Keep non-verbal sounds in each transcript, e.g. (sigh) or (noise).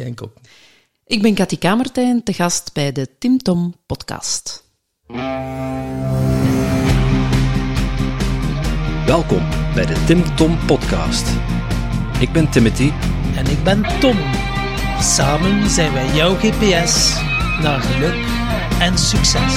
Enkel. Ik ben Cathy Kamertijn, te gast bij de Tim Tom podcast. Welkom bij de Tim Tom podcast. Ik ben Timothy. En ik ben Tom. Samen zijn wij jouw GPS naar geluk en succes.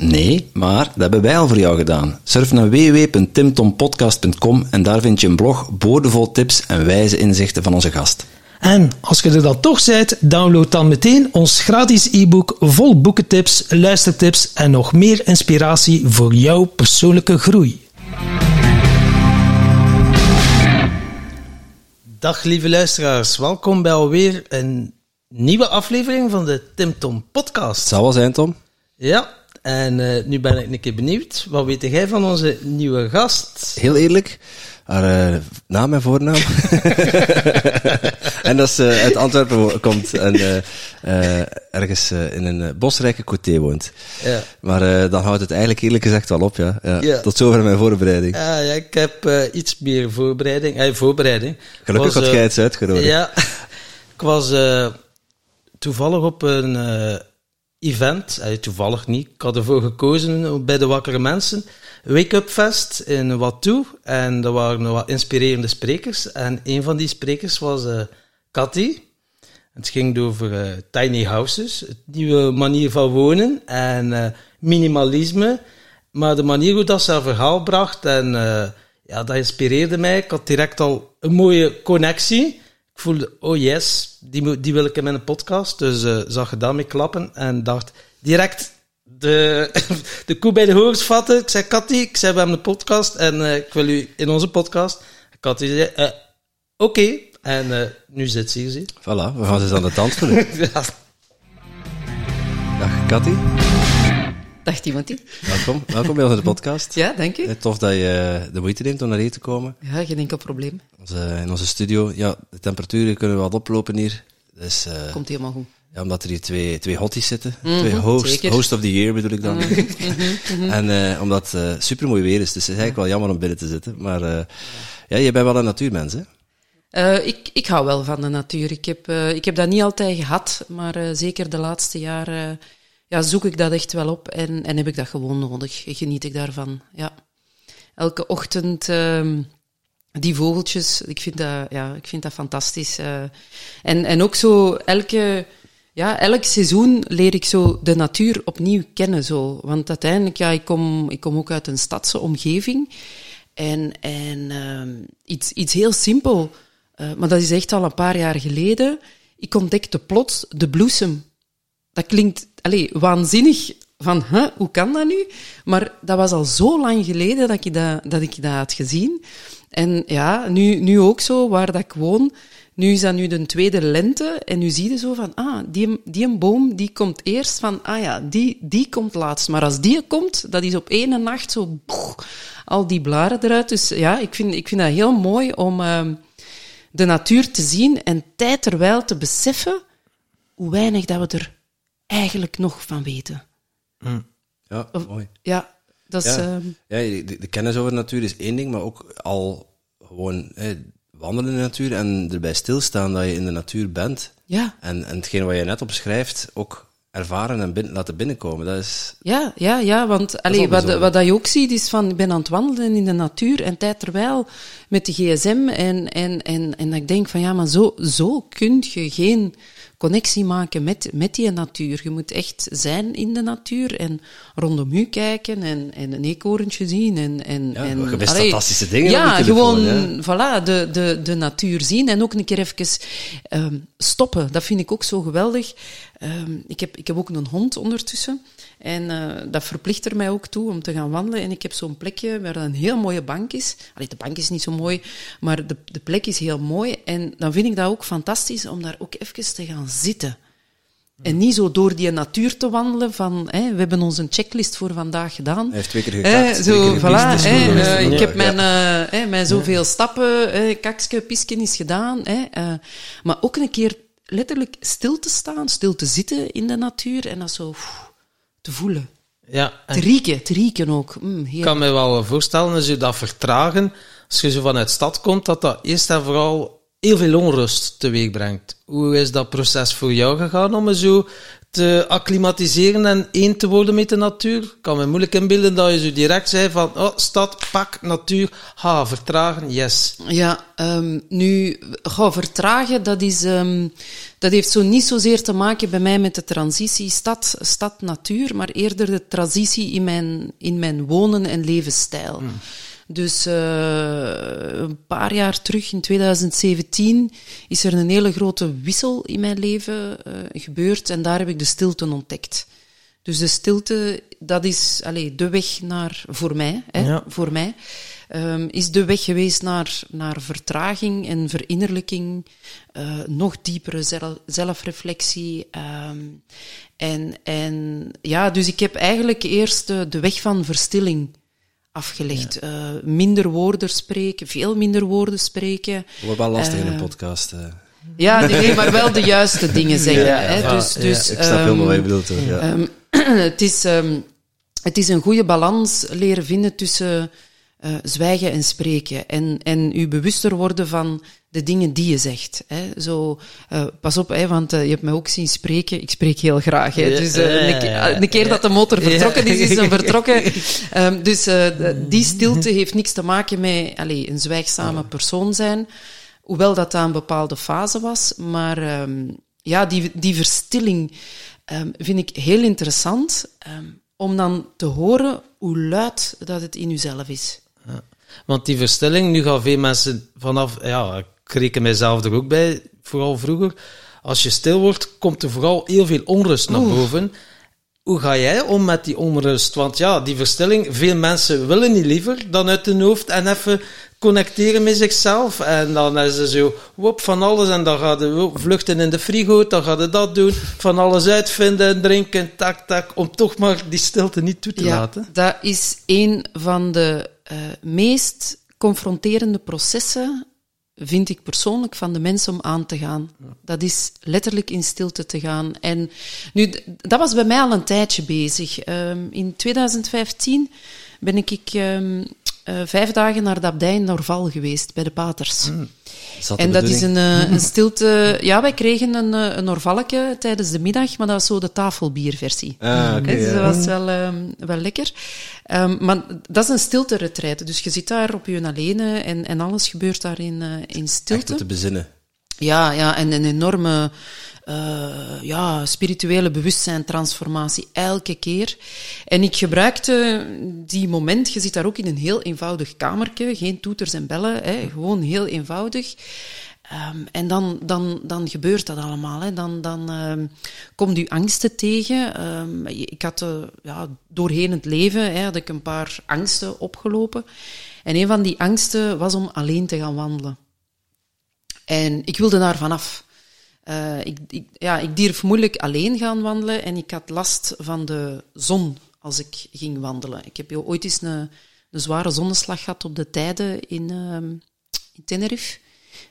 Nee, maar dat hebben wij al voor jou gedaan. Surf naar www.timtompodcast.com en daar vind je een blog boordevol tips en wijze inzichten van onze gast. En als je er dan toch bent, download dan meteen ons gratis e-book vol boekentips, luistertips en nog meer inspiratie voor jouw persoonlijke groei. Dag lieve luisteraars, welkom bij alweer een nieuwe aflevering van de Tim Tom podcast. Het zal wel zijn, Tom. Ja, en uh, nu ben ik een keer benieuwd. Wat weet jij van onze nieuwe gast? Heel eerlijk, haar uh, naam en voornaam. (laughs) en dat ze uh, uit Antwerpen komt en ergens in een bosrijke coté woont. Ja. Maar dan houdt het eigenlijk eerlijk gezegd wel op, ja. ja. ja. Tot zover mijn voorbereiding. Ja, ja ik heb iets meer voorbereiding. voorbereiding. Gelukkig had jij het uitgenodigd. Ja, (laughs) ik was toevallig op een event, eh, toevallig niet, ik had ervoor gekozen bij de Wakkere Mensen, Wake Up Fest in Watu. En er waren wat inspirerende sprekers. En een van die sprekers was uh, Cathy. Het ging over uh, tiny houses, nieuwe manier van wonen en minimalisme. Maar de manier hoe dat ze verhaal bracht, en ja, dat inspireerde mij. Ik had direct al een mooie connectie voelde, oh yes, die, die wil ik in mijn podcast. Dus uh, zag je daarmee klappen en dacht direct de, (laughs) de koe bij de horens vatten. Ik zei, Cathy, ik zei, we hebben een podcast en uh, ik wil u in onze podcast. Cathy zei, uh, oké. Okay. En nu zit ze hier, zie. Voilà, we gaan ze aan de tand (laughs) voelen. ja. Dag, Cathy. Dag Timothy. Welkom, welkom bij onze podcast. Ja, dank u. Tof dat je de moeite neemt om naar hier te komen. Ja, geen enkel probleem. Onze, in onze studio, ja, de temperaturen kunnen wat oplopen hier. Dus, uh, Komt helemaal goed. Ja, omdat er hier twee, twee hotties zitten. Mm -hmm, twee host, host of the year bedoel ik dan. Mm -hmm, en uh, omdat het uh, super mooi weer is, dus het is eigenlijk wel jammer om binnen te zitten. Maar ja, je bent wel een natuurmens, hè? Uh, ik, ik hou wel van de natuur. Ik heb, uh, ik heb dat niet altijd gehad, maar uh, zeker de laatste jaren ja, zoek ik dat echt wel op en, en heb ik dat gewoon nodig. Geniet ik daarvan, ja. Elke ochtend ehm, die vogeltjes, ik vind dat, ja, ik vind dat fantastisch. en, en ook zo elke... Ja, elk seizoen leer ik zo de natuur opnieuw kennen. Zo. Want uiteindelijk, ja, ik kom, ik kom ook uit een stadse omgeving. En, en uh, iets, iets heel simpel, uh, maar dat is echt al een paar jaar geleden. Ik ontdekte plots de bloesem. Dat klinkt allez, waanzinnig van, hoe kan dat nu? Maar dat was al zo lang geleden dat ik dat, dat, ik dat had gezien. En ja, nu, nu ook zo, waar dat ik woon. Nu is dat nu de tweede lente en nu zie je zo van, ah, die, die een boom die komt eerst van, ah ja, die, die komt laatst. Maar als die komt, dat is op ene nacht zo, al die blaren eruit. Dus ja, ik vind, ik vind dat heel mooi om uh, de natuur te zien en tijd terwijl te beseffen hoe weinig dat we er eigenlijk nog van weten. Mm. Ja, of, mooi. Ja, dat is... Ja, ja de, de, kennis over de natuur is één ding, maar ook al gewoon hè, wandelen in de natuur en erbij stilstaan dat je in de natuur bent. Ja. En, en hetgeen wat je net opschrijft, ook ervaren en binnen, laten binnenkomen. Dat is... Ja, ja, ja, want allee, wat, wat dat je ook ziet is van, ik ben aan het wandelen in de natuur en tijd terwijl met de gsm en, en, en, en ik denk van ja, maar zo, zo kun je geen connectie maken met, met die natuur. Je moet echt zijn in de natuur en rondom u kijken en, en een eekhoorntje zien. En, en, ja, en, je best fantastische dingen Ja, telefoon, gewoon ja. Voilà, de, de, de natuur zien en ook een keer even um, stoppen. Dat vind ik ook zo geweldig. Um, ik, heb, ik heb ook een hond ondertussen. En uh, dat verplicht er mij ook toe om te gaan wandelen. En ik heb zo'n plekje waar een heel mooie bank is. Allee, de bank is niet zo mooi, maar de, de plek is heel mooi. En dan vind ik dat ook fantastisch om daar ook even te gaan zitten. En niet zo door die natuur te wandelen van, hè, we hebben onze checklist voor vandaag gedaan. Hij heeft twee keer gekakt. Eh, zo, voilà, hè, ik heb mijn, mijn zoveel stappen, eh, kakske, pisken is gedaan. Hè, maar ook een keer letterlijk stil te staan, stil te zitten in de natuur en dat zo te voelen. Ja, te rieken, te rieken ook. Mm, ik kan me wel voorstellen, als je dat vertragen, als je zo vanuit de stad komt, dat dat eerst en vooral heel veel onrust teweeg brengt. Hoe is dat proces voor jou gegaan om me zo te acclimatiseren en één te worden met de natuur? Ik kan me moeilijk inbeelden dat je zo direct zei van, oh, stad, pak, natuur, ha, vertragen, yes. Ja, um, nu, ga vertragen, dat is, um, dat heeft zo niet zozeer te maken bij mij met de transitie stad, stad, natuur, maar eerder de transitie in mijn, in mijn wonen en levensstijl. Hmm. Dus uh, een paar jaar terug, in 2017, is er een hele grote wissel in mijn leven uh, gebeurd en daar heb ik de stilte ontdekt. Dus de stilte, dat is allez, de weg naar, voor mij, hè, ja. voor mij, um, is de weg geweest naar, naar vertraging en verinnerlijking, uh, nog diepere zelf, zelfreflectie. Um, en, en ja, dus ik heb eigenlijk eerst de, de weg van verstilling afgelegd. Ja. Uh, minder woorden spreken, veel minder woorden spreken. Wordt wel lastig uh, in een eh, podcast. Uh. Ja, nee, maar wel de juiste (laughs) dingen zeggen. Ja, hè. Dus, dus, ik snap um, helemaal wat je bedoelt. Ja. Um, (clears throat) het, is, um, het is een goede balans leren vinden tussen uh, zwijgen en spreken. En, en u bewuster worden van de dingen die je zegt. Hè. Zo, uh, pas op, hè, want uh, je hebt mij ook zien spreken. Ik spreek heel graag. Hè. Dus een, een, keer dat de motor vertrokken is, is hem (laughs) vertrokken. Um, dus die stilte heeft niks te maken met allez, een zwijgzame persoon zijn. Hoewel dat aan een bepaalde fase was. Maar um, ja, die, die verstilling um, vind ik heel interessant. om dan te horen hoe luid dat het in uzelf is. Want die verstilling, nu gaan veel mensen vanaf, ja, ik reken mijzelf er ook bij, vooral vroeger. Als je stil wordt, komt er vooral heel veel onrust naar boven. Hoe ga jij om met die onrust? Want ja, die verstilling, veel mensen willen niet liever dan uit hun hoofd en even connecteren met zichzelf. En dan is ze zo, wop, van alles. En dan gaat je vluchten in de frigo, dan gaat je dat doen. Van alles uitvinden, drinken, tak, tak. Om toch maar die stilte niet toe te ja, laten. Dat is een van de uh, meest confronterende processen, vind ik persoonlijk, van de mens om aan te gaan. Dat is letterlijk in stilte te gaan. En nu, dat was bij mij al een tijdje bezig. Um, in 2015 ben ik um, uh, vijf dagen naar de abdij in Norval geweest, bij de paters. Mm. En dat is een, uh, (laughs) een stilte... Ja, wij kregen een, uh, een Norvalke tijdens de middag, maar dat was zo de tafelbierversie. Ah, okay, dus dat was wel, um, wel lekker. Um, maar dat is een stilte-retreat. Dus je zit daar op je alleen en, en alles gebeurt daar in, in stilte. Echt te bezinnen. Ja, ja, en een enorme uh, ja, spirituele bewustzijn, transformatie, elke keer. En ik gebruikte die moment, je zit daar ook in een heel eenvoudig kamertje, geen toeters en bellen, hè, gewoon heel eenvoudig. Um, en dan, dan, dan gebeurt dat allemaal. Hè. Dan, dan um, komt u angsten tegen. Um, ik had uh, ja, doorheen het leven hè, had ik een paar angsten opgelopen. En een van die angsten was om alleen te gaan wandelen. En ik wilde daar vanaf. Uh, ik, ik, ja, ik durf moeilijk alleen gaan wandelen en ik had last van de zon als ik ging wandelen. Ik heb ooit eens een, een zware zonneslag gehad op de tijden in, uh, in Tenerife.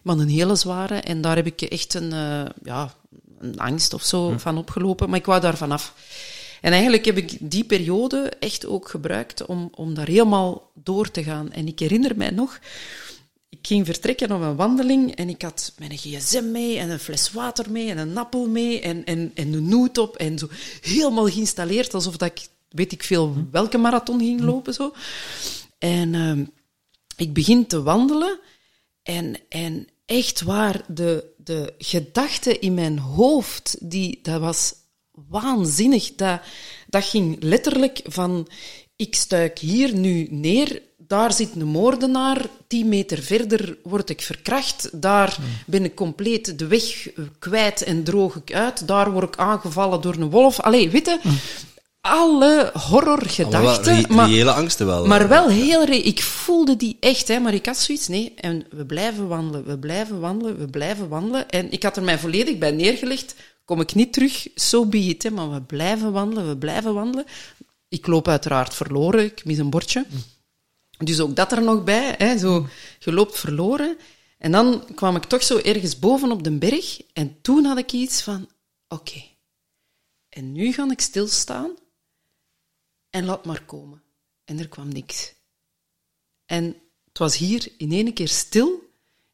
Maar een hele zware. En daar heb ik echt een, uh, ja, een angst of zo hm. van opgelopen. Maar ik wou daar vanaf. En eigenlijk heb ik die periode echt ook gebruikt om, om daar helemaal door te gaan. En ik herinner mij nog ik ging vertrekken op een wandeling en ik had mijn gsm mee en een fles water mee en een appel mee en, en, en een noot op en zo helemaal geïnstalleerd alsof dat ik weet ik veel welke marathon ging lopen zo. En uh, ik begin te wandelen en, en echt waar, de, de gedachte in mijn hoofd, die, dat was waanzinnig. Dat, dat ging letterlijk van, ik stuik hier nu neer daar zit een moordenaar, tien meter verder word ik verkracht, daar ben ik compleet de weg kwijt en droog ik uit, daar word ik aangevallen door een wolf. Allee, weet je, alle horrorgedachten. Maar, hele angsten wel. Maar wel heel... Ik voelde die echt, hè, maar ik had zoiets, nee, en we blijven wandelen, we blijven wandelen, we blijven wandelen. En ik had er mij volledig bij neergelegd, kom ik niet terug, zo so be it, hè, maar we blijven wandelen, we blijven wandelen. Ik loop uiteraard verloren, ik mis een bordje. Dus ook dat er nog bij, hè, zo, je loopt verloren. En dan kwam ik toch zo ergens boven op de berg en toen had ik iets van, oké, en nu ga ik stilstaan en laat maar komen. En er kwam niks. En het was hier in één keer stil.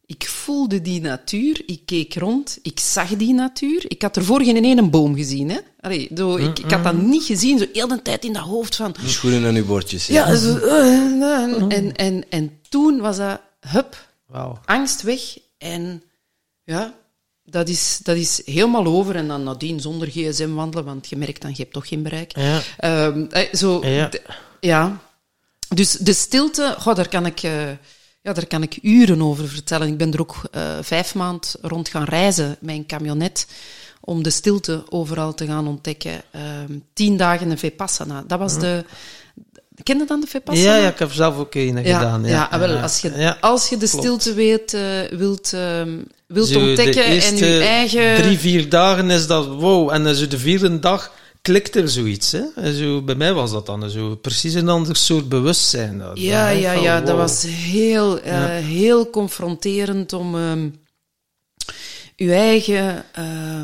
Ik voelde die natuur, ik keek rond, ik zag die natuur. Ik had ervoor geen ene boom gezien. Hè? Allee, zo, ik, ik had dat niet gezien, zo heel de tijd in dat hoofd van... Schoenen en uw bordjes. Ja, ja zo, uh, en, en, en toen was dat, hup, wow. angst weg. En ja, dat is, dat is helemaal over. En dan nadien zonder gsm wandelen, want je merkt dan, je hebt toch geen bereik. Ja. Um, zo, ja. ja. Dus de stilte, goh, daar kan ik... Uh, ja, daar kan ik uren over vertellen. Ik ben er ook uh, vijf maanden rond gaan reizen een camionet om de stilte overal te gaan ontdekken. Uh, tien dagen een Vipassana. Dat was de... Ken je dan de Vipassana? Ja, ja, ik heb zelf ook een gedaan. Ja, ja, wel, als, je, als je de stilte weet, uh, wilt, uh, wilt ontdekken en je eigen... drie, vier dagen is dat wow. En zo de vierde dag klikt er zoiets. Hè? Zo, bij mij was dat dan zo precies een ander soort bewustzijn. Dat, ja, ja, ja, dat was heel, uh, ja. heel confronterend om uh, je eigen uh,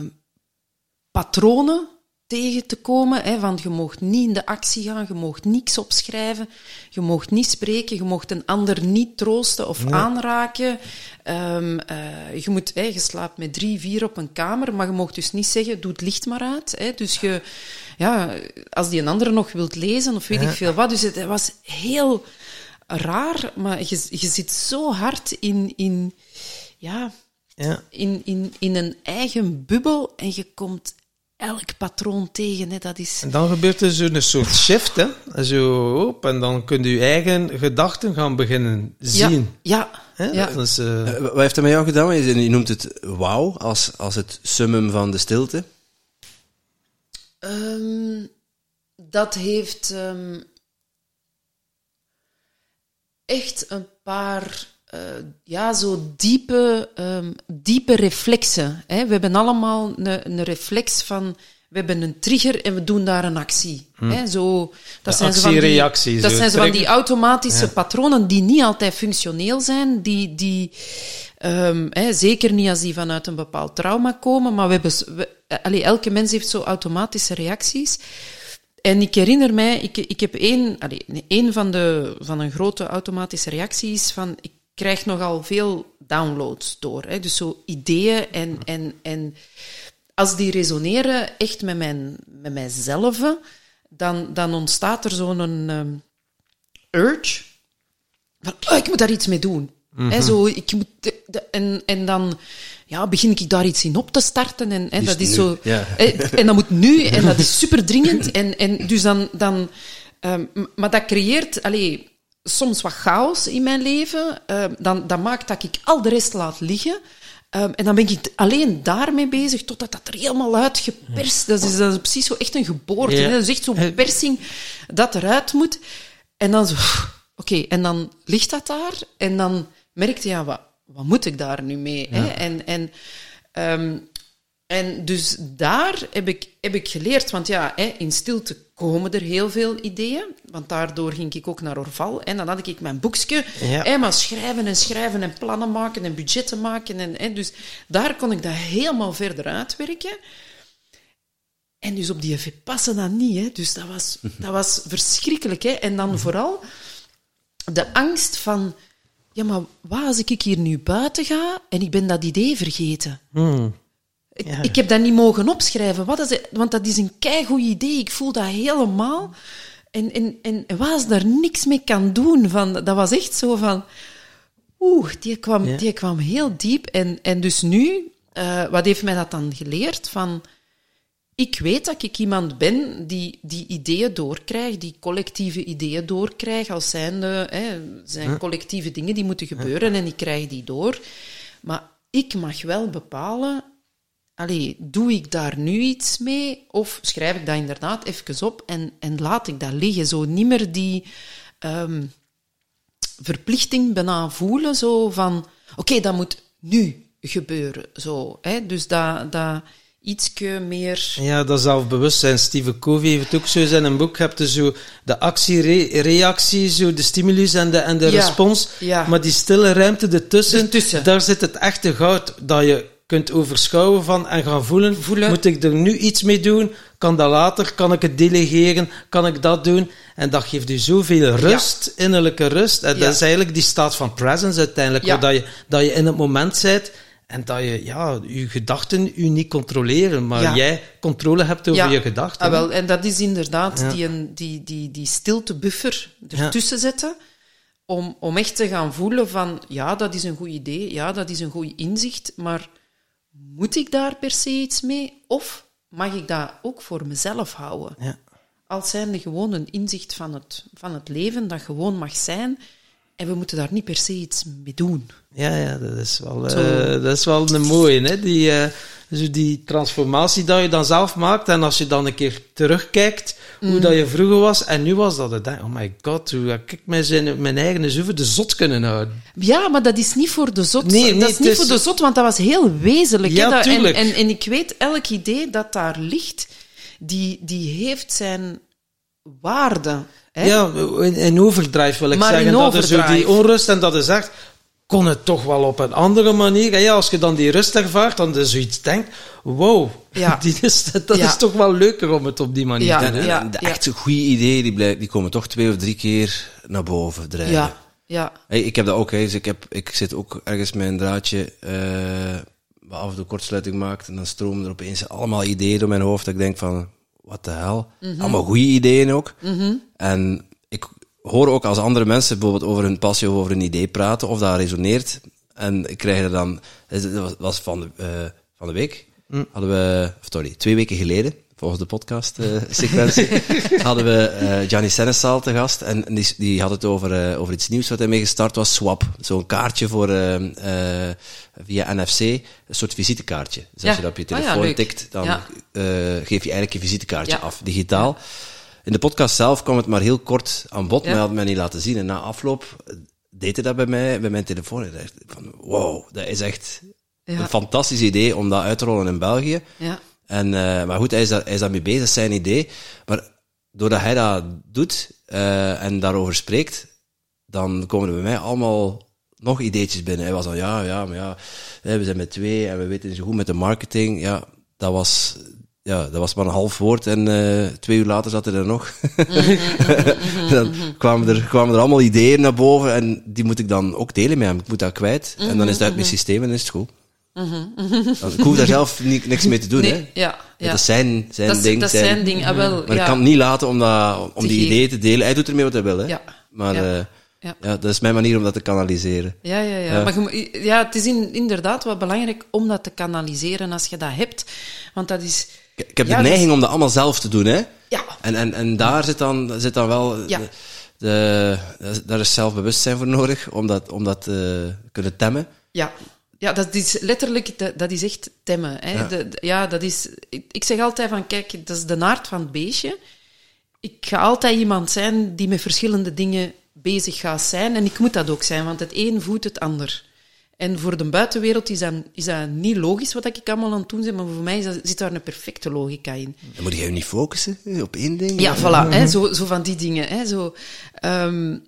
patronen tegen te komen. Hè, van je mocht niet in de actie gaan, je mocht niks opschrijven, je mocht niet spreken, je mocht een ander niet troosten of aanraken. Um, uh, je, moet, hè, je slaapt met drie, vier op een kamer, maar je mocht dus niet zeggen, doe het licht maar uit. Hè. Dus je, ja, als die een ander nog wilt lezen of weet ja. ik veel wat. Dus het was heel raar, maar je, je zit zo hard in, in ja, ja. In, in, in een eigen bubbel en je komt elk patroon tegen. Hè, dat is... En dan gebeurt er zo'n soort shift, hè? Zo, op, en dan kun je je eigen gedachten gaan beginnen zien. Ja, ja. ja. Is, uh... Uh, wat heeft dat met jou gedaan? Je noemt het wauw als, als het summum van de stilte. Um, dat heeft um, echt een paar uh, ja, zo diepe, um, diepe reflexen. Hè. We hebben allemaal een, reflex van we hebben een trigger en we doen daar een actie. Hmm. Hè, zo, dat zijn actie, van die, reactie, dat zijn zo van die automatische ja. patronen die niet altijd functioneel zijn, die, die um, hè, zeker niet als die vanuit een bepaald trauma komen, maar we hebben, we, allee, elke mens heeft zo automatische reacties. En ik herinner mij, ik, ik heb één, één van, de, van een grote automatische reacties van, ik krijg nogal veel downloads door. Hè, dus zo ideeën en, en, en als die resoneren echt met, mijn, met mijzelf, dan, dan ontstaat er zo'n um, urge van, oh, ik moet daar iets mee doen. Mm -hmm. zo, ik moet, de, de, en, en dan ja, begin ik daar iets in op te starten. En, dat is zo. Ja. En dat moet nu, en dat is super dringend. En, en dus dan. dan um, maar dat creëert allee, soms wat chaos in mijn leven. Um, dan, dat maakt dat ik al de rest laat liggen. Um, en dan ben ik alleen daarmee bezig, totdat dat er helemaal uitgeperst dat is. Dat is precies zo echt een geboorte. Ja. Hè? Dat is echt zo'n persing dat eruit moet. En dan zo, oké, okay, en dan ligt dat daar. En dan merkte je, ja, wat, wat moet ik daar nu mee? Ja. Hè? En, en, um, en dus daar heb ik, heb ik geleerd, want ja, hè, in stilte komen er heel veel ideeën. Want daardoor ging ik ook naar Orval. En dan had ik mijn boekje. Ja. Hè, maar schrijven en schrijven en plannen maken en budgetten maken. En, hè, dus daar kon ik dat helemaal verder uitwerken. En dus op die Vipassana niet. Hè. Dus dat was, dat was verschrikkelijk. Hè. En dan vooral de angst van... Ja, maar wat als ik hier nu buiten ga en ik ben dat idee vergeten? Hmm. Ik, ja. ik, heb dat niet mogen opschrijven, wat is het? want dat is een keigoed idee. Ik voel dat helemaal. En, en, en wat als daar niks mee kan doen? Van, dat was echt zo van... Oeh, die kwam, ja. die kwam heel diep. En, en dus nu, uh, wat heeft mij dat dan geleerd? Van, ik weet dat ik iemand ben die die ideeën doorkrijgt, die collectieve ideeën doorkrijgt, als zijnde, hè, zijn collectieve dingen die moeten gebeuren en ik krijg die door. Maar ik mag wel bepalen allee, doe ik daar nu iets mee? Of schrijf ik dat inderdaad even op en, en laat ik dat liggen? Zo niet meer die um, verplichting bijna voelen, zo van, oké, okay, dat moet nu gebeuren. Zo, hè? Dus dat, dat, ietske meer... Ja, dat zelfbewustzijn. Steve Covey heeft het ook zo in een boek. Je hebt dus zo de actie-reactie, zo de stimulus en de, en de respons. Ja. Maar die stille ruimte ertussen, ertussen, daar zit het echte goud. Dat je kunt overschouwen van en gaan voelen. voelen. Moet ik er nu iets mee doen? Kan dat later? Kan ik het delegeren? Kan ik dat doen? En dat geeft u zoveel rust, innerlijke rust. En dat is eigenlijk die staat van presence uiteindelijk, dat je, dat je in het moment bent en dat je, ja, je gedachten u niet controleren, maar jij controle hebt over je gedachten. Ah, wel, en dat is inderdaad die, die, die, die stiltebuffer ertussen zetten, om, om echt te gaan voelen van, ja, dat is een goed idee, ja, dat is een goed inzicht, maar moet ik daar per se iets mee? Of mag ik dat ook voor mezelf houden? Ja. Als zijnde gewoon een inzicht van het, van het leven, dat gewoon mag zijn, en we moeten daar niet per se iets mee doen. Ja, ja dat, is wel, uh, dat is wel een mooie. Hè? Die, uh, die transformatie dat je dan zelf maakt. En als je dan een keer terugkijkt hoe mm. dat je vroeger was. En nu was dat het. Oh my god, hoe heb ik mijn, mijn eigen zoeven de zot kunnen houden. Ja, maar dat is niet voor de zot. Nee, dat is niet voor de zot, want dat was heel wezenlijk. Ja, tuurlijk. En, en, en ik weet, elk idee dat daar ligt, die, die heeft zijn waarde. Ja, in, in overdrijf wil ik maar zeggen. Dat is zo die onrust en dat is echt, kon het toch wel op een andere manier. En ja, als je dan die rust ervaart, dan je zoiets denkt, wow, ja. (laughs) die is, dat is toch wel leuker om het op die manier te doen. Ja, de echt goede ideeën, die, die komen toch twee of drie keer naar boven drijven. Ja, ja. Hey, ik heb dat ook, hè. Dus ik, heb, ik zit ook ergens met een draadje, uh, af en toe kortsluiting maakt, en dan stromen er opeens allemaal ideeën door mijn hoofd, dat ik denk van, wat de hel. Mhm. Allemaal goede ideeën ook. Mhm. En ik hoor ook als andere mensen bijvoorbeeld over hun passie of over een idee praten, of dat resoneert. En ik krijg er dan, dat was van de, uh, van de week, mm. hadden we, sorry, twee weken geleden, volgens de podcast-sequentie, uh, (laughs) hadden we uh, Gianni Senesaal te gast. En die, die had het over, uh, over iets nieuws wat hij mee gestart was, Swap. Zo'n kaartje voor, via NFC, een soort visitekaartje. Dus als je dat op je oh telefoon tikt, dan geef je eigenlijk je visitekaartje af, digitaal. In de podcast zelf kwam het maar heel kort aan bod, maar had mij niet laten zien. En na afloop deed hij dat bij mij, bij mijn telefoon. En dacht van, wow, dat is echt een fantastisch idee om dat uit te rollen in België. Ja. En, uh, maar goed, hij is, daar, hij is daarmee bezig, zijn idee. Maar doordat hij dat doet uh, en daarover spreekt, dan komen er bij mij allemaal nog ideetjes binnen. Hij was dan, ja, ja, maar ja, we zijn met twee en we weten niet zo goed met de marketing. Ja, dat was, ja, dat was maar een half woord en uh, twee uur later zat hij er nog. (laughs) dan kwamen er, kwamen er allemaal ideeën naar boven en die moet ik dan ook delen met hem. Ik moet dat kwijt en dan is het uit mijn systeem en is het goed. Ik hoef daar zelf niet, niks mee te doen. Nee, hè. Ja, ja. Dat is zijn, zijn dat ding. Dat is zijn ding, ah, wel, Maar ik kan het niet laten om, dat, om die ideeën te delen. Hij doet ermee wat hij wil. Hè. Ja. Maar ja. Uh, ja. ja. dat is mijn manier om dat te kanaliseren. Ja, ja, ja. ja. Maar ja, het is in, inderdaad wel belangrijk om dat te kanaliseren als je dat hebt. Want dat is... Ik heb de neiging om dat allemaal zelf te doen, hè. Ja. En, en, en daar zit dan, zit dan wel... Ja. De, de, daar is zelfbewustzijn voor nodig, om dat, om dat te uh, kunnen temmen. Ja. Ja, dat is letterlijk, dat, dat is echt temmen. Hè. Ja. De, ja, dat is, ik, ik, zeg altijd van, kijk, dat is de naart van het beestje. Ik ga altijd iemand zijn die met verschillende dingen bezig gaat zijn. En ik moet dat ook zijn, want het een voedt het ander. En voor de buitenwereld is dat, is dat niet logisch wat ik allemaal aan het doen ben, maar voor mij zit daar een perfecte logica in. Dan moet je je niet focussen op één ding? Ja, voilà, hè, zo, zo van die dingen. Hè, zo, um,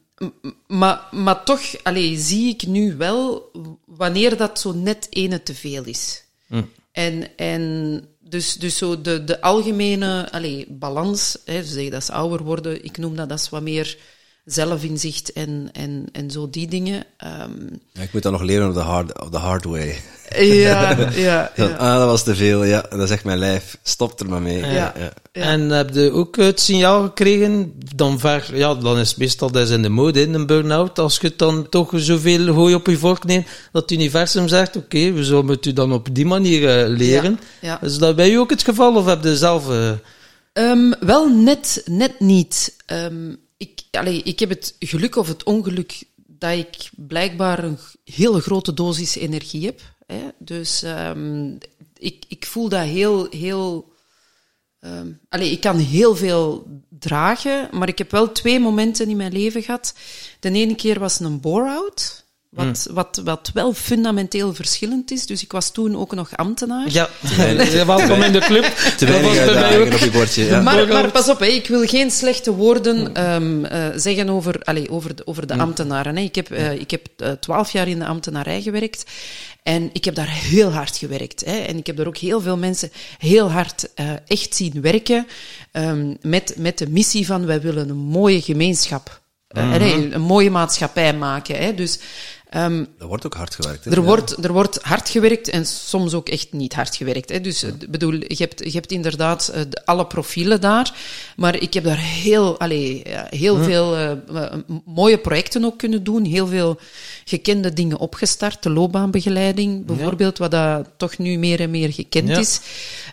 maar, maar toch allee, zie ik nu wel wanneer dat zo net ene te veel is. Hm. En, en dus, dus zo de, de algemene allee, balans, hè, zeg dat is ouder worden, ik noem dat, dat is wat meer zelfinzicht en, en, en zo die dingen. Um, ja, ik moet dat nog leren op de hard, op de hard way. Ja, (laughs) ja, ja. Ah, dat was te veel, ja. Dat zegt mijn lijf, stop er maar mee. Ja. ja. En heb je ook het signaal gekregen, dan, ver, ja, dan is het meestal dat is in de mode, in een burn-out, als je dan toch zoveel hooi op je vork neemt, dat het universum zegt, oké, we zullen het u dan op die manier uh, leren. Ja, Is dat bij u ook het geval, of heb je zelf... Uh... Um, wel, net, net niet. Um, ik, ik heb het geluk of het ongeluk dat ik blijkbaar een hele grote dosis energie heb. Hè. Dus um, ik, ik voel dat heel, heel. Um, ik kan heel veel dragen, maar ik heb wel twee momenten in mijn leven gehad. De ene keer was een bore-out. Wat, wat, wat wel fundamenteel verschillend is. Dus ik was toen ook nog ambtenaar. Ja, welkom (laughs) in de club. Te weinig op je bordje. Ja. Maar, maar pas op, hè, ik wil geen slechte woorden ehm, eh, zeggen over, allez, over, de, over de ambtenaren. Hè. Ik heb, eh, ik heb eh, twaalf jaar in de ambtenarij gewerkt. En ik heb daar heel hard gewerkt. Hè. En ik heb daar ook heel veel mensen heel hard echt zien werken. ehm, met, met de missie van wij willen een mooie gemeenschap. nee, een mooie maatschappij maken. Hè. Dus ehm, Er wordt ook hard gewerkt. Hè? er, Ja. wordt, er wordt hard gewerkt en soms ook echt niet hard gewerkt. Hè. Dus ik bedoel, je hebt, je hebt inderdaad eh, alle profielen daar. Maar ik heb daar heel, allee, ja, heel veel eh, eh, mooie projecten ook kunnen doen. Heel veel gekende dingen opgestart. De loopbaanbegeleiding bijvoorbeeld, wat dat toch nu meer en meer gekend Ja. is.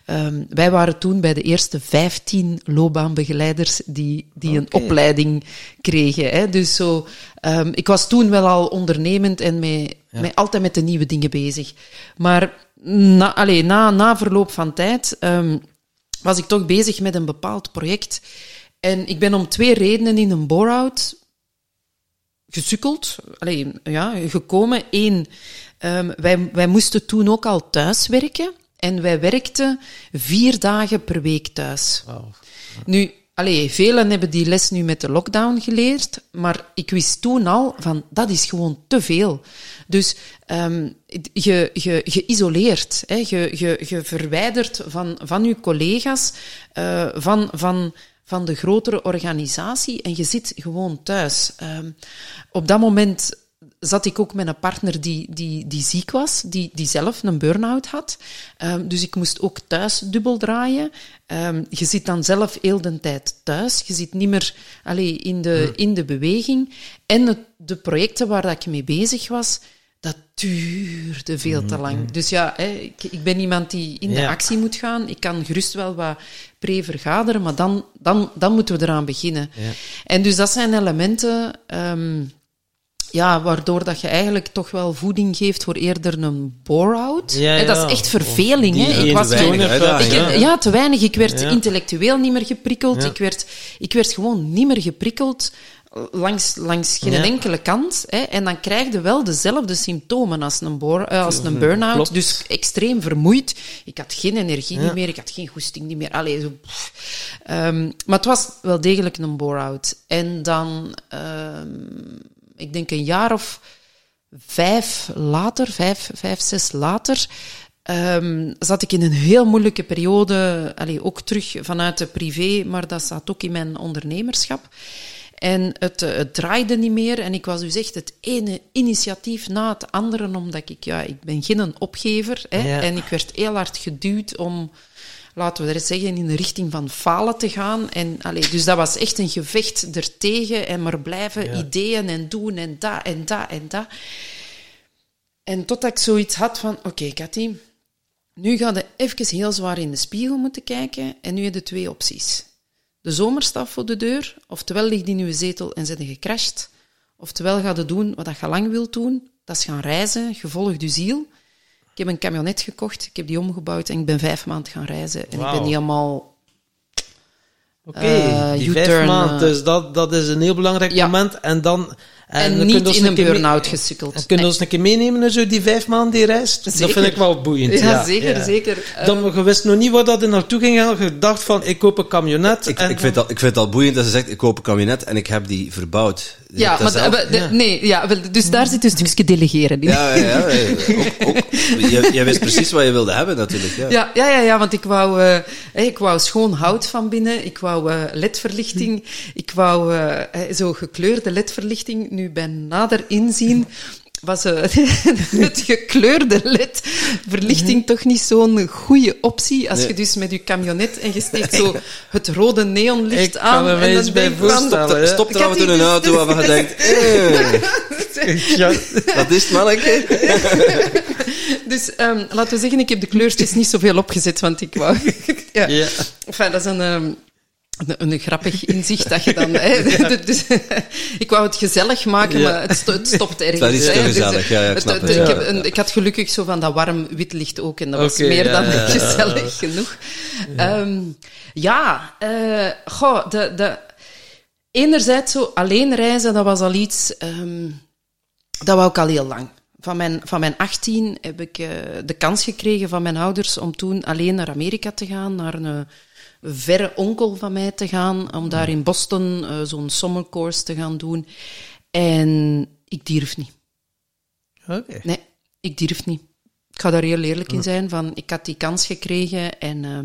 Ehm, wij waren toen bij de eerste 15 loopbaanbegeleiders die, die een opleiding kregen. Hè. Dus zo, ehm, ik was toen wel al ondernemend en mee altijd met de nieuwe dingen bezig. Maar na, na, na verloop van tijd ehm, was ik toch bezig met een bepaald project. En ik ben om twee redenen in een bore-out gesukkeld, allee, ja, gekomen. Eén, ehm, wij, wij moesten toen ook al thuis werken. En wij werkten vier dagen per week thuis. Nu, allee, velen hebben die les nu met de lockdown geleerd, maar ik wist toen al van dat is gewoon te veel. Dus ehm, je, je, je isoleert, hè, je, je, je verwijdert van, van je collega's, eh, van, van, van de grotere organisatie en je zit gewoon thuis. Ehm, op dat moment zat ik ook met een partner die, die, die ziek was, die, die zelf een burn-out had. Ehm, dus ik moest ook thuis dubbel draaien. Ehm, je zit dan zelf heel de tijd thuis. Je zit niet meer allee, in, de, in de beweging. En het, de projecten waar dat ik mee bezig was, dat duurde veel te lang. Dus ja, hè, ik, ik ben iemand die in de Ja. actie moet gaan. Ik kan gerust wel wat pre-vergaderen, maar dan, dan, dan moeten we eraan beginnen. En dus dat zijn elementen... ehm, ja, waardoor dat je eigenlijk toch wel voeding geeft voor eerder een bore-out. Ja, Dat ja. is echt verveling. Hè. Ik was weinig gewoon- uitdaging, ik, ja. ja, te weinig. Ik werd Ja. intellectueel niet meer geprikkeld. Ja. Ik, werd, ik werd gewoon niet meer geprikkeld langs, langs geen Ja. enkele kant. Hè. En dan krijg je wel dezelfde symptomen als een, eh, als een burn-out. Dus extreem vermoeid. Ik had geen energie Ja. niet meer. Ik had geen goesting niet meer. Allee, zo. Ehm, maar het was wel degelijk een bore-out. En dan, ehm, ik denk een jaar of vijf later, vijf, vijf zes later, ehm, zat ik in een heel moeilijke periode, allee, ook terug vanuit de privé, maar dat zat ook in mijn ondernemerschap. En het, eh, het draaide niet meer en ik was dus echt het ene initiatief na het andere, omdat ik, ja, ik ben geen opgever. Hè, Ja. En ik werd heel hard geduwd om, laten we er zeggen, in de richting van falen te gaan. En, allee, dus dat was echt een gevecht ertegen en maar blijven Ja. ideeën en doen en dat en dat en dat. En totdat ik zoiets had van, oké Cathy, nu ga je even heel zwaar in de spiegel moeten kijken en nu heb je twee opties. De zomer staat voor de deur, oftewel ligt in je zetel en zit gecrashed, oftewel ga je doen wat je lang wilt doen, dat is gaan reizen, gevolg je ziel. Ik heb een camionet gekocht, ik heb die omgebouwd en ik ben vijf maanden gaan reizen. En ik ben helemaal... Oké, Eh, die vijf maanden, eh. dus dat, dat is een heel belangrijk Ja. moment. En dan... En, dan niet kun je ons in een burn-out gesukkeld. En kun je ons een keer meenemen in zo die vijf maanden die reist? Dat vind ik wel boeiend. Ja, Ja, zeker, ja. zeker. Dan, je wist nog niet waar dat er naartoe ging gaan. Je dacht van, ik koop een camionet. Ik, en ik, vind dat, ik vind het al boeiend dat ze zegt, ik koop een kabinet en ik heb die verbouwd. Je Ja, maar dat zelf- de- de- nee, ja, wel, dus daar zit een stukje delegeren in. ja, ja, ja, ja. Ook, ook, je, jij wist precies wat je wilde hebben natuurlijk. Ja. Ja, ja, ja, ja, want ik wou, eh, hè, ik wou schoon hout van binnen, ik wou eh, ledverlichting, ik wou eh, zo gekleurde ledverlichting. Nu bij nader inzien was eh, (laughs) het gekleurde ledverlichting toch niet zo'n goede optie als Nee. je dus met je camionet en je steekt (laughs) zo het rode neonlicht aan. en eens dan bij voorstellen. Stop er die- een auto waarvan je denkt, eh, wat is het manneke? (laughs) Dus ehm, laten we zeggen, ik heb de kleurtjes niet zoveel opgezet, want ik wou... ja. ja. Enfin, dat is een, ehm, een, een grappig inzicht dat je dan... Hè, (laughs) (laughs) dus, ik wou het gezellig maken, Ja. maar het, sto- het stopt ergens. Dat is te. Dus, gezellig, ja, ja, ik snap het- ik, heb een- ik had gelukkig zo van dat warm wit licht ook, en dat was meer dan gezellig genoeg. Ehm, ja, eh, goh, de, de, enerzijds zo alleen reizen, dat was al iets... ehm, Dat wou ik al heel lang. Van mijn, van mijn 18 heb ik uh, de kans gekregen van mijn ouders om toen alleen naar Amerika te gaan, naar een verre onkel van mij te gaan, om daar in Boston uh, zo'n summercourse te gaan doen. En ik durf niet. Oké. Nee, ik durf niet. Ik ga daar heel eerlijk in zijn. Van, ik had die kans gekregen en uh,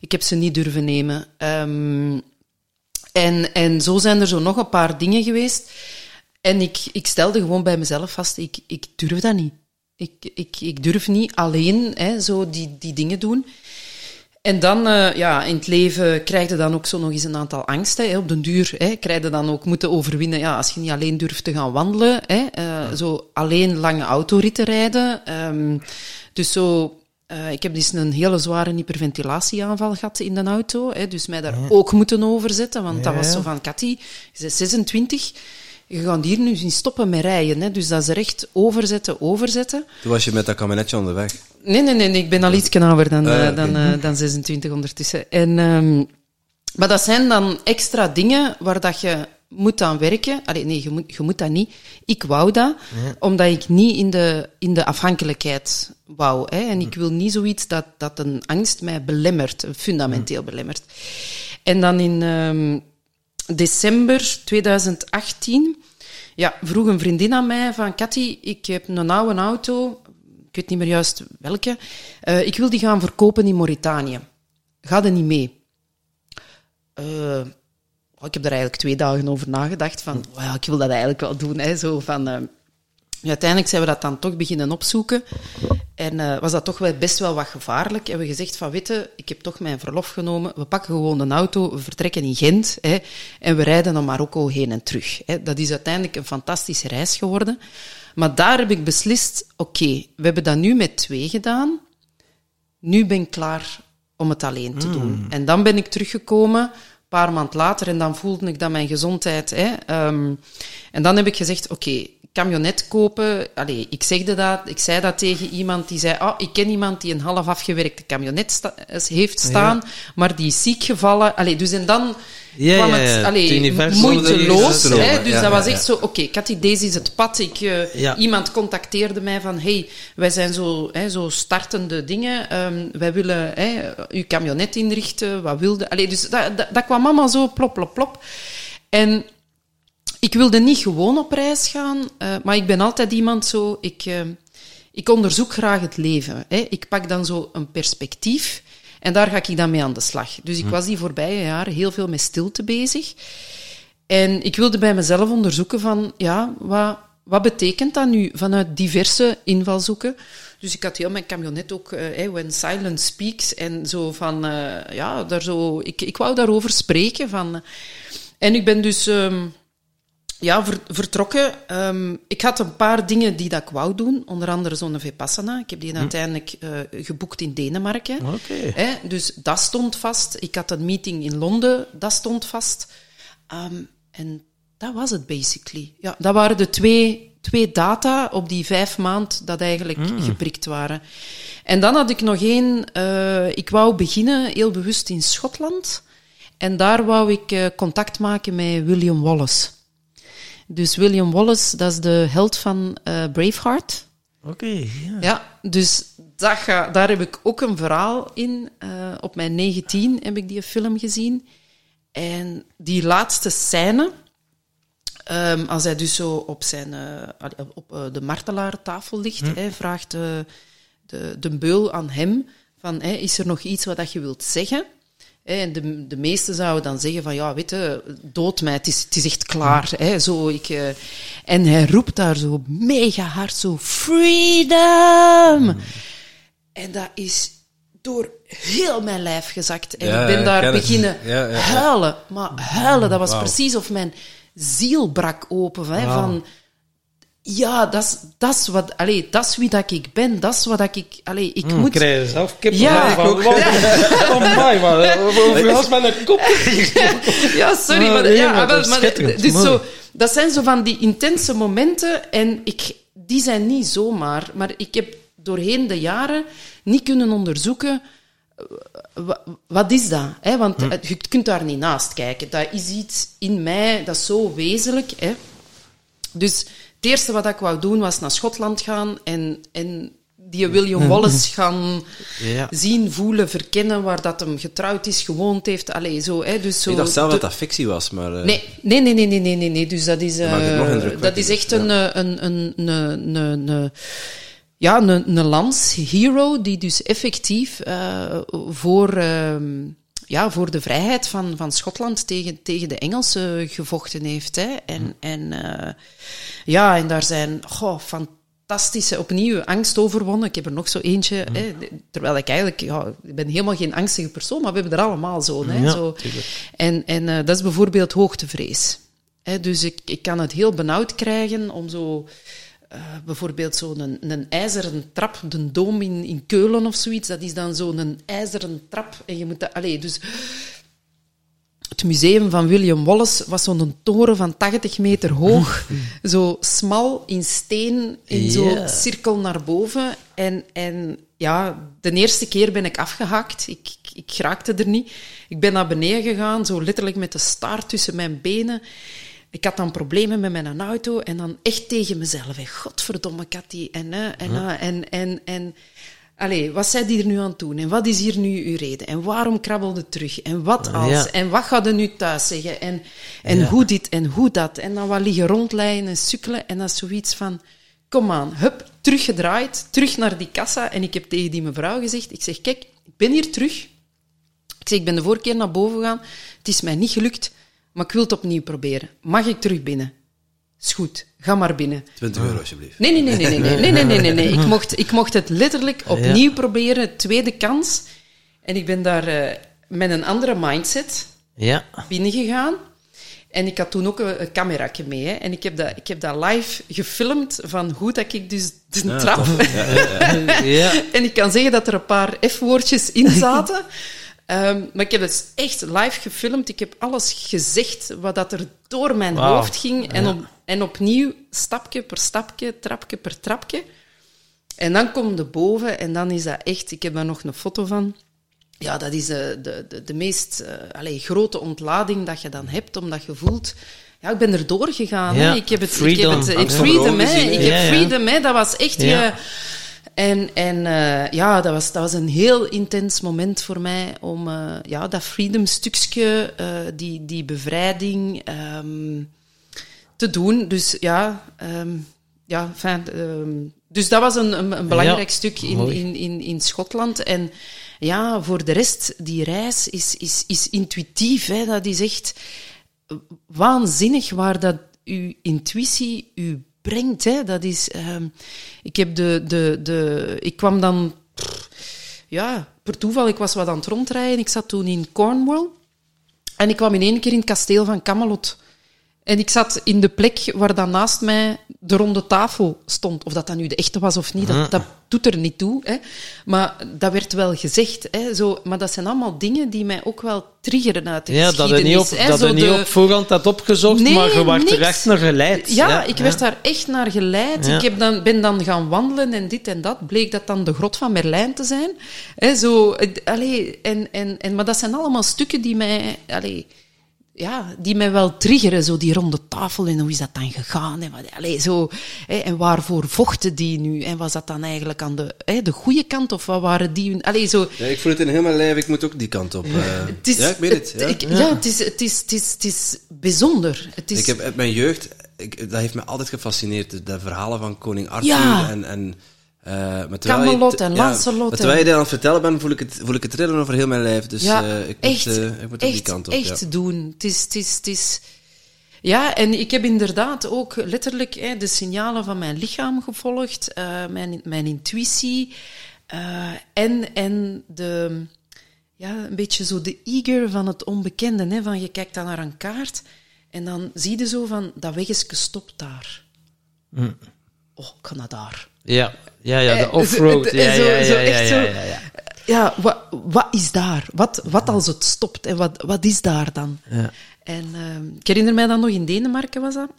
ik heb ze niet durven nemen. Um, en, en zo zijn er zo nog een paar dingen geweest. En ik, ik stelde gewoon bij mezelf vast, ik, ik durf dat niet. Ik, ik, ik durf niet alleen hè, zo die, die dingen doen. En dan, uh, ja, in het leven krijg je dan ook zo nog eens een aantal angsten. Hè. Op den duur hè, krijg je dan ook moeten overwinnen. Ja, als je niet alleen durft te gaan wandelen, hè, uh, zo alleen lange autoritten rijden. Um, dus zo, uh, ik heb dus een hele zware hyperventilatieaanval gehad in de auto. Hè, dus mij daar ja. ook moeten overzetten. Want ja. dat was zo van, Cathy, je is 26 je gaat hier nu zien stoppen met rijden. Hè. Dus dat is recht overzetten, overzetten. Toen was je met dat kabinetje onderweg? Nee, nee, nee, ik ben al iets ouder dan, uh, uh, dan, uh, dan 26 ondertussen. En, um, maar dat zijn dan extra dingen waar dat je moet aan werken. Allee, nee, je moet, je moet dat niet. Ik wou dat, omdat ik niet in de, in de afhankelijkheid wou. Hè. En ik wil niet zoiets dat, dat een angst mij belemmert, fundamenteel belemmert. En dan in... Um, december 2018 ja, vroeg een vriendin aan mij van Cathy, ik heb een oude auto, ik weet niet meer juist welke, uh, ik wil die gaan verkopen in Mauritanië. Ga er niet mee? Uh, ik heb er eigenlijk twee dagen over nagedacht van, well, ik wil dat eigenlijk wel doen. Hè, zo van, uh, uiteindelijk zijn we dat dan toch beginnen opzoeken. En uh, was dat toch wel best wel wat gevaarlijk. Hebben we gezegd van, witte, ik heb toch mijn verlof genomen. We pakken gewoon een auto, we vertrekken in Gent. Hè, en we rijden naar Marokko heen en terug. Hè. Dat is uiteindelijk een fantastische reis geworden. Maar daar heb ik beslist, oké, okay, we hebben dat nu met twee gedaan. Nu ben ik klaar om het alleen te mm. doen. En dan ben ik teruggekomen, paar maand later, en dan voelde ik dat mijn gezondheid... Hè, um, en dan heb ik gezegd, oké, okay, camionet kopen. Allee, ik zegde dat, ik zei dat tegen iemand die zei: Oh, ik ken iemand die een half afgewerkte camionet sta heeft staan, ja. maar die is ziek gevallen. Allee, dus en dan ja, kwam het allee, moeiteloos. Hè, dus dat was echt zo: Oké, okay, deze is het pad. Ik, uh, Iemand contacteerde mij van: Hey, wij zijn zo, hè, zo startende dingen. Um, wij willen hè, uw camionet inrichten. Wat wilde. Allee, dus dat, dat, dat kwam allemaal zo plop, plop, plop. En ik wilde niet gewoon op reis gaan, uh, maar ik ben altijd iemand zo. Ik, uh, ik onderzoek graag het leven. Hè. Ik pak dan zo een perspectief en daar ga ik dan mee aan de slag. Dus ik hm. was die voorbije jaren heel veel met stilte bezig. En ik wilde bij mezelf onderzoeken van, ja, wat, wat betekent dat nu vanuit diverse invalshoeken? Dus ik had heel mijn camionet ook, uh, hey, When Silence Speaks, en zo van, uh, ja, daar zo, ik, ik wou daarover spreken. Van, en ik ben dus... Um, ja, ver, vertrokken. Um, ik had een paar dingen die dat ik wou doen. Onder andere zo'n Vipassana. Ik heb die hm. uiteindelijk uh, geboekt in Denemarken. Okay. Hè, dus dat stond vast. Ik had een meeting in Londen. Dat stond vast. Um, en dat was het basically. Ja, dat waren de twee, twee data op die vijf maand dat eigenlijk mm. geprikt waren. En dan had ik nog één... Uh, ik wou beginnen heel bewust in Schotland. En daar wou ik uh, contact maken met William Wallace. Dus William Wallace, dat is de held van uh, Braveheart. Oké, okay, ja. Ja, dus dat ga, daar heb ik ook een verhaal in. Uh, op mijn 19 heb ik die film gezien. En die laatste scène, um, als hij dus zo op, zijn, uh, op de martelaartafel ligt, hm. hij vraagt de, de, de beul aan hem van, hey, is er nog iets wat je wilt zeggen? En de, de meesten zouden dan zeggen van, ja, weet je, dood mij, het is, het is echt klaar. Hè, zo, ik, uh, en hij roept daar zo mega hard, zo, freedom! Mm. En dat is door heel mijn lijf gezakt. En ja, ik ben daar beginnen ja, huilen. Maar huilen, dat was wow. precies of mijn ziel brak open. Hè, wow. van, ja, dat is wat, allee, dat is wie dat ik ben, dat is wat dat ik, allee, ik mm, moet... Ik krijg zelf kippen ja, van, ook. Ja. (laughs) oh my, man, overal mijn kop. (laughs) ja, sorry, maar, nee, ja, maar, maar, maar dus zo, dat zijn zo van die intense momenten en ik, die zijn niet zomaar, maar ik heb doorheen de jaren niet kunnen onderzoeken wat is dat? Hè? Want hm. je kunt daar niet naast kijken. Dat is iets in mij, dat is zo wezenlijk. Hè? Dus het eerste wat ik wou doen was naar Schotland gaan en, en die William (laughs) Wallace gaan Ja. zien, voelen, verkennen, waar dat hem getrouwd is, gewoond heeft. Allee, zo, hè, dus zo Ik dacht zelf de- dat dat fictie was, maar... eh, Nee, nee, nee, nee, nee, nee, nee, nee. Dus dat is, eh, indrukwekkender. dat is echt een, eh, een, een, een, een, een, ja, een, een landshero die dus effectief eh, voor, ehm, ja, voor de vrijheid van, van Schotland tegen, tegen de Engelsen gevochten heeft. Hè. En, en, eh, ja, en daar zijn goh, fantastische, opnieuw angst overwonnen. Ik heb er nog zo eentje, hè, terwijl ik eigenlijk, ja, ik ben helemaal geen angstige persoon, maar we hebben er allemaal zo. Hè, Ja, zo. En, en eh, dat is bijvoorbeeld hoogtevrees. Hè, dus ik, ik kan het heel benauwd krijgen om zo... eh, bijvoorbeeld zo'n een, een ijzeren trap, de Dom in, in Keulen of zoiets, dat is dan zo'n ijzeren trap. En je moet dat... Allee, dus het museum van William Wallace was zo'n toren van 80 meter hoog, (laughs) zo smal in steen, in zo'n Ja. cirkel naar boven. En, en ja, de eerste keer ben ik afgehakt. Ik, ik, ik raakte er niet. Ik ben naar beneden gegaan, zo letterlijk met de staart tussen mijn benen. Ik had dan problemen met mijn auto en dan echt tegen mezelf. hè, Godverdomme, Cathy. En, en, en, en, en, Allee, wat zijn die er nu aan het doen? En wat is hier nu uw reden? En waarom krabbelde terug? En wat als? Ja. En wat gaat er nu thuis zeggen? En, en hoe dit en hoe dat? En dan wat liggen rondlijnen en sukkelen. En dat is zoiets van, kom aan, hup, teruggedraaid, terug naar die kassa. En ik heb tegen die mevrouw gezegd, ik zeg, kijk, ik ben hier terug. Ik zeg, ik ben de vorige keer naar boven gegaan. Het is mij niet gelukt, maar ik wil het opnieuw proberen. Mag ik terug binnen? Is goed, ga maar binnen. 20 euro, alsjeblieft. Nee, nee, nee, nee, nee, nee, nee, nee, nee, nee, nee. Ik, mocht, ik mocht het letterlijk opnieuw proberen, tweede kans. En ik ben daar eh, met een andere mindset Ja. binnengegaan. En ik had toen ook een, een cameraatje mee. Hè. En ik heb, dat, ik heb dat live gefilmd van hoe dat ik dus de trap... ja. (laughs) En ik kan zeggen dat er een paar F-woordjes in zaten. (laughs) Ehm, maar ik heb het echt live gefilmd. Ik heb alles gezegd wat dat er door mijn hoofd ging. En, op, en opnieuw, stapje per stapje, trapje per trapje. En dan komt de boven en dan is dat echt... Ik heb daar nog een foto van. Ja, dat is de, de, de, de meest eh, allee, grote ontlading dat je dan hebt, omdat je voelt... Ja, ik ben er doorgegaan. Ja. Ik heb het... freedom. Ik heb het, het van freedom, hè. Ik heb freedom, hè. Dat was echt... Ja. je- en, en eh, ja, dat was, dat was een heel intens moment voor mij om eh, ja, dat freedom stukje, eh, die, die bevrijding ehm, te doen. Dus ja, ehm, ja fijn, ehm, dus dat was een, een, een belangrijk Ja, stuk in, in, in, in Schotland. En ja, voor de rest, die reis is, is, is intuïtief. Hè. Dat is echt waanzinnig waar dat uw intuïtie u brengt. Hè. Dat is, ehm, ik heb de, de, de, ik kwam dan, ja, per toeval, ik was wat aan het rondrijden. Ik zat toen in Cornwall en ik kwam in één keer in het kasteel van Camelot. En ik zat in de plek waar dan naast mij de ronde tafel stond. Of dat dat nu de echte was of niet, dat, dat doet er niet toe. Hè. Maar dat werd wel gezegd. Hè. Zo, maar dat zijn allemaal dingen die mij ook wel triggeren uit de Ja, dat je geschiedenis. niet op, hè. dat niet op voorhand had opgezocht, Nee, maar je werd er echt naar geleid. Ja, ik werd daar echt naar geleid. Ja. Ik heb dan, ben dan gaan wandelen en dit en dat. Bleek dat dan de grot van Merlijn te zijn. Hè, zo, allee, en, en, en, maar dat zijn allemaal stukken die mij, allee, ja, die mij wel triggeren. Zo die ronde tafel en hoe is dat dan gegaan? En, wat, allee, zo, hè, en waarvoor vochten die nu? En was dat dan eigenlijk aan de, hè, de goede kant of wat waren die? Allee, zo, Ja, ik voel het in heel mijn lijf, ik moet ook die kant op. (laughs) eh. het is, ja, ik weet het. Ja. ik- ja, het, is, het, is, het, is, het is bijzonder. Het is, Ik heb uit mijn jeugd, ik, dat heeft me altijd gefascineerd, de, de verhalen van koning Arthur en... en eh, maar terwijl Camelot en ja, Lancelot maar terwijl je dat aan het vertellen bent, voel ik het, voel ik het trillen over heel mijn lijf. Dus ja, eh, ik, echt, moet, eh, ik moet op echt, die kant op. echt ja. doen. Het is, het is, het is... Ja, en ik heb inderdaad ook letterlijk hè, de signalen van mijn lichaam gevolgd, eh, mijn, mijn intuïtie eh, en, en de, ja, een beetje zo de eager van het onbekende. Hè, van je kijkt dan naar een kaart en dan zie je zo van, dat weggetje stopt daar. Oh, ik ga naar daar. Ja, ja, ja de offroad. Ja, ja, ja, ja, ja, zo- ja, ja. Ja, wat, wat is daar? Wat, wat als het stopt? En wat, wat is daar dan? Ja. En ehm, ik herinner mij dan nog in Denemarken was dat.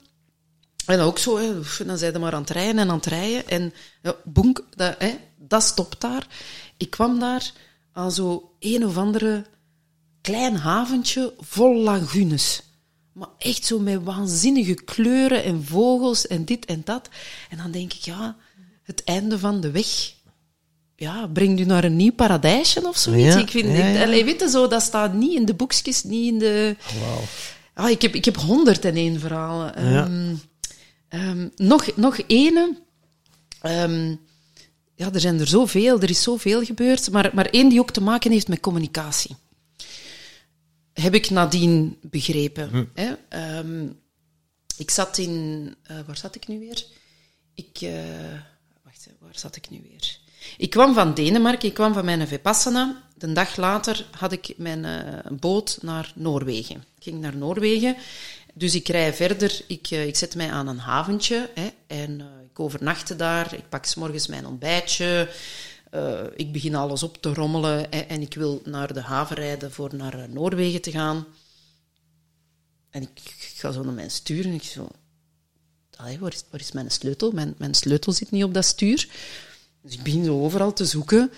En ook zo, hè, dan zijn ze maar aan het rijden en aan het rijden. En ja, boenk, dat, hè, dat stopt daar. Ik kwam daar aan zo een of andere klein haventje vol lagunes. Maar echt zo met waanzinnige kleuren en vogels en dit en dat. En dan denk ik, ja, het einde van de weg. Ja, brengt u naar een nieuw paradijsje of zoiets. Ja, ik vind, ja, ja. Allee, weet je, zo, dat staat niet in de boekjes, niet in de... Wauw. Ah, ik, heb, ik heb honderd en één verhalen. Ja. Ehm, ehm, nog, nog ene. Ehm, ja, er zijn er zoveel, er is zoveel gebeurd. Maar, maar één die ook te maken heeft met communicatie. Heb ik nadien begrepen. Hè? Ehm, ik zat in... eh, waar zat ik nu weer? Ik... eh, zat ik nu weer? Ik kwam van Denemarken, ik kwam van mijn Vipassana. De dag later had ik mijn eh, boot naar Noorwegen. Ik ging naar Noorwegen. Dus ik rij verder, ik, eh, ik zet mij aan een haventje hè, en eh, ik overnachtte daar. Ik pak 's morgens mijn ontbijtje. Ik begin alles op te rommelen hè, en ik wil naar de haven rijden voor naar Noorwegen te gaan. En ik, ik ga zo naar mijn stuur en ik zo... Allee, waar, is, waar is mijn sleutel? Mijn, mijn sleutel zit niet op dat stuur. Dus ik begin zo overal te zoeken.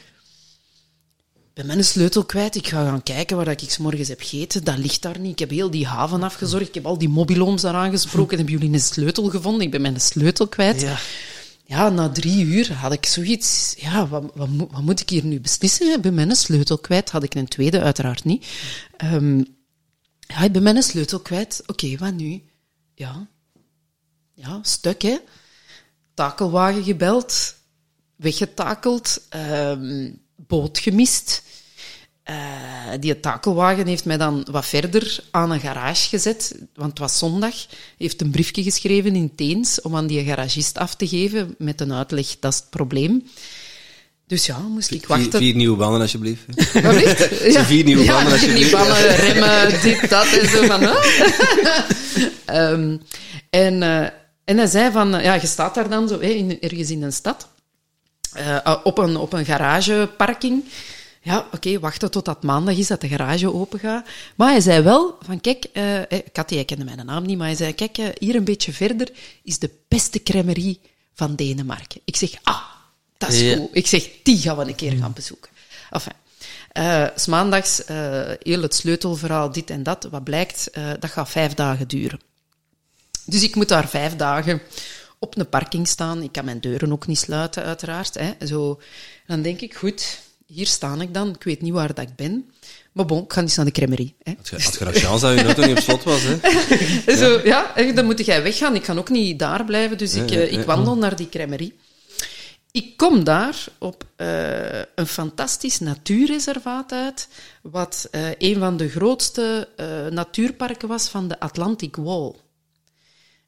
Ik ben mijn sleutel kwijt. Ik ga gaan kijken waar ik 's morgens heb gegeten. Dat ligt daar niet. Ik heb heel die haven afgezorgd. Ik heb al die mobilooms daar aangesproken. Hebben jullie een sleutel gevonden? Ik ben mijn sleutel kwijt. Ja. Ja, na drie uur had ik zoiets... Ja, wat, wat, moet- wat moet ik hier nu beslissen? Ik ben mijn sleutel kwijt. Had ik een tweede, uiteraard niet. Ehm, ja, ik ben mijn sleutel kwijt. Oké, wat nu? Ja. Ja, stuk, hè. Takelwagen gebeld. Weggetakeld. ehm, boot gemist. Eh, die takelwagen heeft mij dan wat verder aan een garage gezet, want het was zondag. Heeft een briefje geschreven in Teens om aan die garagist af te geven met een uitleg, dat is het probleem. Dus ja, moest ik Vier, wachten. vier nieuwe banden, alsjeblieft. (laughs) Zo vier nieuwe banden, alsjeblieft. Die banden, remmen, dit, dat en zo van... (laughs) Ehm, en, eh, en hij zei van... Ja, je staat daar dan zo, in, ergens in een stad, eh, op, een, op een garageparking. Ja, oké, wachten tot dat maandag is dat de garage open gaat. Maar hij zei wel van, kijk... eh eh, Cathy, hij kende mijn naam niet, maar hij zei, kijk, eh, hier een beetje verder is de beste crèmerie van Denemarken. Ik zeg, ah, dat is Ja. goed. Ik zeg, die gaan we een keer gaan bezoeken. Enfin, eh, s maandags, eh, heel het sleutelverhaal, dit en dat. Wat blijkt, eh, dat gaat vijf dagen duren. Dus ik moet daar vijf dagen op een parking staan. Ik kan mijn deuren ook niet sluiten, uiteraard. Hè. Zo. Dan denk ik, goed, hier sta ik dan. Ik weet niet waar dat ik ben. Maar bon, ik ga eens naar de crèmerie. Hè. Had je chance dat je auto niet op slot was, hè? (laughs) Zo, ja, dan moet jij weggaan. Ik kan ook niet daar blijven, dus ik, eh, ik wandel naar die crèmerie. Ik kom daar op eh, een fantastisch natuurreservaat uit, wat eh, een van de grootste natuurparken was van de Atlantic Wall.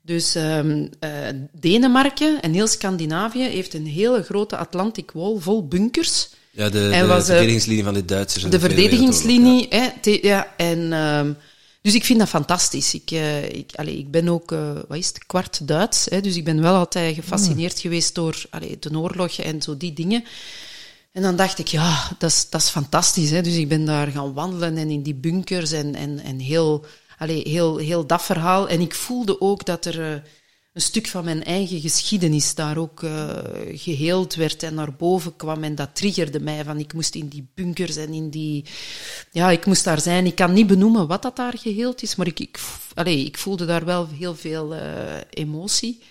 Dus ehm, eh, Denemarken en heel Scandinavië heeft een hele grote Atlantic Wall vol bunkers. Ja, de, de was, eh, verdedigingslinie van de Duitsers. De Wereldoorlog, verdedigingslinie, hè, te- ja, en, ehm, dus ik vind dat fantastisch. Ik, eh, ik, allee, ik ben ook, wat is het, kwart Duits, hè, dus ik ben wel altijd gefascineerd geweest door allee, de oorlog en zo die dingen. En dan dacht ik, ja, dat is, dat is fantastisch. Hè. Dus ik ben daar gaan wandelen en in die bunkers en, en, en heel, allee, heel, heel dat verhaal. En ik voelde ook dat er eh, een stuk van mijn eigen geschiedenis daar ook eh, geheeld werd en naar boven kwam. En dat triggerde mij van, ik moest in die bunkers en in die... Ja, ik moest daar zijn. Ik kan niet benoemen wat dat daar geheeld is, maar ik, ik, allee, ik voelde daar wel heel veel eh, emotie.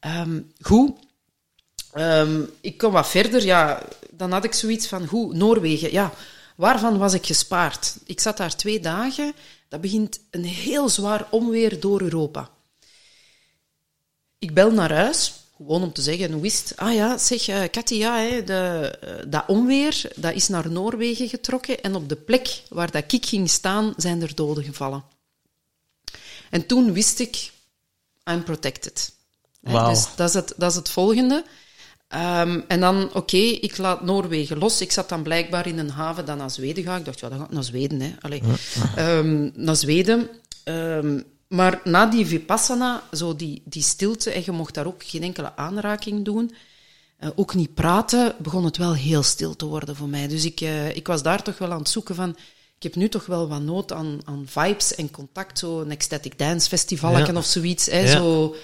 Ehm, goed. Ehm, ik kom wat verder, ja, dan had ik zoiets van, hoe, Noorwegen, ja, waarvan was ik gespaard? Ik zat daar twee dagen, dat begint een heel zwaar onweer door Europa. Ik bel naar huis, gewoon om te zeggen, hoe is het? Ah ja, zeg, uh, ja, hè, de, uh, dat onweer, dat is naar Noorwegen getrokken en op de plek waar dat ik ging staan, zijn er doden gevallen. En toen wist ik, I'm protected. Wow. Dus dat is het, dat is het volgende. Um, en dan, oké, okay, ik laat Noorwegen los. Ik zat dan blijkbaar in een haven dat naar Zweden gaat. Ik dacht, ja, dan ga ik naar Zweden. Hè. Allee. Um, naar Zweden. Um, maar na die Vipassana, zo die, die stilte, en je mocht daar ook geen enkele aanraking doen, uh, ook niet praten, begon het wel heel stil te worden voor mij. Dus ik, uh, ik was daar toch wel aan het zoeken van, ik heb nu toch wel wat nood aan, aan vibes en contact, zo een ecstatic dance festival ja. of zoiets. Hè, ja. zo,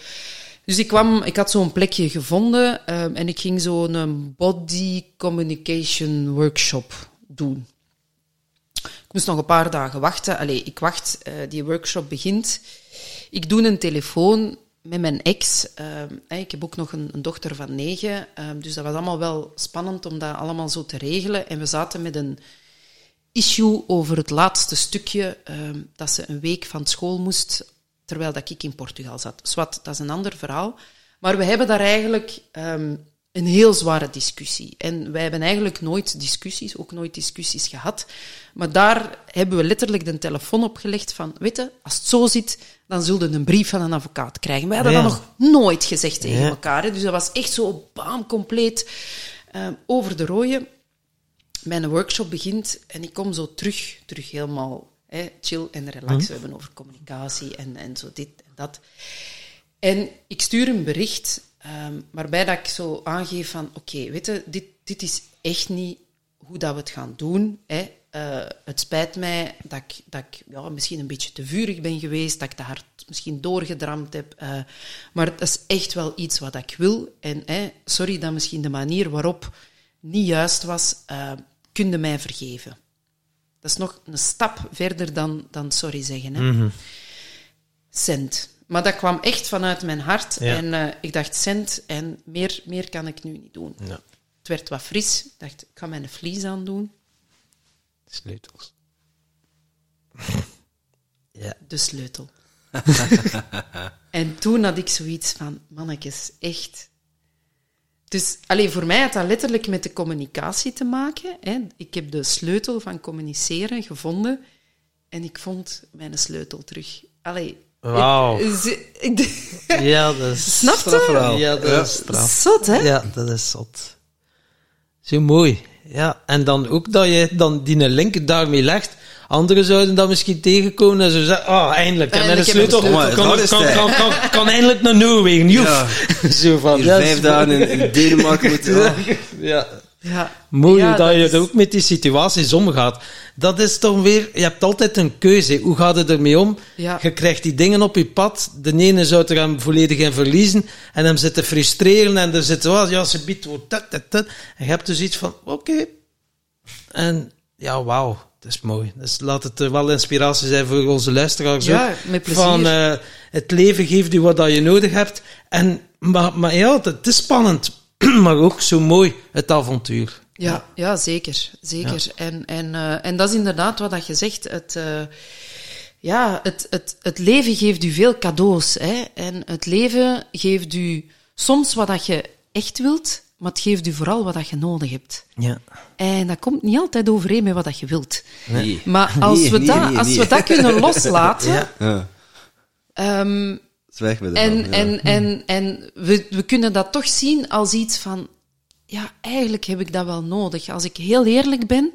dus ik, kwam, ik had zo'n plekje gevonden um, en ik ging zo'n body communication workshop doen. Ik moest nog een paar dagen wachten. Allee, ik wacht, uh, die workshop begint. ik doe een telefoon met mijn ex. Ehm, ik heb ook nog een, dochter van negen. ehm, dus dat was allemaal wel spannend om dat allemaal zo te regelen. En we zaten met een issue over het laatste stukje ehm, dat ze een week van school moest, terwijl dat ik in Portugal zat. Zwat, dat is een ander verhaal. Maar we hebben daar eigenlijk ehm, een heel zware discussie. En wij hebben eigenlijk nooit discussies, ook nooit discussies gehad. Maar daar hebben we letterlijk de telefoon opgelegd van, weet je, als het zo zit, dan zullen we een brief van een advocaat krijgen. Wij hadden Ja. dat nog nooit gezegd tegen Ja. elkaar. Hè. Dus dat was echt zo, bam, compleet ehm, over de rode mijn workshop begint en ik kom zo terug, terug helemaal hè, chill en relax. We hebben over communicatie en, en zo dit en dat. En ik stuur een bericht ehm, waarbij dat ik zo aangeef van oké, weet je, dit, dit is echt niet hoe dat we het gaan doen. Hè. Eh, het spijt mij dat ik, dat ik ja, misschien een beetje te vurig ben geweest, dat ik te hard misschien doorgedramd heb. eh, maar dat is echt wel iets wat ik wil. En hè, sorry dat misschien de manier waarop niet juist was, eh kun je mij vergeven. Dat is nog een stap verder dan, dan sorry zeggen. Hè. Cent. Maar dat kwam echt vanuit mijn hart. Ja. En eh, ik dacht, cent en meer, meer kan ik nu niet doen. Ja. Het werd wat fris. Ik dacht, ik ga mijn vlies aandoen. Sleutels. (laughs) ja. De sleutel. (laughs) en toen had ik zoiets van, mannetjes, echt... Dus alleen voor mij had dat letterlijk met de communicatie te maken. Hè. Ik heb de sleutel van communiceren gevonden en ik vond mijn sleutel terug. Allee, Wauw. (laughs) Ja, dat is... (laughs) Snap je? Ja, dat Ja. is straf. Zot, hè? Ja, dat is zot. Zo mooi. Ja, en dan ook dat je dan die link daarmee legt. Anderen zouden dat misschien tegenkomen en zo zeggen, oh, eindelijk, mijn Eindelijk ik sleutel, een kan, sleutel. kan, Maar kan, kan, kan, kan eindelijk naar Noorwegen, joef. Ja. (laughs) Zo van, vijf dagen in, in Denemarken (laughs) moeten... Ja. Ja. Mooi Ja, dat, je is- er ook met die situaties omgaat. Dat is toch weer, je hebt altijd een keuze. Hoe gaat het ermee om? Ja. Je krijgt die dingen op je pad. De ene zou er hem volledig in verliezen en hem zitten frustreren en er zit, oh, ja, ze biedt dat, dat, dat. En je hebt dus iets van, oké. En ja, wauw, dat is mooi. Dus laat het er wel inspiratie zijn voor onze luisteraars Ja, ook. met plezier. Van, eh, het leven geeft u wat dat je nodig hebt. En, maar, maar ja, het is spannend. (clears throat) maar ook zo mooi, het avontuur. Ja, ja zeker. zeker. En, en, eh, en dat is inderdaad wat dat je zegt. Het, eh, ja, het, het, het leven geeft u veel cadeaus. Hè? En het leven geeft u soms wat dat je echt wilt, maar het geeft u vooral wat dat je nodig hebt. Ja. En dat komt niet altijd overeen met wat dat je wilt. Nee. Maar als, Nee, we, nee, dat, nee, als nee. we dat kunnen (laughs) loslaten... Ja. Ehm, zwijg en, ja. en, en, en we, we kunnen dat toch zien als iets van... Ja, eigenlijk heb ik dat wel nodig. Als ik heel eerlijk ben...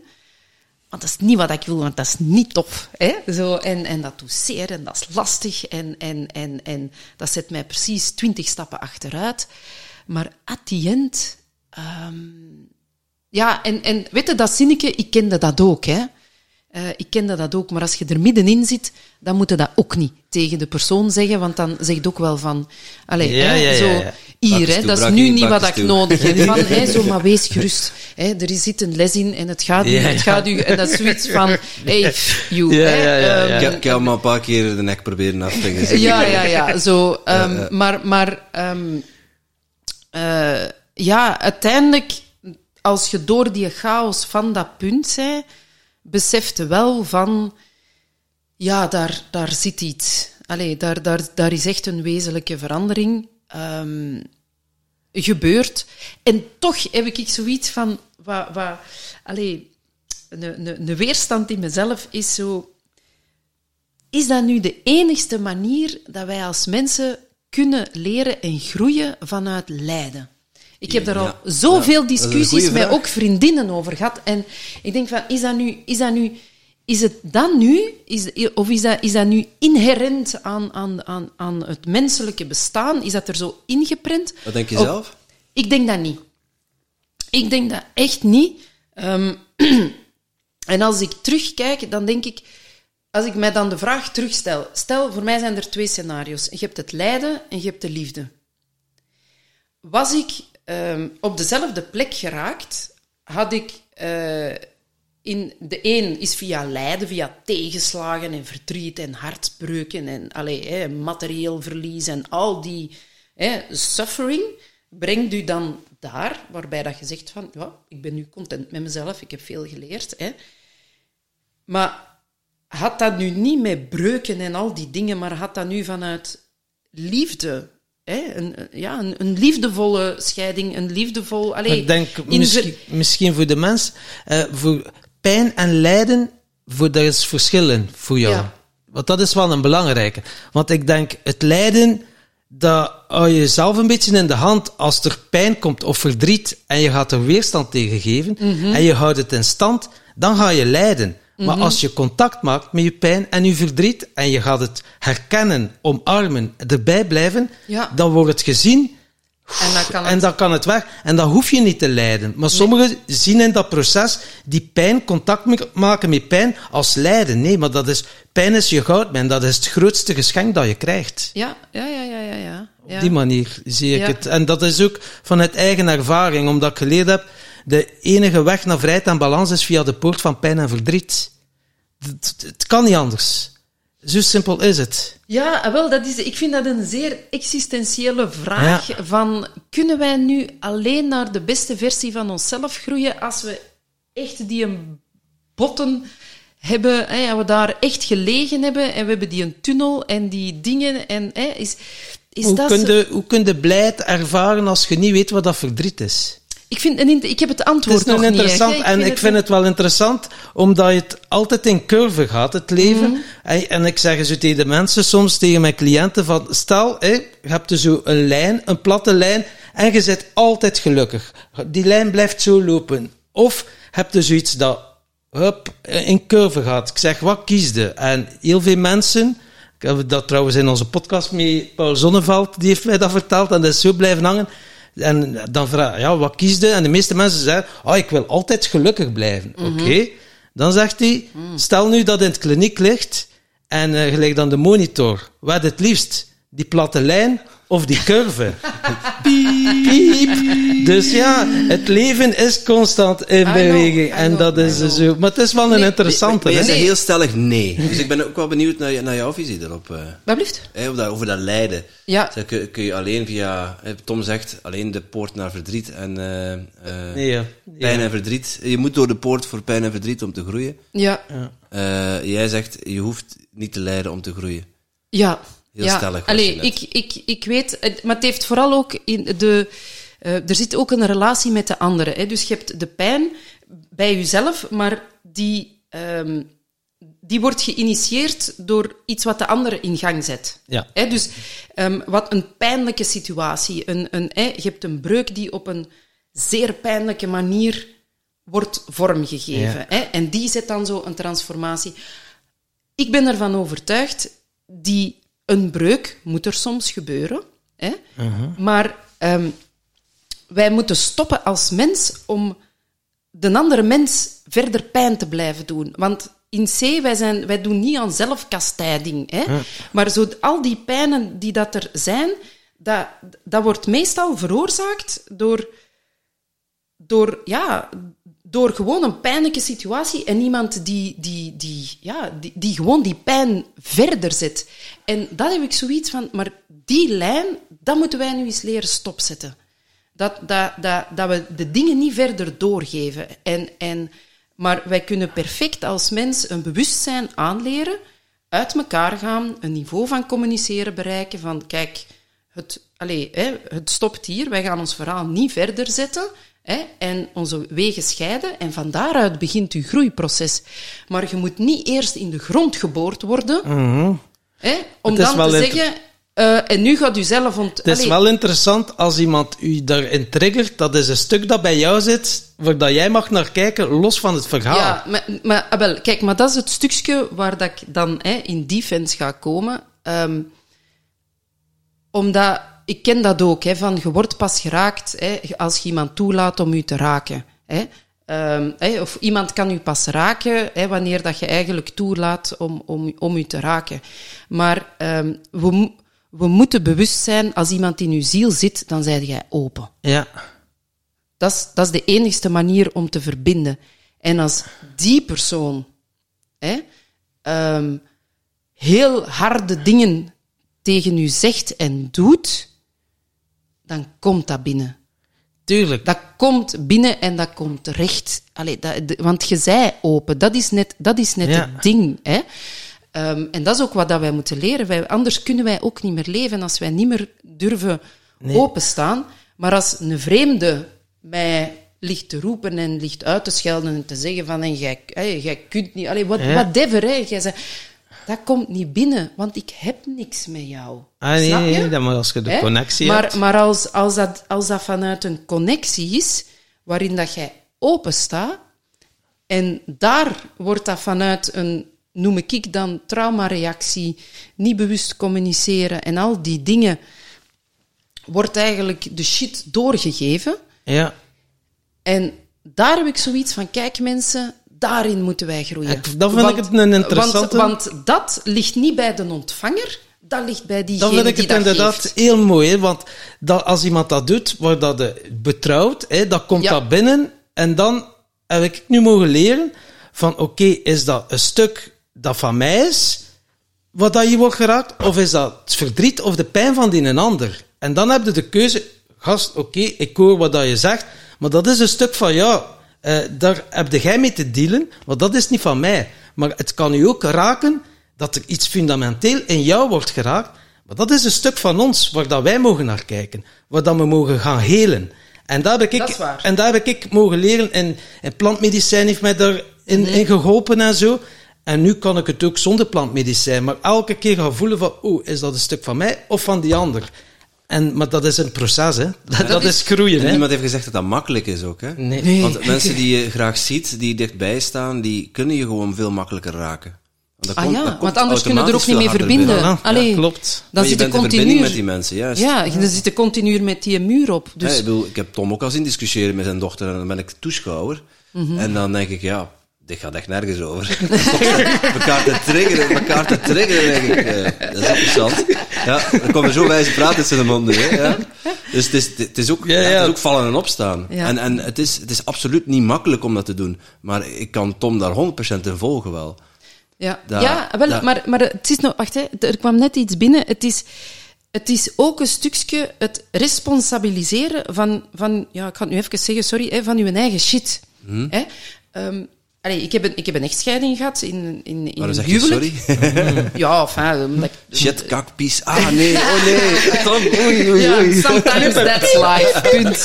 Want dat is niet wat ik wil, want dat is niet tof. Hè? Zo, en, en dat doet zeer en dat is lastig. En, en, en, en dat zet mij precies twintig stappen achteruit. Maar at the end... ehm, ja, en, en weet je, dat zinnetje, ik kende dat ook. Hè? Eh, ik kende dat ook, maar als je er middenin zit, dan moet je dat ook niet tegen de persoon zeggen, want dan zegt ook wel van... Allez, Ja, hè, ja, ja, zo, ja. hier, hè, toe, dat is nu niet wat ik toe. nodig heb. (laughs) Van, hè, zo, maar wees gerust. Hè, er zit een les in en het gaat, u, Ja, het gaat u... En dat is zoiets van, hey, you. Ja, hè, ja, ja, ja. ehm, Ik heb, ik heb hem al een paar keer de nek proberen af te ja, ja, ja. Zo, ehm, Ja, ja. Maar, maar eh, ja, uiteindelijk, als je door die chaos van dat punt zei, besefte wel van, ja, daar, daar zit iets. Allee, daar, daar, daar is echt een wezenlijke verandering ehm, gebeurd. En toch heb ik zoiets van, wat, wat, allee, een, een, een weerstand in mezelf is zo is dat nu de enigste manier dat wij als mensen kunnen leren en groeien vanuit lijden? Ik heb daar al Ja, zoveel ja, discussies met ook vriendinnen over gehad. En ik denk van, is dat nu... Is dat nu is het dan nu, is, of is dat, is dat nu inherent aan, aan, aan, aan het menselijke bestaan? Is dat er zo ingeprent? Wat denk je zelf? Ik denk dat niet. Ik denk dat echt niet. Ehm, (clears throat) en als ik terugkijk, dan denk ik... Als ik mij dan de vraag terugstel... Stel, voor mij zijn er twee scenario's. Je hebt het lijden en je hebt de liefde. Was ik ehm, op dezelfde plek geraakt, had ik... eh, in de een is via lijden, via tegenslagen en verdriet en hartbreuken en allee, materieel verlies en al die suffering brengt u dan daar, waarbij dat je zegt van, ja, ik ben nu content met mezelf, ik heb veel geleerd. Maar had dat nu niet met breuken en al die dingen, maar had dat nu vanuit liefde, hè, een, ja, een, een liefdevolle scheiding, een liefdevol... Allee, ik denk misschien, misschien voor de mens, eh, voor pijn en lijden, voor, daar is verschil in voor jou. Ja. Want dat is wel een belangrijke. Want ik denk, het lijden, dat hou je zelf een beetje in de hand als er pijn komt of verdriet en je gaat er weerstand tegen geven Mhm. en je houdt het in stand, dan ga je lijden. Maar Mhm. als je contact maakt met je pijn en je verdriet en je gaat het herkennen, omarmen, erbij blijven, Ja. dan wordt het gezien En dan kan en het... dan kan het weg. En dan hoef je niet te lijden. Maar sommigen zien in dat proces die pijn, contact maken met pijn, als lijden. Nee, maar dat is, pijn is je goudmijn. Dat is het grootste geschenk dat je krijgt. Ja, ja, ja, ja, ja. ja. Op die manier zie ik Ja. het. En dat is ook vanuit eigen ervaring, omdat ik geleerd heb, de enige weg naar vrijheid en balans is via de poort van pijn en verdriet. Het, kan niet anders. Zo simpel is het. Ja, ah, wel, dat is, ik vind dat een zeer existentiële vraag. Ja. Van, kunnen wij nu alleen naar de beste versie van onszelf groeien als we echt die een botten hebben, hè, en we daar echt gelegen hebben en we hebben die een tunnel en die dingen en hè, is, is Hoe dat... kun, zo- je, hoe kun je blijheid ervaren als je niet weet wat dat verdriet is? Ik, vind, int- ik heb het Het antwoord is nog nog niet. interessant echt, en ik vind het wel interessant omdat je het altijd in curve gaat, het leven. Mhm. En, en ik zeg zo tegen de mensen, soms tegen mijn cliënten, van stel, hé, je hebt dus zo een lijn, een platte lijn, en je zit altijd gelukkig. Die lijn blijft zo lopen. Of heb je zoiets dat hup, in curve gaat. Ik zeg, wat kiesde? En heel veel mensen, ik heb dat trouwens in onze podcast met Paul Zonneveld, die heeft mij dat verteld, en dat is zo blijven hangen. En dan vraag ja, wat kiesde? En de meeste mensen zeggen, oh, ik wil altijd gelukkig blijven. Oké. Dan zegt hij, stel nu dat in het kliniek ligt, en eh gelijk dan de monitor, wat het liefst? Die platte lijn of die curve? (laughs) Piep. Dus ja, het leven is constant in know, beweging. En know, dat is zo. Maar het is wel een Nee, interessante. Maar zegt heel stellig nee. (laughs) Dus ik ben ook wel benieuwd naar, naar jouw visie erop. eh. Wat blieft? Hè, over, dat, over dat lijden. Ja. Kun, kun je alleen via, Tom zegt, alleen de poort naar verdriet en eh, eh, Nee, ja. pijn Ja. en verdriet. Je moet door de poort voor pijn en verdriet om te groeien. Ja. Eh, jij zegt, je hoeft niet te lijden om te groeien. Ja. Heel ja. stellig Allee, ik, ik, ik weet, maar het heeft vooral ook in de. eh, er zit ook een relatie met de anderen. Hè? Dus je hebt de pijn bij jezelf, maar die, ehm, die wordt geïnitieerd door iets wat de andere in gang zet. Ja. Hè? Dus ehm, wat een pijnlijke situatie. Een, een, hè, je hebt een breuk die op een zeer pijnlijke manier wordt vormgegeven. Hè? En die zet dan zo een transformatie. Ik ben ervan overtuigd, die een breuk moet er soms gebeuren. Hè? Maar ehm, wij moeten stoppen als mens om de andere mens verder pijn te blijven doen. Want in C, wij, zijn, wij doen niet aan zelfkastijding. Hè? Maar zo, al die pijnen die dat er zijn, dat, dat wordt meestal veroorzaakt door, door, ja, door gewoon een pijnlijke situatie en iemand die, die, die, ja, die, die gewoon die pijn verder zet. En dat heb ik zoiets van, maar die lijn, dat moeten wij nu eens leren stopzetten. Dat, dat, dat, dat we de dingen niet verder doorgeven. En, en, maar wij kunnen perfect als mens een bewustzijn aanleren, uit elkaar gaan, een niveau van communiceren bereiken, van kijk, het, allez, hè, het stopt hier, wij gaan ons verhaal niet verder zetten hè, en onze wegen scheiden. En van daaruit begint uw groeiproces. Maar je moet niet eerst in de grond geboord worden, hè, om dan te zeggen... eh, en nu gaat u zelf ont... Het is Allee, wel interessant als iemand u daarin triggert. Dat is een stuk dat bij jou zit, waar dat jij mag naar kijken, los van het verhaal. Ja, maar, maar kijk, maar dat is het stukje waar dat ik dan hè, in defense ga komen. Ehm, omdat, ik ken dat ook, hè, van je wordt pas geraakt hè, als je iemand toelaat om u te raken. Hè. Ehm, hè, of iemand kan u pas raken wanneer dat je eigenlijk toelaat om, om, om u te raken. Maar ehm, we, we moeten bewust zijn, als iemand in uw ziel zit, dan zijt jij open. Ja. Dat is, dat is de enigste manier om te verbinden. En als die persoon ehm, heel harde dingen tegen u zegt en doet, dan komt dat binnen. Tuurlijk. Dat komt binnen en dat komt recht. Allee, dat, de- want je zei open. Dat is net, dat is net Ja. het ding. Hè? Ehm, en dat is ook wat dat wij moeten leren. Wij, anders kunnen wij ook niet meer leven als wij niet meer durven openstaan. Maar als een vreemde mij ligt te roepen en ligt uit te schelden en te zeggen van en jij, kunt niet... Allee, Ja. whatever, hè. Jij zei, dat komt niet binnen, want ik heb niks met jou. Ah, nee, Snap je? nee, maar als je de Hè? connectie maar, hebt. Maar als, als, dat, als dat vanuit een connectie is, waarin dat jij open staat, en daar wordt dat vanuit een, noem ik dan, traumareactie, niet bewust communiceren en al die dingen, wordt eigenlijk de shit doorgegeven. Ja. En daar heb ik zoiets van, kijk mensen, daarin moeten wij groeien. Dat vind ik het een interessante- Want, want dat ligt niet bij de ontvanger, dat ligt bij diegene Dan vind ik die het dat inderdaad geeft. heel mooi, hè, want dat, als iemand dat doet, waar dat de betrouwt, hè, dan komt Ja. dat binnen en dan heb ik nu mogen leren van oké, is dat een stuk dat van mij is, wat dat je wordt geraakt, of is dat het verdriet of de pijn van die een ander? En dan heb je de keuze, gast, oké, ik hoor wat dat je zegt, maar dat is een stuk van jou. Eh, daar heb jij mee te dealen, want dat is niet van mij. Maar het kan u ook raken dat er iets fundamenteel in jou wordt geraakt, maar dat is een stuk van ons waar dat wij mogen naar kijken, waar dat we mogen gaan helen. En daar heb ik, Dat en daar heb ik mogen leren. En, en plantmedicijn heeft mij daarin in in geholpen en zo. En nu kan ik het ook zonder plantmedicijn. Maar elke keer gaan voelen van, oeh, is dat een stuk van mij of van die ander? En, maar dat is een proces, hè. Dat, dat is groeien, En hè. niemand heeft gezegd dat dat makkelijk is ook, hè? Nee. Want mensen die je graag ziet, die dichtbij staan, die kunnen je gewoon veel makkelijker raken. Want dat Ah komt- ja, want anders kunnen we er ook niet mee verbinden. Ja, Allee, klopt. Dan je zit je bent in continu... verbinding met die mensen, juist. Ja, je zit er continu met die muur op. Ja, Dus ik, bedoel, ik heb Tom ook al zien discussiëren met zijn dochter en dan ben ik toeschouwer. Mhm. En dan denk ik, ja, dit gaat echt nergens over. (laughs) elkaar te triggeren, elkaar te triggeren, denk ik. eh, dat is interessant. Ja, dan komen zo wijze praten tussen de monden. Hè, ja. Dus het is, het, is ook, Ja, ja, ja. het is ook vallen en opstaan. Ja. En, en het, is, het is absoluut niet makkelijk om dat te doen. Maar ik kan Tom daar 100% in volgen wel. Ja, Dat- ja wel, dat- maar, maar het is nog... Wacht, hè, er kwam net iets binnen. Het is, het is ook een stukje het responsabiliseren van... van ja, ik ga het nu even zeggen, sorry, hè, van uw eigen shit. Hm? Hè? Ehm, allee, ik, heb een, ik heb een echtscheiding gehad in, in, in een huwelijk. sorry. (laughs) Ja, enfin... omdat ik- Shit, kak, pies. Ah, (laughs) nee, oh nee. Tom, oei, oei, Ja, oei. sometimes (laughs) that's life. Punt.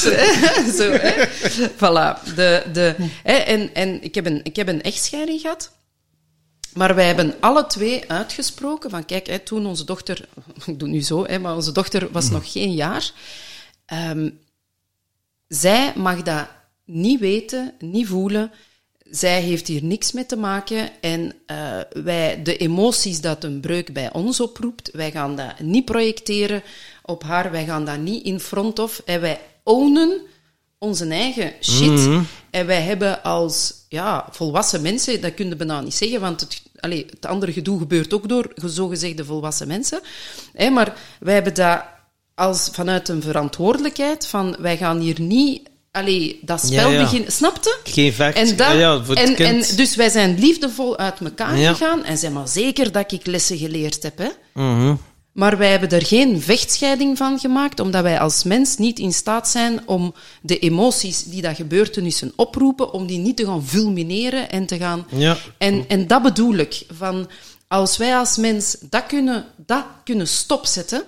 Zo, hè. Voilà. De, de, hè, en en ik, heb een, ik heb een echtscheiding gehad. Maar wij hebben alle twee uitgesproken van, kijk, hè, toen onze dochter... Ik doe nu zo, hè, maar onze dochter was nog geen jaar. Ehm, zij mag dat niet weten, niet voelen. Zij heeft hier niks mee te maken. En eh, wij, de emoties dat een breuk bij ons oproept, wij gaan dat niet projecteren op haar. Wij gaan dat niet in front of. En wij ownen onze eigen shit. En wij hebben als ja, volwassen mensen, dat kun je bijna niet zeggen, want het, het andere gedoe gebeurt ook door zogezegde volwassen mensen. Hè, maar wij hebben dat als vanuit een verantwoordelijkheid van wij gaan hier niet allee, dat spel Ja, ja. Snapte? Geen vecht. En, dat, ja, voor het en, kind. en dus wij zijn liefdevol uit elkaar gegaan en zeg maar zeker dat ik lessen geleerd heb. Hè? Mhm. Maar wij hebben er geen vechtscheiding van gemaakt, omdat wij als mens niet in staat zijn om de emoties die dat gebeurtenissen oproepen, om die niet te gaan fulmineren en te gaan... Ja. En, en dat bedoel ik. Van, als wij als mens dat kunnen, dat kunnen stopzetten,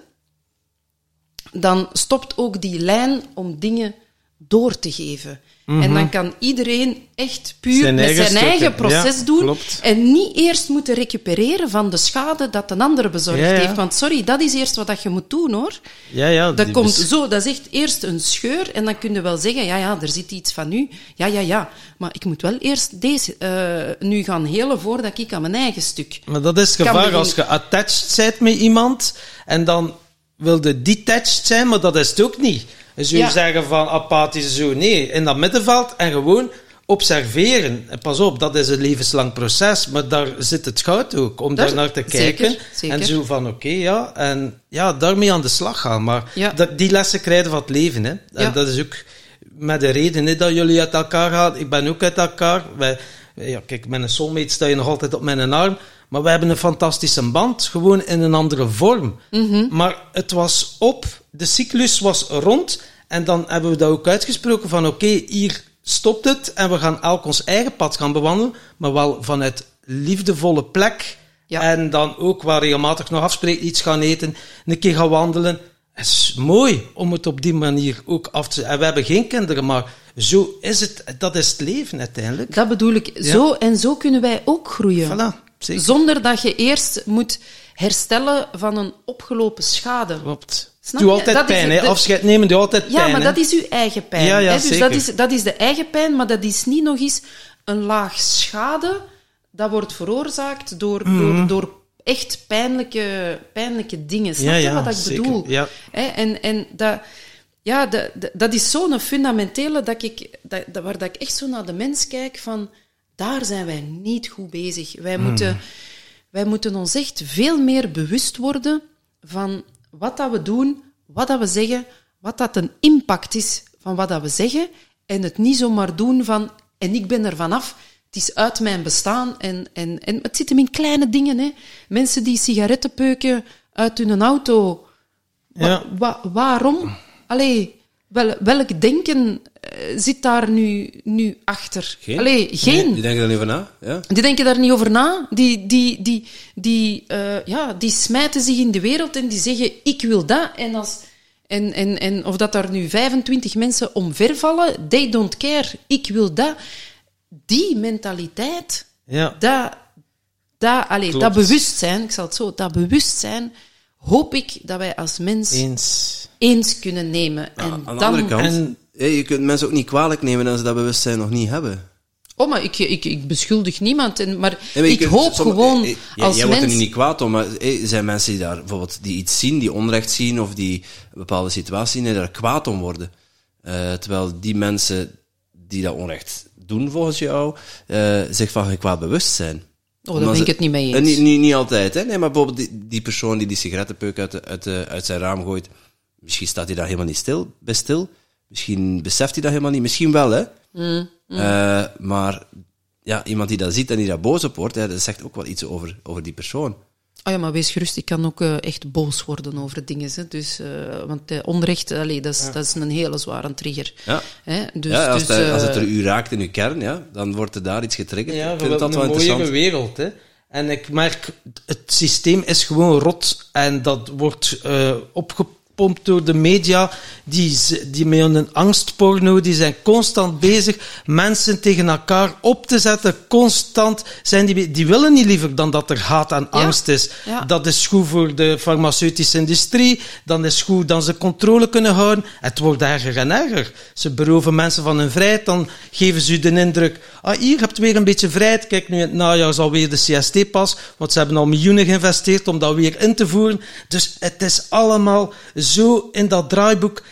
dan stopt ook die lijn om dingen door te geven. En dan kan iedereen echt puur Mhm. Zijn met eigen zijn eigen proces Ja, doen. klopt. En niet eerst moeten recupereren van de schade dat een ander bezorgd Ja, ja. heeft. Want sorry, dat is eerst wat dat je moet doen hoor. Ja, ja. Dat komt zo, dat is echt eerst een scheur en dan kun je wel zeggen, ja, ja, er zit iets van u. Ja, ja, ja. Maar ik moet wel eerst deze eh, nu gaan helen voordat ik aan mijn eigen stuk. Maar dat is het gevaar als je attached bent met iemand en dan wilde detached zijn, maar dat is het ook niet. Dus je Ja. zeggen van apathisch zo. Nee, in dat middenveld en gewoon observeren. En pas op, dat is een levenslang proces, maar daar zit het goud ook, om Daar- daar naar te kijken. zeker. En zo van, oké, ja, en ja, daarmee aan de slag gaan. Maar Ja. dat, die lessen krijgen van het leven, hè. Ja. En dat is ook met de reden hè, dat jullie uit elkaar gaan. Ik ben ook uit elkaar. Wij, ja, kijk, met een soulmate sta je nog altijd op mijn arm. Maar we hebben een fantastische band, gewoon in een andere vorm. Maar het was op, de cyclus was rond. En dan hebben we dat ook uitgesproken van oké, hier stopt het. En we gaan elk ons eigen pad gaan bewandelen. Maar wel vanuit liefdevolle plek. Ja. En dan ook waar regelmatig nog afspreken, iets gaan eten, een keer gaan wandelen. Het is mooi om het op die manier ook af te... En we hebben geen kinderen, maar zo is het. Dat is het leven uiteindelijk. Dat bedoel ik. Zo en zo kunnen wij ook groeien. Voilà, zeker. Zonder dat je eerst moet herstellen van een opgelopen schade. Klopt. Snap Doe je? altijd Dat pijn, hè. Afscheid nemen doet altijd Ja, pijn, maar hè. dat is uw eigen pijn. Ja, ja, hè? Dus zeker. dat is, dat is de eigen pijn, maar dat is niet nog eens een laag schade dat wordt veroorzaakt door, Mhm. door, door echt pijnlijke, pijnlijke dingen. Snap Ja, je ja, wat ik zeker. bedoel? Ja. Hè? En, en dat, ja, dat, dat- is zo'n fundamentele dat ik, dat- waar dat ik echt zo naar de mens kijk van daar zijn wij niet goed bezig. Wij, Hmm. moeten, wij moeten ons echt veel meer bewust worden van wat dat we doen, wat dat we zeggen, wat dat een impact is van wat dat we zeggen en het niet zomaar doen van en ik ben er vanaf. Het is uit mijn bestaan en, en, en het zit hem in kleine dingen. Hè. Mensen die sigaretten peuken uit hun auto, Wa- Ja. wa- waarom? Allee, wel, welk denken zit daar nu, nu achter? Geen? Allee, geen. Die denken er niet over na. Ja? Die denken daar niet over na. Die, die, die, die, eh, ja, die smijten zich in de wereld en die zeggen: Ik wil dat. En, als, en, en, en of dat daar nu 25 mensen omvervallen, they don't care. Ik wil dat. Die mentaliteit, Ja. dat, dat, allee, Klopt. dat bewustzijn, ik zal het zo, dat bewustzijn, hoop ik dat wij als mens Eens. eens kunnen nemen. Ja, en aan de dan, andere kant, En- je kunt mensen ook niet kwalijk nemen dat ze dat bewustzijn nog niet hebben. Oh, maar ik, ik, ik beschuldig niemand. En, maar Ja, maar je ik kunt- hoop sommige- gewoon eh, eh, als Jij wordt er niet kwaad om, maar eh, zijn mensen die daar bijvoorbeeld die iets zien, die onrecht zien of die een bepaalde situatie zien en daar kwaad om worden. Eh, terwijl die mensen die dat onrecht doen volgens jou, eh, zich van geen kwaad bewust zijn. Oh, daar ben ik het niet mee Eh, eens. niet, niet, niet altijd, hè? Nee, maar bijvoorbeeld die, die persoon die die sigarettenpeuk uit, de- uit, de- uit zijn raam gooit, misschien staat hij daar helemaal niet stil, bij stil. Misschien beseft hij dat helemaal niet. Misschien wel, hè? Mm, Eh, maar ja, iemand die dat ziet en die daar boos op wordt, hè, dat zegt ook wel iets over, over die persoon. Oh ja, maar wees gerust, ik kan ook eh, echt boos worden over dingen. Hè. Dus, eh, want eh, onrecht, allee, dat, is, dat is een hele zware trigger. Ja. Hè? Dus, ja, als, dus, het, als het er u raakt in uw kern, ja, dan wordt er daar iets getriggerd. Ja, ik vind dat wel een interessant. wereld. Hè. En ik merk, het systeem is gewoon rot. En dat wordt eh, opgepompt door de media. Die, die met een angstporno, die zijn constant bezig mensen tegen elkaar op te zetten. Constant zijn die, die willen niet liever dan dat er haat en Ja. angst is. Ja. Dat is goed voor de farmaceutische industrie. Dan is goed dat ze controle kunnen houden. Het wordt erger en erger. Ze beroven mensen van hun vrijheid. Dan geven ze u de indruk. Ah, hier hebt u weer een beetje vrijheid. Kijk, nu in het najaar is alweer de CST-pas. Want ze hebben al miljoenen geïnvesteerd om dat weer in te voeren. Dus het is allemaal zo in dat draaiboek.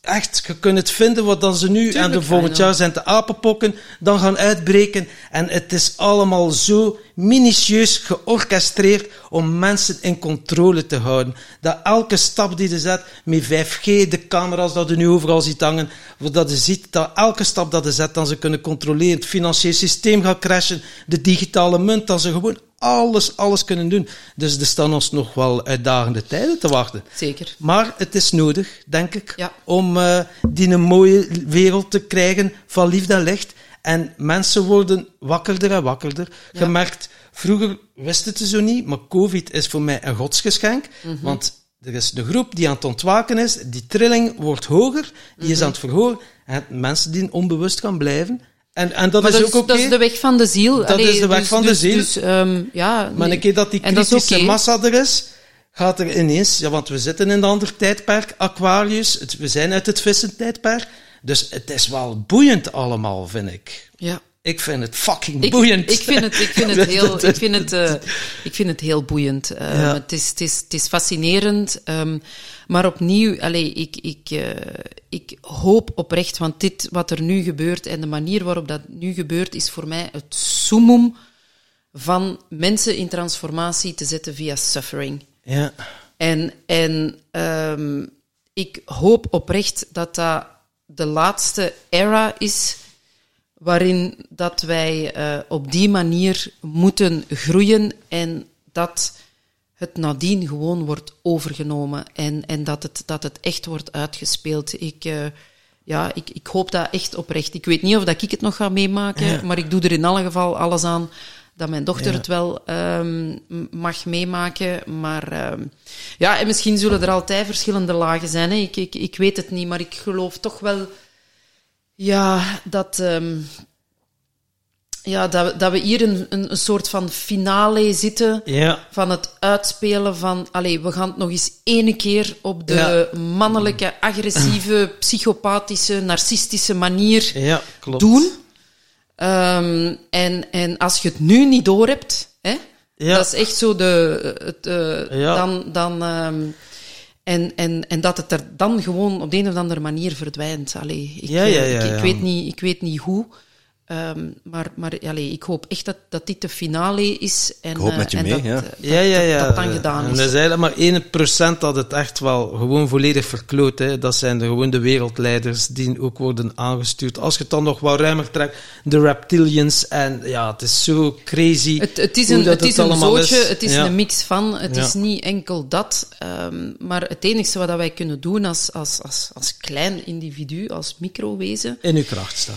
Echt, je kunt het vinden wat dan ze nu en de volgend je jaar zijn de apenpokken dan gaan uitbreken. En het is allemaal zo minutieus georchestreerd om mensen in controle te houden. Dat elke stap die je zet, met 5G, de camera's dat je nu overal ziet hangen, dat je ziet dat elke stap dat je zet, dan ze kunnen controleren. Het financieel systeem gaat crashen, de digitale munt, dat ze gewoon alles, alles kunnen doen. Dus er staan ons nog wel uitdagende tijden te wachten. Zeker. Maar het is nodig, denk ik, Ja. om eh, die een mooie wereld te krijgen van liefde en licht. En mensen worden wakkerder en wakkerder. Ja. Gemerkt, vroeger wist het zo niet, maar COVID is voor mij een godsgeschenk. Mhm. Want er is de groep die aan het ontwaken is, die trilling wordt hoger, die Mhm. is aan het verhogen. En mensen die onbewust gaan blijven. En, en dat Maar is dat, ook oké. dat is de weg van de ziel. Dat is de weg van de dus, ziel. Dus, ehm, ja, Maar nee. een keer dat die dat kritische massa er is, gaat er ineens... Ja, want we zitten in een ander tijdperk, Aquarius. Het- we zijn uit het vissentijdperk. Dus het is wel boeiend allemaal, vind ik. Ja. Ik vind het fucking Ik, boeiend. ik vind het, ik vind het (laughs) heel, ik vind het, eh, ik vind het heel boeiend. Eh, Ja. het, is, het, is, het is fascinerend. ehm, maar opnieuw, allee, ik, ik, eh, ik hoop oprecht, want dit wat er nu gebeurt en de manier waarop dat nu gebeurt, is voor mij het summum van mensen in transformatie te zetten via suffering. Ja. En, en ehm, ik hoop oprecht dat dat de laatste era is waarin dat wij eh, op die manier moeten groeien en dat het nadien gewoon wordt overgenomen en, en dat, het, dat het echt wordt uitgespeeld. Ik, uh, ja, ik, ik hoop dat echt oprecht. Ik weet niet of dat ik het nog ga meemaken, maar ik doe er in alle geval alles aan dat mijn dochter het wel um, mag meemaken. Maar um, ja, en misschien zullen er altijd verschillende lagen zijn. Hè. Ik, ik, ik weet het niet, maar ik geloof toch wel ja, dat, um, ja, dat, we, dat we hier een, een, een soort van finale zitten ja. van het uitspelen van... Allee, we gaan het nog eens ene keer op de ja. mannelijke, agressieve, psychopathische, narcistische manier ja, klopt. doen. Um, en, en als je het nu niet doorhebt, hè, Ja. dat is echt zo de... Het, uh, Ja. Dan... dan um, en, en, en dat het er dan gewoon op de een of andere manier verdwijnt. Allee, ik, Ja, ja, eh, ja, ik, ik weet niet, ik weet niet hoe. Um, maar maar allee, ik hoop echt dat, dat dit de finale is. En, Ik hoop uh, met je en mee, dat, ja. dat, Ja, ja, ja. dat, dat dan gedaan en is. dat is eigenlijk maar 1% dat het echt wel gewoon volledig verkloot. Hè. Dat zijn de, gewoon de wereldleiders die ook worden aangestuurd. Als je het dan nog wat ruimer trekt, de reptilians. En ja, het is zo crazy. Het, het is een, het is een allemaal zootje, is. het is Ja. een mix van. Het Ja. is niet enkel dat. Um, maar het enige wat wij kunnen doen als, als, als, als klein individu, als microwezen, In uw kracht staan.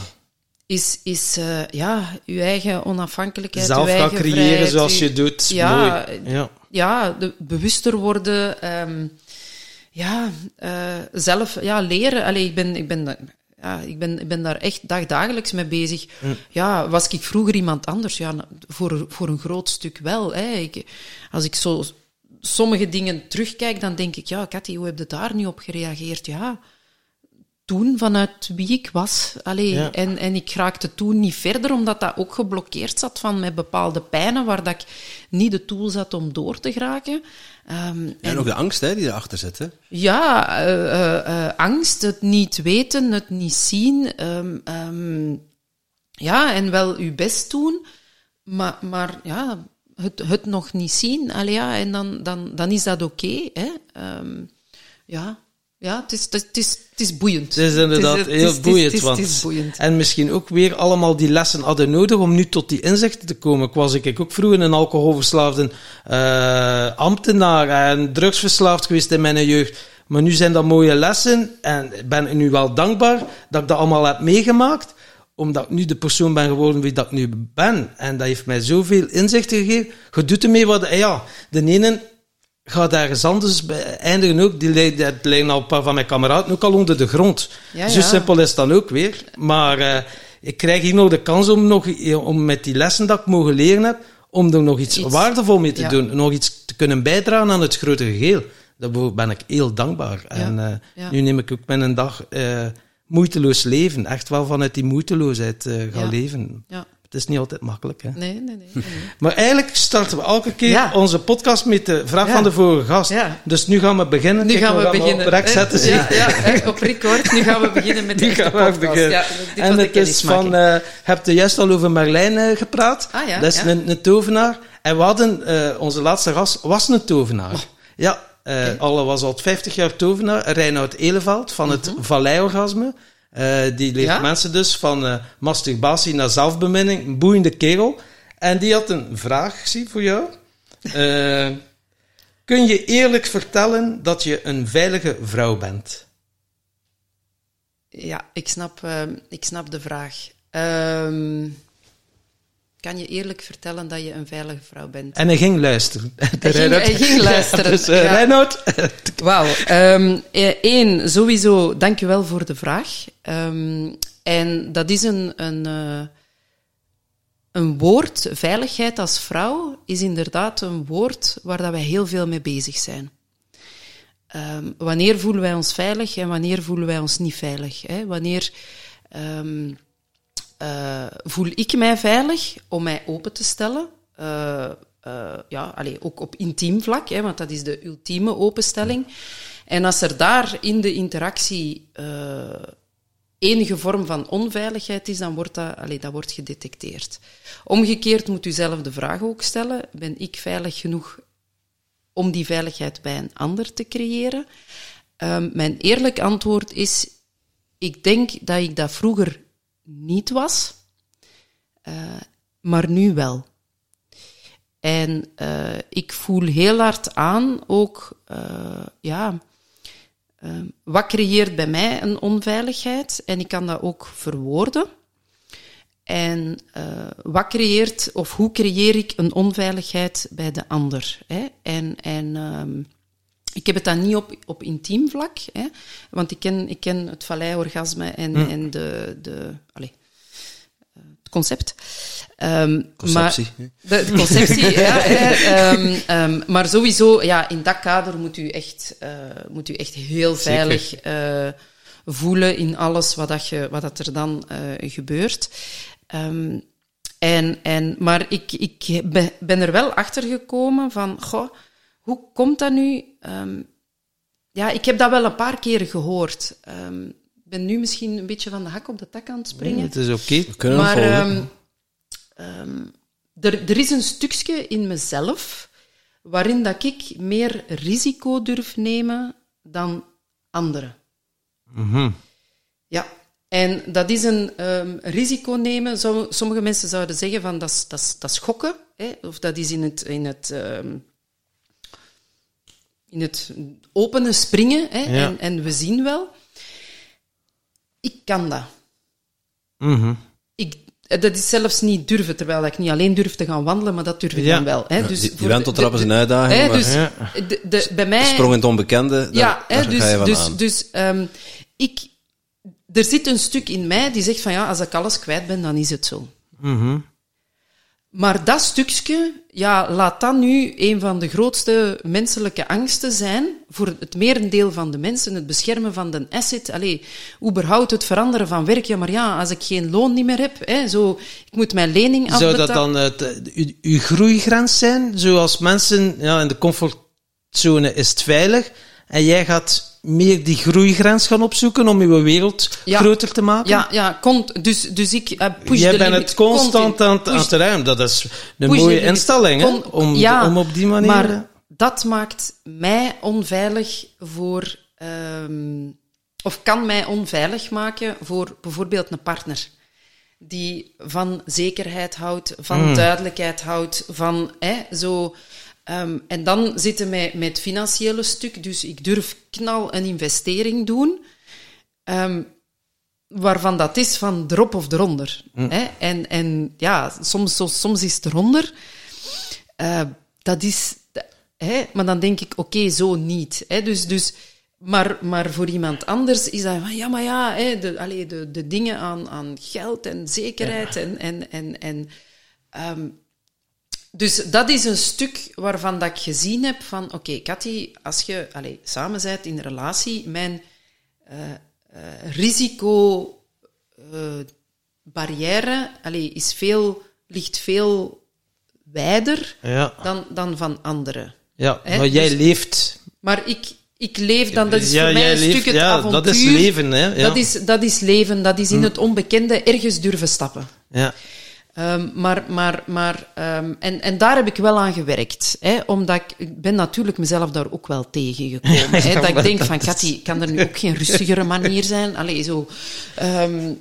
Is, is uh, ja, uw eigen onafhankelijkheid, Zelf gaan creëren vrijheid, zoals je doet. Ja, Mooi. Ja. ja, de, bewuster worden, um, ja, uh, zelf ja, leren. Allee, ik, ben, ik, ben, ja, ik, ben, ik ben daar echt dagdagelijks mee bezig. Ja, was ik vroeger iemand anders? Ja, voor, voor een groot stuk wel. Hè. Ik, als ik zo sommige dingen terugkijk, dan denk ik, ja, Cathy, hoe heb je daar nu op gereageerd? Ja, toen vanuit wie ik was. Allee, Ja. en, en ik raakte toen niet verder, omdat dat ook geblokkeerd zat van met bepaalde pijnen, waar dat ik niet de tools had om door te geraken. Ehm, En ook de angst hè, die erachter zit. Hè. ja, eh, eh, eh, angst, het niet weten, het niet zien. ehm, ehm, ja, en wel uw best doen, maar, maar ja, het, het nog niet zien. Allee, ja, en dan, dan, dan is dat oké. hè. Ehm, ja, ja het, is, het, is, het, is, boeiend. Het is inderdaad het is- heel het is- boeiend. Het want, het is boeiend. En misschien ook weer allemaal die lessen hadden nodig om nu tot die inzichten te komen. Ik was ik ook vroeger een alcoholverslaafde eh, ambtenaar en drugsverslaafd geweest in mijn jeugd. Maar nu zijn dat mooie lessen en ik ben nu wel dankbaar dat ik dat allemaal heb meegemaakt. Omdat ik nu de persoon ben geworden wie dat ik nu ben. En dat heeft mij zoveel inzichten gegeven. Je doet ermee wat... Ja, de ene gaat ergens anders bij- eindigen ook. Die lijkt- dat al een paar van mijn kameraden ook al onder de grond. Ja, Zo ja. simpel is het dan ook weer. Maar eh, ik krijg hier nog de kans om, nog, om met die lessen dat ik mogen leren heb, om er nog iets, Iets- waardevol mee te ja. doen. Nog iets te kunnen bijdragen aan het grote geheel. Daarvoor ben ik heel dankbaar. En eh, nu neem ik ook mijn dag eh, moeiteloos leven. Echt wel vanuit die moeiteloosheid eh, gaan leven. Ja. Het is niet altijd makkelijk. Hè? Nee, nee, nee. (laughs) Maar eigenlijk starten we elke keer Ja. onze podcast met de vraag Ja. van de vorige gast. Ja. Dus nu gaan we beginnen. Nu Kijk, gaan we beginnen. Op rek zetten, ja, ja, op record. Nu gaan we beginnen met (laughs) de Nu echte gaan podcast. beginnen. Ja, en de het is van, eh heb je juist al over Marlijn eh, gepraat. Ah, ja, dat is ja. een, een tovenaar. En we hadden, eh, onze laatste gast was een tovenaar. Ja, eh al was al 50 jaar tovenaar. Reinoud Eleveld van het Valleiorgasme. Eh, die leert Ja? mensen dus van eh, masturbatie naar zelfbeminning. Een boeiende kerel. En die had een vraag, zie voor jou. Eh, kun je eerlijk vertellen dat je een veilige vrouw bent? Ja, ik snap, ehm, ik snap de vraag. Ehm, kan je eerlijk vertellen dat je een veilige vrouw bent? En hij ging luisteren. Hij (laughs) ging, hij ging luisteren. (laughs) dus eh ja. Reinoud, (laughs) Wauw. Ehm, Eén, sowieso, dankjewel voor de vraag. Ehm, en dat is een, een, eh, een woord, veiligheid als vrouw, is inderdaad een woord waar dat wij heel veel mee bezig zijn. Ehm, wanneer voelen wij ons veilig en wanneer voelen wij ons niet veilig? Hè? Wanneer eh, voel ik mij veilig om mij open te stellen? Eh, eh, ja, allee, ook op intiem vlak, hè, want dat is de ultieme openstelling. En als er daar in de interactie enige vorm van onveiligheid is, dan wordt dat, allee, dat wordt gedetecteerd. Omgekeerd moet u zelf de vraag ook stellen: ben ik veilig genoeg om die veiligheid bij een ander te creëren? Um, mijn eerlijk antwoord is ik denk dat ik dat vroeger niet was, eh, maar nu wel. En eh, ik voel heel hard aan ook, eh, ja, wat creëert bij mij een onveiligheid? En ik kan dat ook verwoorden. En wat creëert, of hoe creëer ik een onveiligheid bij de ander? Hè? En, en ehm, ik heb het dan niet op, op intiem vlak, hè? want ik ken, ik ken het valleiorgasme en, en de, de, allez, eh, het concept. Ehm, Conceptie, Maar, de, de conceptie, (laughs) ja. hè, ehm, ehm, maar sowieso, ja, in dat kader moet u echt, eh, moet u echt heel veilig eh, voelen in alles wat, dat je, wat dat er dan gebeurt. En, en, maar ik, ik be- ben er wel achter gekomen van, goh, hoe komt dat nu? Ehm, ja, ik heb dat wel een paar keren gehoord. Ehm, Ik ben nu misschien een beetje van de hak op de tak aan het springen. Het is oké. We kunnen Maar ehm, ehm, er, er is een stukje in mezelf waarin dat ik meer risico durf nemen dan anderen. Mhm. Ja, en dat is een ehm, risico nemen. Zo- Sommige mensen zouden zeggen van dat is, dat is, dat is gokken, hè? of dat is in het, in het, ehm, in het openen springen. Hè? Ja. En, en we zien wel. Ik kan dat. Mhm. Ik, dat is zelfs niet durven, terwijl ik niet alleen durf te gaan wandelen, maar dat durf ik Ja. dan wel. Hè? Dus die, die wenteltrap is een uitdaging, hè, maar dus Ja. de, de, bij mij... sprong in het onbekende, daar, Ja, hè, dus, ga je van dus, aan. dus ehm, ik, er zit een stuk in mij die zegt van ja, als ik alles kwijt ben, dan is het zo. Mhm. Maar dat stukje, ja, laat dat nu een van de grootste menselijke angsten zijn voor het merendeel van de mensen, het beschermen van de asset. Allee, überhaupt het veranderen van werk. Ja, maar ja, als ik geen loon niet meer heb, hè, zo, ik moet mijn lening Zou afbetalen. dat dan het, eh, uw, uw groeigrens zijn? Zoals mensen ja, in de comfortzone is het veilig en jij gaat meer die groeigrens gaan opzoeken om uw wereld Ja. groter te maken? Ja, ja dus, dus ik eh, push Jij de bent het constant aan, het- ruimen. Dat is een push mooie instelling, hè? Om, ja, om op die manier... eh, Maar dat maakt mij onveilig voor... ehm, of kan mij onveilig maken voor bijvoorbeeld een partner. Die van zekerheid houdt, van Hmm. duidelijkheid houdt, van hè, zo... ehm, en dan zitten wij met het financiële stuk. Dus ik durf knal een investering doen. ehm, waarvan dat is van erop of eronder. Hè? En, en ja, soms, soms, is het eronder. Eh, dat is... Hè? Maar dan denk ik, oké, zo niet. Hè? Dus, dus, maar, maar voor iemand anders is dat van, ja, maar ja, hè, de, allee, de, de dingen aan, aan geld en zekerheid en... en, en, en ehm, dus dat is een stuk waarvan dat ik gezien heb van, oké, Cathy, als je allee, samen bent in een relatie, mijn eh, eh, risico eh, allee, is veel, ligt veel wijder Ja, dan, dan van anderen. ja. Maar jij dus- leeft... Maar ik, ik leef dan, dat is ja, voor mij een leeft, stuk het ja, avontuur. dat is leven, hè? Ja. Dat, is, dat is leven, dat is in het onbekende ergens durven stappen. ja. Ehm, maar, maar, maar, ehm, en, en daar heb ik wel aan gewerkt. Hè, omdat ik, ik ben natuurlijk mezelf daar ook wel tegengekomen. (laughs) hè, dat ik denk van, Cathy, kan er nu ook geen rustigere manier zijn? Allee, zo. Ehm,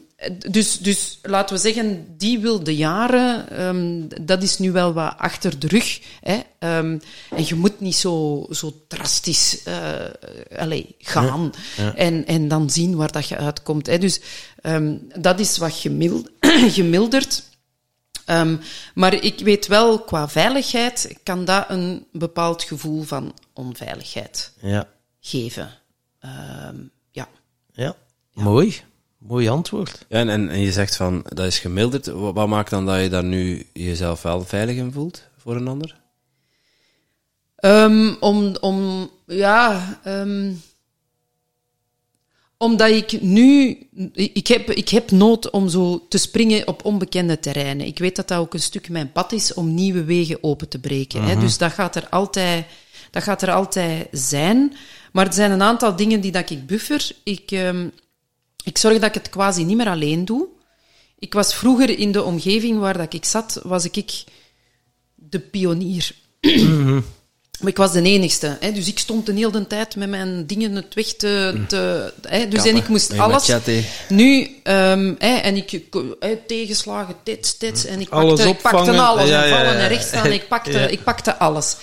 dus, dus laten we zeggen, die wilde jaren, dat is nu wel wat achter de rug. Hè, en je moet niet zo, zo drastisch allee, gaan En, en dan zien waar dat je uitkomt. Hè. Dus dat is wat gemild, (clears throat) gemilderd. Ehm, maar ik weet wel, qua veiligheid kan dat een bepaald gevoel van onveiligheid ja. geven. Ehm, ja. Ja. Mooi. Mooi antwoord. Ja, en, en, en je zegt van, dat is gemilderd. Wat, wat maakt dan dat je daar nu jezelf wel veilig in voelt voor een ander? Ehm, om, om, ja, ehm, omdat ik nu, ik heb, ik heb nood om zo te springen op onbekende terreinen. Ik weet dat dat ook een stuk mijn pad is om nieuwe wegen open te breken. hè. Dus dat gaat er altijd, dat gaat er altijd zijn. Maar er zijn een aantal dingen die dat ik buffer. Ik, ehm, ik zorg dat ik het quasi niet meer alleen doe. Ik was vroeger in de omgeving waar dat ik zat, was ik de pionier. Maar ik was de enigste. Hè, dus ik stond de hele tijd met mijn dingen het weg te... te hè, dus en ik moest alles... Nu, ehm, hè, en ik hè, tegenslagen, dit, dit, en ik Alles pakte, ik pakte opvangen. alles, Ja, en ja, vallen ja. en rechts staan, ik pakte, Ja. ik pakte alles.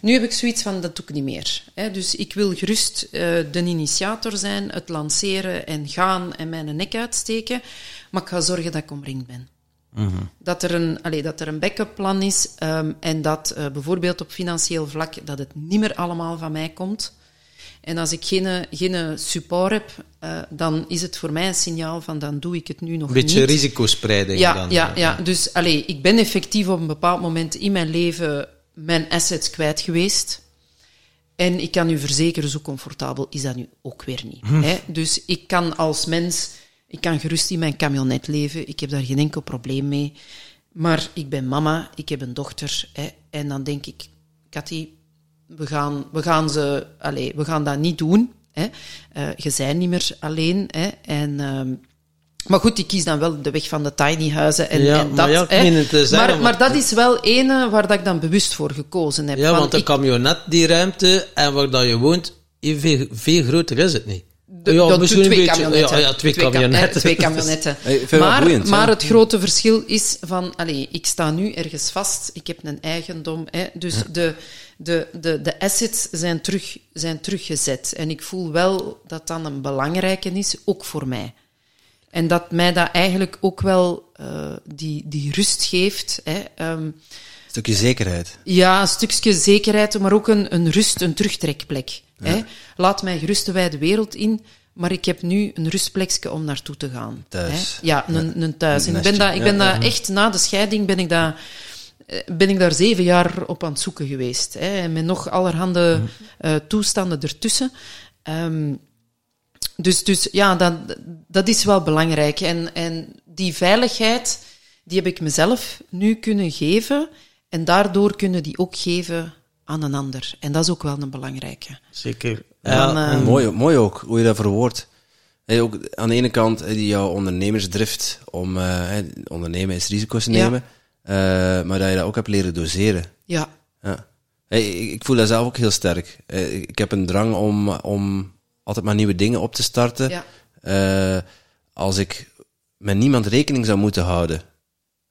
Nu heb ik zoiets van, dat doe ik niet meer. Hè. Dus ik wil gerust eh, de initiator zijn, het lanceren en gaan en mijn nek uitsteken, maar ik ga zorgen dat ik omringd ben. Dat er een, allee, dat er een backup plan is ehm, en dat eh, bijvoorbeeld op financieel vlak dat het niet meer allemaal van mij komt. En als ik geen, geen support heb, eh, dan is het voor mij een signaal van dan doe ik het nu nog Een beetje niet. risicospreiding Ja, dan. ja, ja. Dus allee, ik ben effectief op een bepaald moment in mijn leven mijn assets kwijt geweest. En ik kan u verzekeren, zo comfortabel is dat nu ook weer niet. Hè? Dus ik kan als mens, ik kan gerust in mijn camionet leven. Ik heb daar geen enkel probleem mee. Maar ik ben mama, ik heb een dochter. Hè? En dan denk ik, Cathy, we gaan, we gaan, ze, allez, we gaan dat niet doen. Hè? Eh, je bent niet meer alleen. Hè? En, ehm, maar goed, ik kies dan wel de weg van de tiny huizen. En, Ja, en maar dat, ja, hè. het te zeggen, maar, maar- maar dat is wel ene waar dat ik dan bewust voor gekozen heb. Ja, Van, want een ik- camionet, die ruimte, en waar dat je woont, veel, veel groter is het niet. De- ja, misschien twee een beetje-. Ja, ja twee, twee. (laughs) Hey, ik vind het wel maar boeiend, maar het grote verschil is van, allee, ik sta nu ergens vast, ik heb een eigendom, hè, dus de, de, de, de assets zijn, terug, zijn teruggezet. En ik voel wel dat dat een belangrijke is, ook voor mij. En dat mij dat eigenlijk ook wel eh, die, die rust geeft. Hè, ehm, Een stukje zekerheid. ja, een stukje zekerheid, maar ook een, een rust, een terugtrekplek. Hè? Laat mij gerust de wijde wereld in, maar ik heb nu een rustplekje om naartoe te gaan. Thuis. Hè? Ja, een, een thuis. En ik ben, dat, ik ben dat echt, na de scheiding ben ik, dat, eh, ben ik daar zeven jaar op aan het zoeken geweest. Hè? Met nog allerhande eh, toestanden ertussen. Ehm, dus, dus ja, dat, dat is wel belangrijk. En, en die veiligheid, die heb ik mezelf nu kunnen geven. En daardoor kunnen die ook geven aan een ander. En dat is ook wel een belangrijke. Zeker. Ja, eh, en- Mooi, mooi ook, hoe je dat verwoordt. Hey, ook aan de ene kant hey, die jouw ondernemersdrift om eh, hey, ondernemen is risico's Ja. nemen, eh, maar dat je dat ook hebt leren doseren. Ja, Ja. Hey, ik, ik voel dat zelf ook heel sterk. Eh, ik, heb een drang om, om altijd maar nieuwe dingen op te starten. ja, Eh, als ik met niemand rekening zou moeten houden,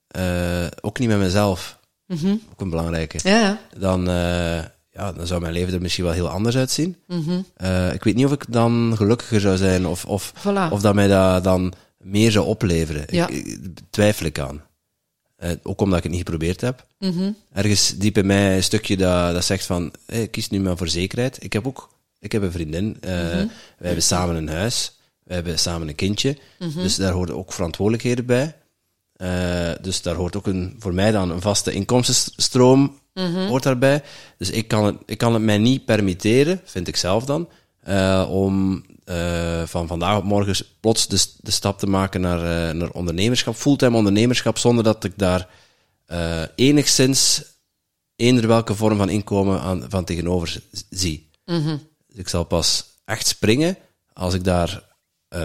eh, ook niet met mezelf, Mhm. ook een belangrijke, ja, dan, eh, ja, dan zou mijn leven er misschien wel heel anders uitzien. Mhm. Eh, ik weet niet of ik dan gelukkiger zou zijn of, of, Voilà. of dat mij dat dan meer zou opleveren. Ja. Ik, ik- twijfel ik aan. Eh, ook omdat ik het niet geprobeerd heb. Mhm. Ergens diep in mij een stukje dat, dat zegt van, hey, kies nu maar voor zekerheid. Ik heb ook, ik heb een vriendin, Mhm. wij hebben samen een huis, wij hebben samen een kindje, dus daar horen ook verantwoordelijkheden bij. Dus daar hoort ook een, voor mij dan een vaste inkomstenstroom Mhm. hoort daarbij. Dus ik kan, het, ik kan het mij niet permitteren, vind ik zelf dan, eh, om eh, van vandaag op morgen plots de, de stap te maken naar, eh, naar ondernemerschap, fulltime ondernemerschap, zonder dat ik daar enigszins eender welke vorm van inkomen aan, van tegenover zie. Mhm. Dus ik zal pas echt springen als ik daar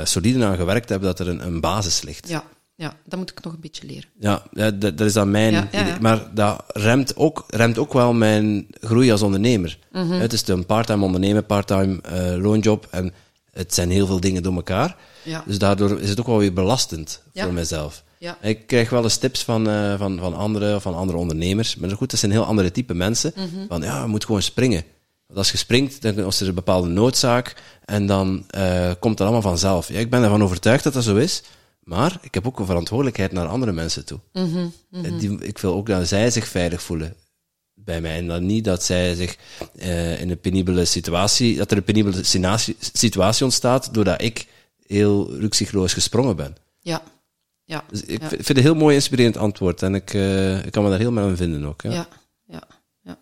solide aan gewerkt heb, dat er een, een basis ligt. ja, ja, dat moet ik nog een beetje leren. Ja, dat, dat is dan mijn Ja, ja, ja. idee. Maar dat remt ook, remt ook wel mijn groei als ondernemer. Mhm. Het is een part-time ondernemen, part-time eh, loonjob en het zijn heel veel dingen door elkaar. Ja. Dus daardoor is het ook wel weer belastend voor mezelf. Ik krijg wel eens tips van, eh, van, van anderen, van andere ondernemers. Maar goed, dat zijn heel andere type mensen. Mhm. Van ja, je moet gewoon springen. Want als je springt, dan is er een bepaalde noodzaak. En dan eh, komt dat allemaal vanzelf. Ik ben ervan overtuigd dat dat zo is. Maar ik heb ook een verantwoordelijkheid naar andere mensen toe. Mhm. En Die, ik wil ook dat zij zich veilig voelen bij mij. En dan niet dat zij zich eh, in een penibele situatie, dat er een penibele situatie, ontstaat doordat ik heel rukzichtloos gesprongen ben. Ja, ja, Dus ik ja. vind het een heel mooi inspirerend antwoord en ik, eh, ik kan me daar heel mee aan vinden ook. Ja. ja, ja, ja.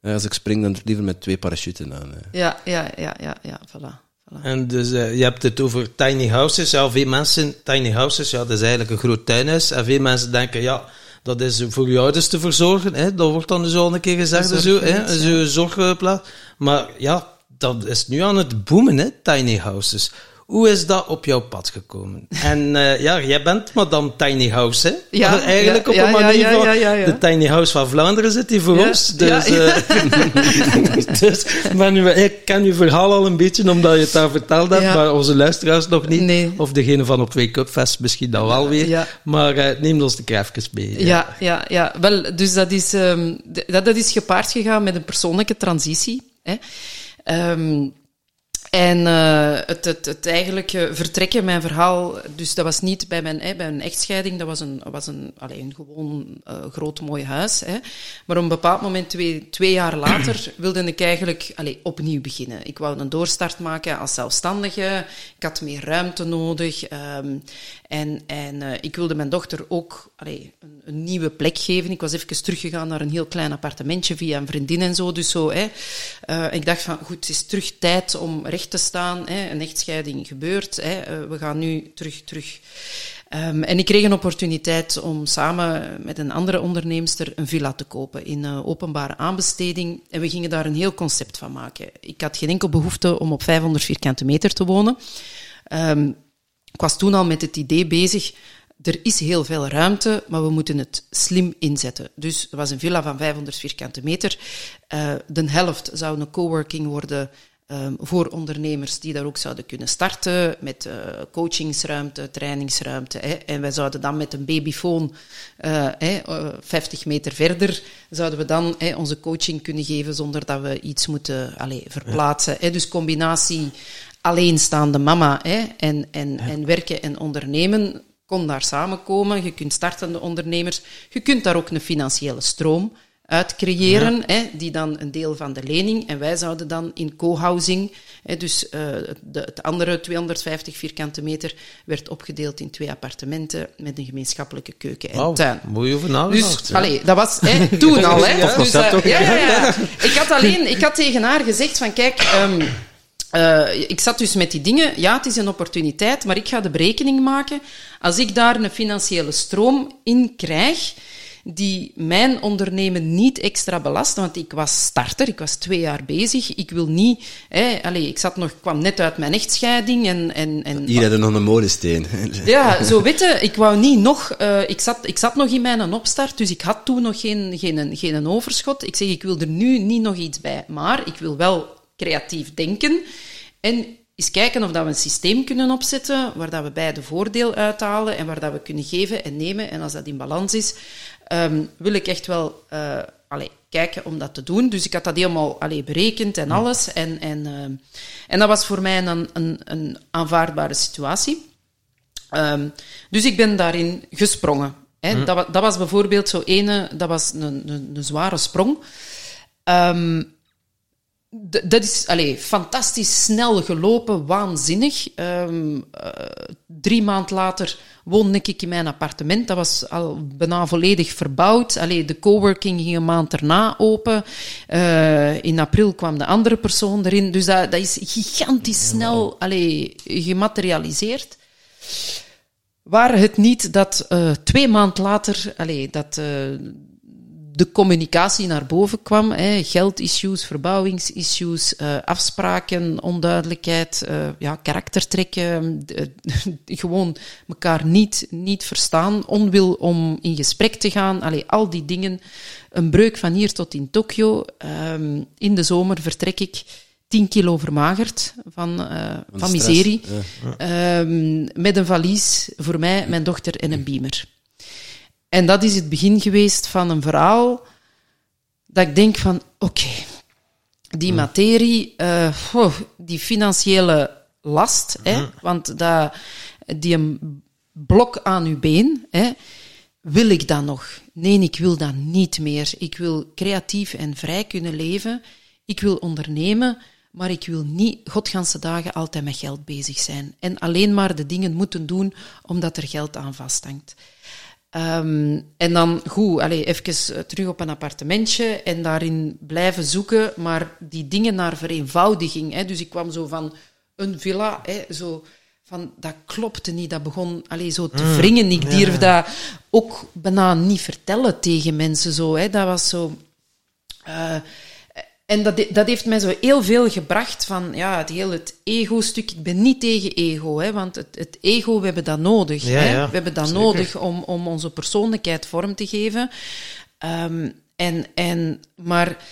Ja, als ik spring, dan liever met twee parachuten aan. Ja, ja, ja, ja, ja, voilà. Voilà. En dus eh, je hebt het over tiny houses. Ja, veel mensen, tiny houses, ja, dat is eigenlijk een groot tuinhuis. En veel mensen denken, ja, dat is voor je ouders te verzorgen. Hè? Dat wordt dan al een keer gezegd. Een Zo, hè? Zo'n zorgplaats. Maar ja, dat is nu aan het boomen, hè, tiny houses. Hoe is dat op jouw pad gekomen? (laughs) En eh, ja, jij bent madame Tiny House, hè? Ja, (laughs) Eigenlijk ja, op ja, een manier ja, ja, van... ja, ja, ja. De Tiny House van Vlaanderen zit hier voor Ja, ons. ja, Dus, eh, (laughs) dus ik ken uw verhaal al een beetje, omdat je het daar verteld hebt, Ja. maar onze luisteraars nog niet. Nee. Of degene van op Wake Up Fest misschien dan wel weer. Ja. Maar eh, neem ons de even mee. Ja, ja, ja. Wel, dus dat is, ehm, dat, dat is gepaard gegaan met een persoonlijke transitie. Hè. Ehm, en eh, het, het, het eigenlijke vertrekken, mijn verhaal, dus dat was niet bij mijn, hè, bij een echtscheiding, dat was een, was een, allee, een gewoon eh, groot mooi huis. Hè. Maar op een bepaald moment, twee, twee jaar (clears throat) later, wilde ik eigenlijk allee, opnieuw beginnen. Ik wou een doorstart maken als zelfstandige, ik had meer ruimte nodig. ehm, en en eh, ik wilde mijn dochter ook een, een nieuwe plek geven. Ik was even teruggegaan naar een heel klein appartementje via een vriendin en zo. Dus zo hè. Eh, ik dacht van, goed, het is terug tijd om recht te staan. Hè. Een echtscheiding gebeurt. Hè. Eh, we gaan nu terug, terug. Ehm, en ik kreeg een opportuniteit om samen met een andere onderneemster een villa te kopen in eh, openbare aanbesteding. En we gingen daar een heel concept van maken. Ik had geen enkel behoefte om op 500 vierkante meter te wonen. Ehm, ik was toen al met het idee bezig. Er is heel veel ruimte, maar we moeten het slim inzetten. Dus er was een villa van 500 vierkante meter. Eh, de helft zou een coworking worden ehm, voor ondernemers die daar ook zouden kunnen starten. Met eh, coachingsruimte, trainingsruimte. Hè. En wij zouden dan met een babyfoon eh, hè, eh, 50 meter verder zouden we dan hè, onze coaching kunnen geven zonder dat we iets moeten allee, verplaatsen. Dus combinatie alleenstaande mama hè, en, en, en werken en ondernemen kon daar samenkomen. Je kunt startende ondernemers, je kunt daar ook een financiële stroom uit creëren, hè, die dan een deel van de lening, en wij zouden dan in co-housing, hè, dus eh, de, het andere 250 vierkante meter werd opgedeeld in twee appartementen met een gemeenschappelijke keuken en tuin. mooi over nagedacht. Dus, allee, dat was hè, (laughs) toen al. Hè. Dus, eh, ja, ja. Ik had alleen, ik had tegen haar gezegd van, kijk, ehm, eh, ik zat dus met die dingen. Ja, het is een opportuniteit, maar ik ga de berekening maken. Als ik daar een financiële stroom in krijg, die mijn ondernemen niet extra belast, want ik was starter, ik was twee jaar bezig. Ik wil niet, hè, allee, ik zat nog, kwam net uit mijn echtscheiding en, en, en Hier hadden nog een molensteen. (laughs) ja, zo weten. Ik wou niet nog... eh, ik, zat, ik zat nog in mijn opstart, dus ik had toen nog geen, geen, geen overschot. Ik zeg, ik wil er nu niet nog iets bij. Maar ik wil wel creatief denken. En eens kijken of dat we een systeem kunnen opzetten waar dat we beide voordeel uithalen en waar dat we kunnen geven en nemen. En als dat in balans is, ehm, wil ik echt wel eh, allee, kijken om dat te doen. Dus ik had dat helemaal allee, berekend en alles. En, en, ehm, en dat was voor mij een, een, een aanvaardbare situatie. Ehm, dus ik ben daarin gesprongen. Hè. Dat, wa- dat was bijvoorbeeld zo ene, dat was een, een, een zware sprong. Ehm, dat is allee, fantastisch snel gelopen, waanzinnig. Ehm, eh, drie maand later woonde ik in mijn appartement. Dat was al bijna volledig verbouwd. Allee, de coworking ging een maand erna open. Eh, in april kwam de andere persoon erin. Dus dat, dat is gigantisch snel allee, gematerialiseerd. Waar het niet dat eh, twee maand later allee, dat, de communicatie naar boven kwam. Hè, geldissues, verbouwingsissues, eh, afspraken, onduidelijkheid, eh, ja, karaktertrekken. eh, (laughs) gewoon elkaar niet, niet verstaan, onwil om in gesprek te gaan. Allee, al die dingen. Een breuk van hier tot in Tokio. Ehm, in de zomer vertrek ik 10 kilo vermagerd van, van, miserie. Ehm, met een valies voor mij, mijn dochter en een beamer. En dat is het begin geweest van een verhaal dat ik denk van, oké, die materie, eh, oh, die financiële last, hè, want dat, die een blok aan uw been, hè, wil ik dat nog? Nee, ik wil dat niet meer. Ik wil creatief en vrij kunnen leven. Ik wil ondernemen, maar ik wil niet godganse dagen altijd met geld bezig zijn. En alleen maar de dingen moeten doen omdat er geld aan vasthangt. Ehm, en dan, goed, allez, even eh, terug op een appartementje en daarin blijven zoeken, maar die dingen naar vereenvoudiging. Hè. Dus ik kwam zo van een villa, hè, zo van, dat klopte niet, dat begon allez, zo te wringen. Ik durf dat ook bijna niet vertellen tegen mensen. Zo, hè. Dat was zo... eh, En dat, dat heeft mij zo heel veel gebracht van ja, het hele het ego-stuk. Ik ben niet tegen ego, hè, want het, het ego, we hebben dat nodig. Ja, hè? ja, we hebben dat zeker. nodig om, om onze persoonlijkheid vorm te geven. Ehm, en, en, maar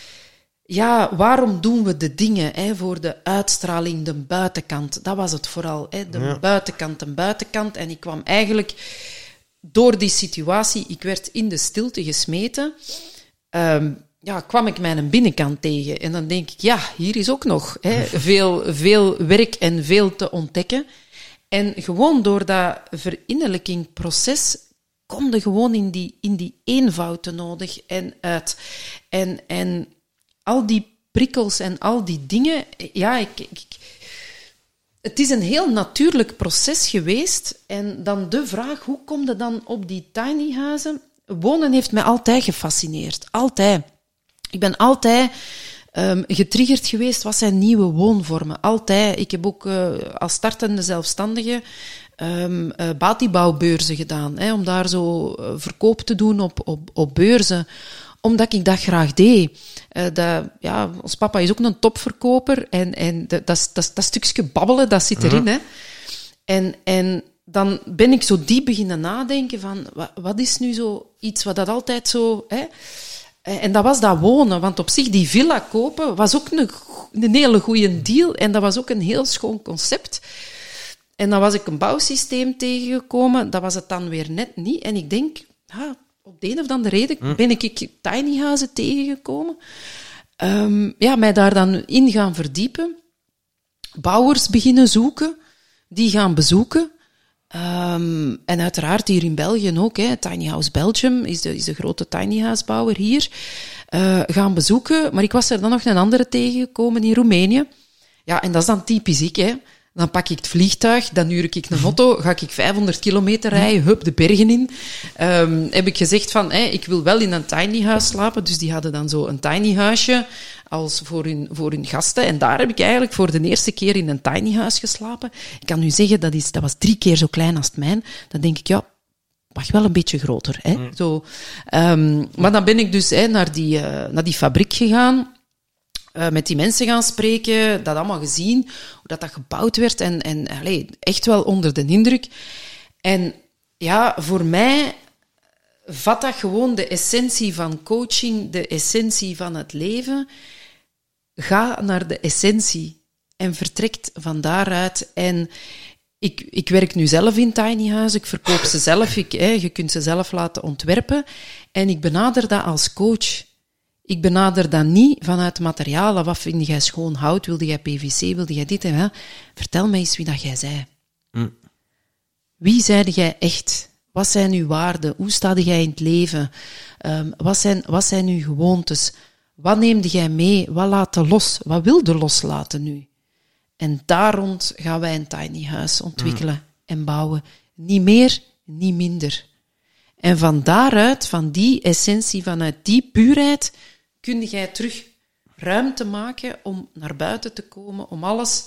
ja, waarom doen we de dingen hè, voor de uitstraling, de buitenkant? Dat was het vooral. Hè, de buitenkant, de buitenkant. En ik kwam eigenlijk door die situatie, ik werd in de stilte gesmeten. Ehm, ja, kwam ik mijn binnenkant tegen. En dan denk ik, ja, hier is ook nog hè, (laughs) veel, veel werk en veel te ontdekken. En gewoon door dat verinnerlijkingproces kom je gewoon in die, in die eenvoud te nodig en uit. En, en al die prikkels en al die dingen, ja, ik, ik, ik- het is een heel natuurlijk proces geweest. En dan de vraag, hoe kom je dan op die tiny huizen? Wonen heeft mij altijd gefascineerd. Altijd. Ik ben altijd ehm, getriggerd geweest. Wat zijn nieuwe woonvormen? Altijd. Ik heb ook eh, als startende zelfstandige ehm eh, batibouwbeurzen gedaan. Hè, om daar zo eh, verkoop te doen op, op, op beurzen omdat ik dat graag deed. Dat, ja, ons papa is ook een topverkoper. En, en dat, dat, is- dat, stukje babbelen, dat zit erin. Hè. En, en dan ben ik zo diep beginnen nadenken van... Wat, wat is nu zo iets wat dat altijd zo... Hè? Eh, En dat was dat wonen. Want op zich, die villa kopen, was ook een, een hele goede deal. En dat was ook een heel schoon concept. En dan was ik een bouwsysteem tegengekomen. Dat was het dan weer net niet. En ik denk, ja, op de een of andere reden ben ik ik tiny huizen tegengekomen. Ehm, ja, mij daar dan in gaan verdiepen. Bouwers beginnen zoeken, die gaan bezoeken. Ehm, en uiteraard hier in België ook. Hè. Tiny House Belgium is de, is de grote tiny house bouwer hier. eh, gaan bezoeken. Maar ik was er dan nog een andere tegengekomen in Roemenië. Ja, en dat is dan typisch ik, hè. Dan pak ik het vliegtuig, dan huur ik een auto, ga ik 500 kilometer rijden, hup, de bergen in. Ehm, heb ik gezegd van, ik wil wel in een tiny huis slapen. Dus die hadden dan zo een tiny huisje als voor hun, voor hun gasten. En daar heb ik eigenlijk voor de eerste keer in een tiny huis geslapen. Ik kan nu zeggen, dat, is, dat was drie keer zo klein als het mijn. Dan denk ik, ja, mag wel een beetje groter. Hè? Zo, ehm, maar dan ben ik dus hè, naar, die, eh, naar die fabriek gegaan eh, met die mensen gaan spreken, dat allemaal gezien, hoe dat, dat gebouwd werd en, en allee, echt wel onder de indruk. En ja, voor mij vat dat gewoon de essentie van coaching, de essentie van het leven. Ga naar de essentie en vertrekt van daaruit. En ik, ik werk nu zelf in tiny huizen, ik verkoop ze zelf, ik, hè, je kunt ze zelf laten ontwerpen. En ik benader dat als coach. Ik benader dat niet vanuit materialen. Wat vind jij schoon hout? Wilde jij PVC? Wilde jij dit en? Vertel mij eens wie dat jij zei. Wie zeide jij echt? Wat zijn uw waarden? Hoe sta jij in het leven? Ehm, wat, zijn, wat zijn uw gewoontes? Wat neemde jij mee? Wat laat je los? Wat wilde loslaten nu? En daar rond gaan wij een tiny huis ontwikkelen en bouwen. Niet meer, niet minder. En van daaruit, van die essentie, vanuit die puurheid, kun jij terug ruimte maken om naar buiten te komen, om alles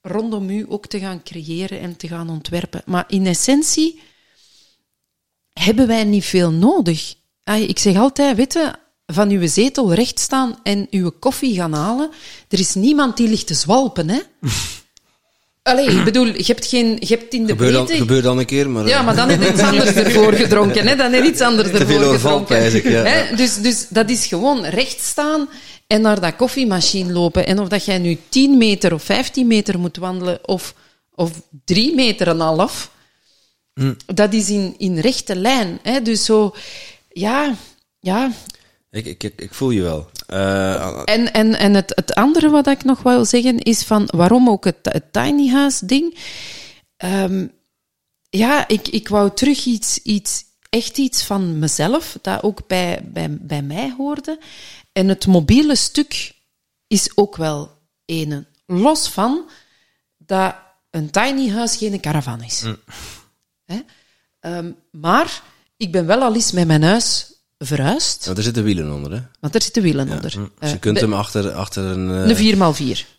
rondom u ook te gaan creëren en te gaan ontwerpen. Maar in essentie hebben wij niet veel nodig. Ik zeg altijd, weet je, van uw zetel recht staan en uw koffie gaan halen. Er is niemand die ligt te zwalpen, hè? (clears throat) Allee, ik bedoel, je hebt, geen, je hebt in de Gebeurt dan, breedte... gebeurt dan een keer, maar... Ja, maar dan heb (laughs) je iets anders ervoor gedronken. Hè? Dan heb je iets anders Te veel ervoor gedronken. ja. Hè? Dus, dus dat is gewoon recht staan en naar dat koffiemachine lopen. En of dat jij nu 10 meter of 15 meter moet wandelen of, of 3 meter en een half, dat is in, in rechte lijn. Hè? Dus zo, ja, ja. Ik, ik, ik, voel je wel. Eh, En, en, en het, het andere wat ik nog wil zeggen is van waarom ook het, het tiny house ding. Ehm, ja, ik, ik wou terug iets, iets, echt iets van mezelf, dat ook bij, bij, bij mij hoorde. En het mobiele stuk is ook wel ene. Los van dat een tiny house geen caravan is. Hè? Ehm, maar ik ben wel al eens met mijn huis verhuisd, want er zitten wielen onder, hè? want er zitten wielen onder. Dus je Eh, kunt de- hem achter, achter een... eh, een 4x4.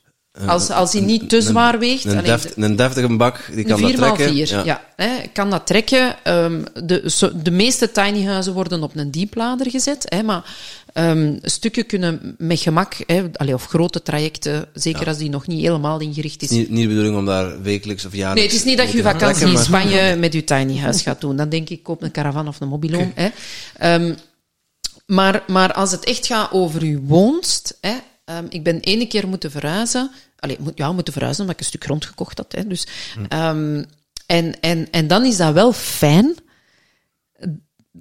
Als, als hij niet te zwaar weegt. Een, deft, een deftige bak, die kan dat een 4x4, trekken. ja. hè, kan dat trekken. Ehm, de, de meeste tiny huizen worden op een dieplader gezet, hè, maar ehm, stukken kunnen met gemak, hè, allee, of grote trajecten, zeker als die nog niet helemaal ingericht is. Niet, niet de bedoeling om daar wekelijks of jaarlijks... Nee, het is niet dat je vakantie in Spanje (laughs) met je tiny house gaat doen. Dan denk ik, koop een caravan of een mobiloom. Hè. Ehm, maar, maar als het echt gaat over uw woonst... Hè, ehm, ik ben ene keer moeten verhuizen. Allee, moet, ja, moeten verhuizen, omdat ik een stuk grond gekocht had. Hè, dus, ehm, en, en, en dan is dat wel fijn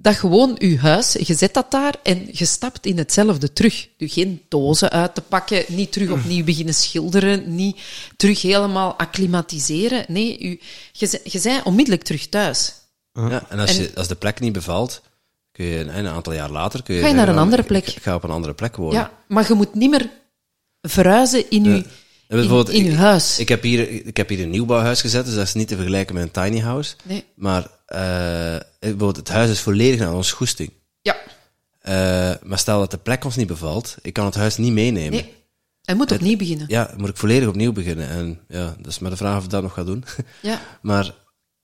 dat gewoon uw huis, je zet dat daar en je stapt in hetzelfde terug. Dus geen dozen uit te pakken, niet terug opnieuw beginnen schilderen, niet terug helemaal acclimatiseren. Nee, u, je, je bent onmiddellijk terug thuis. Ja, en als, je, als de plek niet bevalt, kun je een, aantal jaar later... Kun je Ga je zeggen, naar een andere plek. Ik, ik ga op een andere plek wonen. Ja, maar je moet niet meer verhuizen in uw, Ja, in, uw huis. Ik heb, hier, ik heb hier een nieuwbouwhuis gezet, dus dat is niet te vergelijken met een tiny house. Nee. Maar bijvoorbeeld het huis is volledig naar ons goesting. Ja, Eh, maar stel dat de plek ons niet bevalt, ik kan het huis niet meenemen. nee. Hij moet opnieuw beginnen. Ja, moet ik volledig opnieuw beginnen. En ja, dat is maar de vraag of ik dat nog ga doen. Ja. (laughs) maar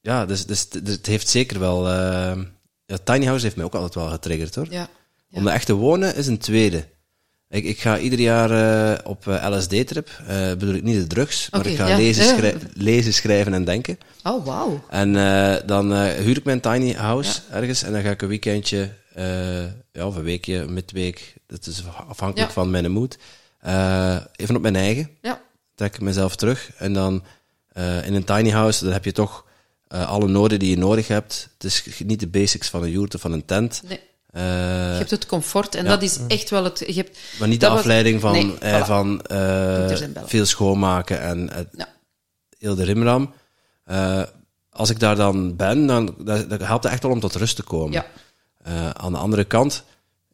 ja, dus, dus, dus het heeft zeker wel... eh, ja, tiny house heeft mij ook altijd wel getriggerd, hoor. Ja. Ja. Om er echt te wonen is een tweede. Ik, ik ga ieder jaar eh, op eh, LSD-trip. eh bedoel ik niet de drugs, maar ik ga ja. lezen, Ja. schrij- lezen, schrijven en denken. Oh, wauw. En dan huur ik mijn tiny house ergens en dan ga ik een weekendje, ja, of een weekje, een midweek, dat is afhankelijk van mijn moed, even op mijn eigen, Ja. trek ik mezelf terug en dan in een tiny house, dan heb je toch eh, alle noden die je nodig hebt. Het is niet de basics van een yurt of van een tent, Nee. eh, Je hebt het comfort en ja. dat is echt wel het... Je hebt, maar niet de was- afleiding van, Nee, eh, voilà. van veel schoonmaken en Ja. heel de rimram. Als ik daar dan ben, dan dat, dat helpt het echt wel om tot rust te komen. Ja. Aan de andere kant,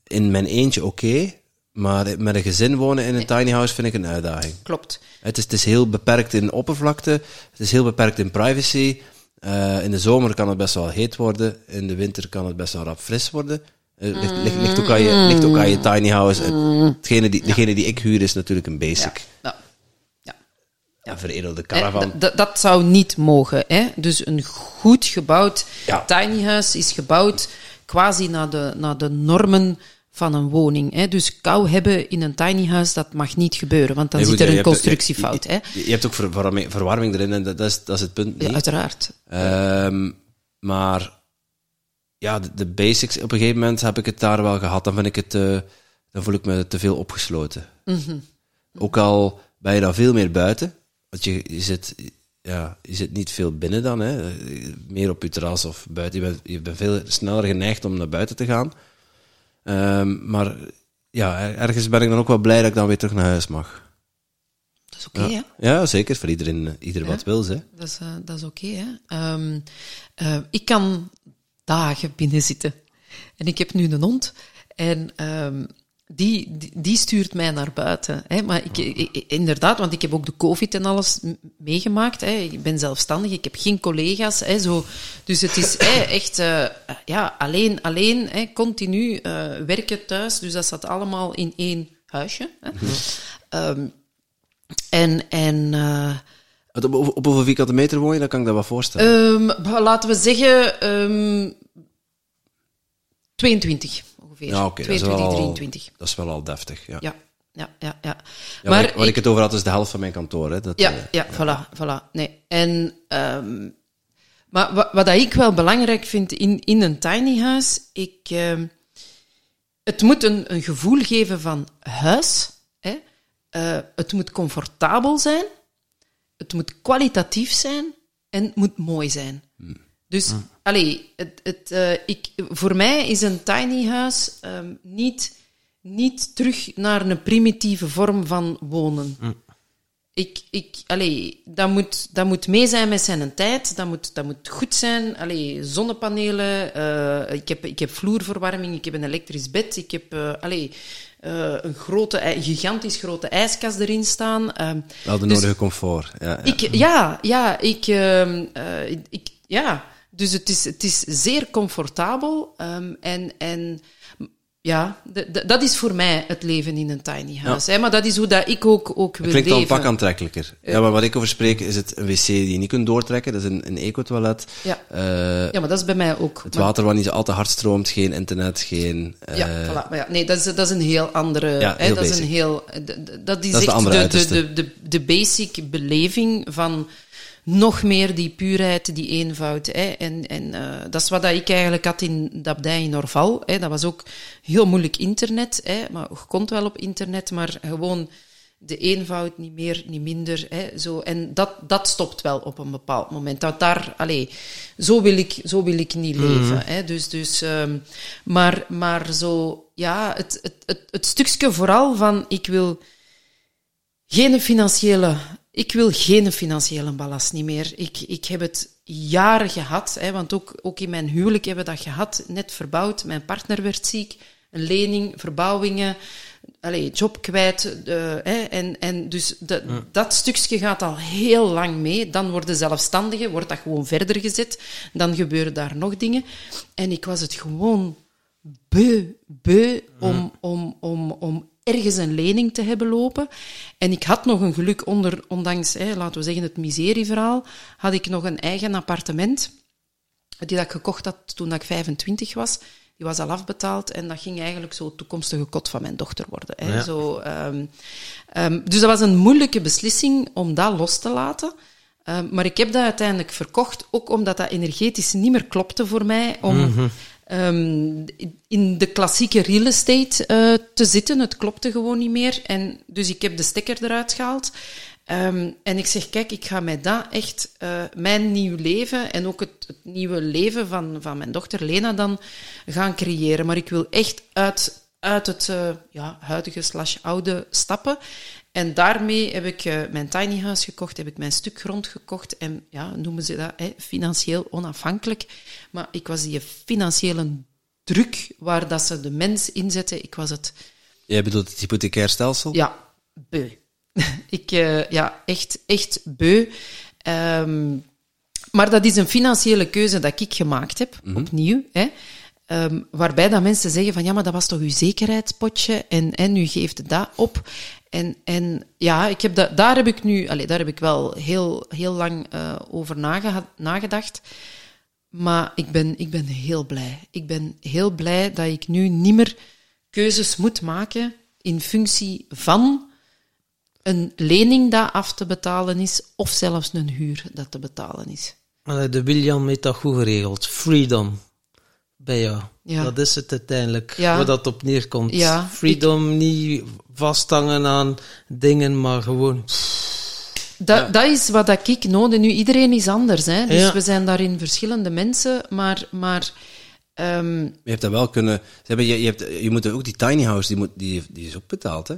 in mijn eentje oké, maar met een gezin wonen in een tiny house vind ik een uitdaging. Klopt. Het is, het is heel beperkt in oppervlakte, het is heel beperkt in privacy. Eh, in de zomer kan het best wel heet worden, in de winter kan het best wel rap fris worden. Eh, ligt, ligt, ligt, ook aan je, ligt ook aan je tiny house. Het- Hetgene die, Degene die ik huur is natuurlijk een basic. Ja. Ja. Ja, veredelde Hè, caravan. dat zou niet mogen. Hè? Dus een goed gebouwd Ja. tiny house is gebouwd quasi naar de, naar de normen van een woning. Hè? Dus kou hebben in een tiny house, dat mag niet gebeuren, want dan Nee, zit er een constructiefout. Je, hè? je, je hebt ook ver- verwarming, verwarming erin en dat, is, dat is het punt Ja, uiteraard. Ehm, maar ja, de, de basics, op een gegeven moment heb ik het daar wel gehad. Dan vind ik het, eh, dan voel ik me te veel opgesloten. Mhm. Ook al ben je dan veel meer buiten, want je, je zit, ja, je zit niet veel binnen dan, hè. meer op je terras of buiten. Je bent, je bent veel sneller geneigd om naar buiten te gaan. Ehm, maar ja, er- ergens ben ik dan ook wel blij dat ik dan weer terug naar huis mag. Dat is oké, hè? Ja, zeker. Voor iedereen, eh, ieder wat wil, hè. Dat is, eh, dat is oké, hè. Ehm, eh, ik kan dagen binnen zitten. En ik heb nu een hond. En ehm, die, die, die stuurt mij naar buiten. Hè. Maar ik, ik- inderdaad, want ik heb ook de covid en alles meegemaakt. Hè. Ik ben zelfstandig, ik heb geen collega's. Hè, zo. Dus het is hè, (laughs) echt eh, ja, alleen, alleen hè, continu eh, werken thuis. Dus dat zat allemaal in één huisje. Hè. Ehm, en... en eh, Op, op, op hoeveel vierkante meter woon je? Dan kan ik dat wel voorstellen. Ehm, laten we zeggen ehm 22 ongeveer. ja, oké. dat is 22, wel al- 23. Dat is wel al deftig, ja. Ja, ja, ja. ja. Ja, waar, ik, waar ik het over had, is de helft van mijn kantoor. Hè. Dat, Ja, eh, ja, voilà, voilà. Nee. En, ehm, maar wat, wat dat ik wel belangrijk vind in, in een tiny house, ik, ehm, het moet een, een gevoel geven van huis. Hè? Eh, het moet comfortabel zijn, het moet kwalitatief zijn en het moet mooi zijn. Dus, allee, het, het, eh, ik, voor mij is een tiny house ehm, niet, niet terug naar een primitieve vorm van wonen. Ik, ik, allee, dat, moet, dat moet mee zijn met zijn tijd. Dat moet, dat moet goed zijn. Allee, zonnepanelen. eh, ik, heb, ik heb vloerverwarming. Ik heb een elektrisch bed. Ik heb allee, eh, een grote, gigantisch grote ijskast erin staan. ehm, Wel de Dus- nodige comfort. Ja, ja. ik, ja, ja, ik, ehm, eh, ik, ja. Dus het is, het is zeer comfortabel. ehm, en, en, ja, de- de- dat is voor mij het leven in een tiny house. Hè? Maar dat is hoe dat ik ook, ook wil Het klinkt al leven. pak aantrekkelijker. Ja, maar wat ik over spreek is het een wc die je niet kunt doortrekken. Dat is een, een eco-toilet. Ja. Eh, ja, maar dat is bij mij ook. het Maar- water wat niet zo al te hard stroomt, geen internet, geen... eh, Ja, voilà. Maar ja, nee, dat is, dat is een heel andere. Ja, hè, dat is een heel. Dat is Dat is echt de, de, de, de basic beleving van nog meer die puurheid, die eenvoud. Hè. En, en eh, dat is wat ik eigenlijk had in de abdij in Orval. Hè. Dat was ook heel moeilijk internet. Hè. Maar je kon wel op internet, maar gewoon de eenvoud, niet meer, niet minder. Hè, zo. En dat, dat stopt wel op een bepaald moment. Dat daar, allee, zo, wil ik, zo wil ik niet leven. Hè. Dus, dus, ehm, maar, maar zo, ja, het, het, het, het stukje vooral van ik wil geen financiële, ik wil geen financiële ballast niet meer. Ik, ik heb het jaren gehad, hè, want ook, ook in mijn huwelijk hebben we dat gehad, net verbouwd. Mijn partner werd ziek, een lening, verbouwingen, allez, job kwijt. De, hè, en, en dus de, dat stukje gaat al heel lang mee. Dan worden zelfstandigen, wordt dat gewoon verder gezet. Dan gebeuren daar nog dingen. En ik was het gewoon beu, beu om, om, om, om ergens een lening te hebben lopen. En ik had nog een geluk, onder, ondanks, hè, laten we zeggen, het miserieverhaal, had ik nog een eigen appartement, die dat ik gekocht had toen ik 25 was. Die was al afbetaald en dat ging eigenlijk zo het toekomstige kot van mijn dochter worden. Hè. Ja. Zo, ehm, ehm, dus dat was een moeilijke beslissing om dat los te laten. Ehm, maar ik heb dat uiteindelijk verkocht, ook omdat dat energetisch niet meer klopte voor mij om ehm, in de klassieke real estate eh, te zitten. Het klopte gewoon niet meer. En dus ik heb de stekker eruit gehaald. Ehm, en ik zeg, kijk, ik ga met dat echt eh, mijn nieuw leven en ook het, het nieuwe leven van, van mijn dochter Lena dan gaan creëren. Maar ik wil echt uit, uit het eh, ja, huidige slash oude stappen. En daarmee heb ik eh, mijn tiny house gekocht, heb ik mijn stuk grond gekocht en ja, noemen ze dat hè, financieel onafhankelijk. Maar ik was die financiële druk waar dat ze de mens inzetten, ik was het Jij bedoelt het hypothecair stelsel? ja, beu. (laughs) ik, eh, ja, echt, echt beu. Ehm, maar dat is een financiële keuze dat ik gemaakt heb, opnieuw. Hè. Ehm, waarbij dat mensen zeggen van, ja, maar dat was toch uw zekerheidspotje en, en u geeft dat op. En, en ja, ik heb dat, daar heb ik nu, allez, daar heb ik wel heel, heel lang eh, over nagedacht. Maar ik ben, ik ben heel blij. Ik ben heel blij dat ik nu niet meer keuzes moet maken in functie van een lening dat af te betalen is, of zelfs een huur dat te betalen is. Allee, De William heeft dat goed geregeld. Freedom. Bij jou. Ja. Dat is het uiteindelijk. Ja. Waar dat op neerkomt. Ja, Freedom, niet vasthangen aan dingen, maar gewoon... Dat, dat is wat dat ik nodig. Nu, iedereen is anders, hè? dus Ja. we zijn daarin verschillende mensen, maar, maar ehm, Je hebt dat wel kunnen... Ze hebben, je, je, hebt, je moet ook die tiny house, die, moet, die, die is ook betaald, hè?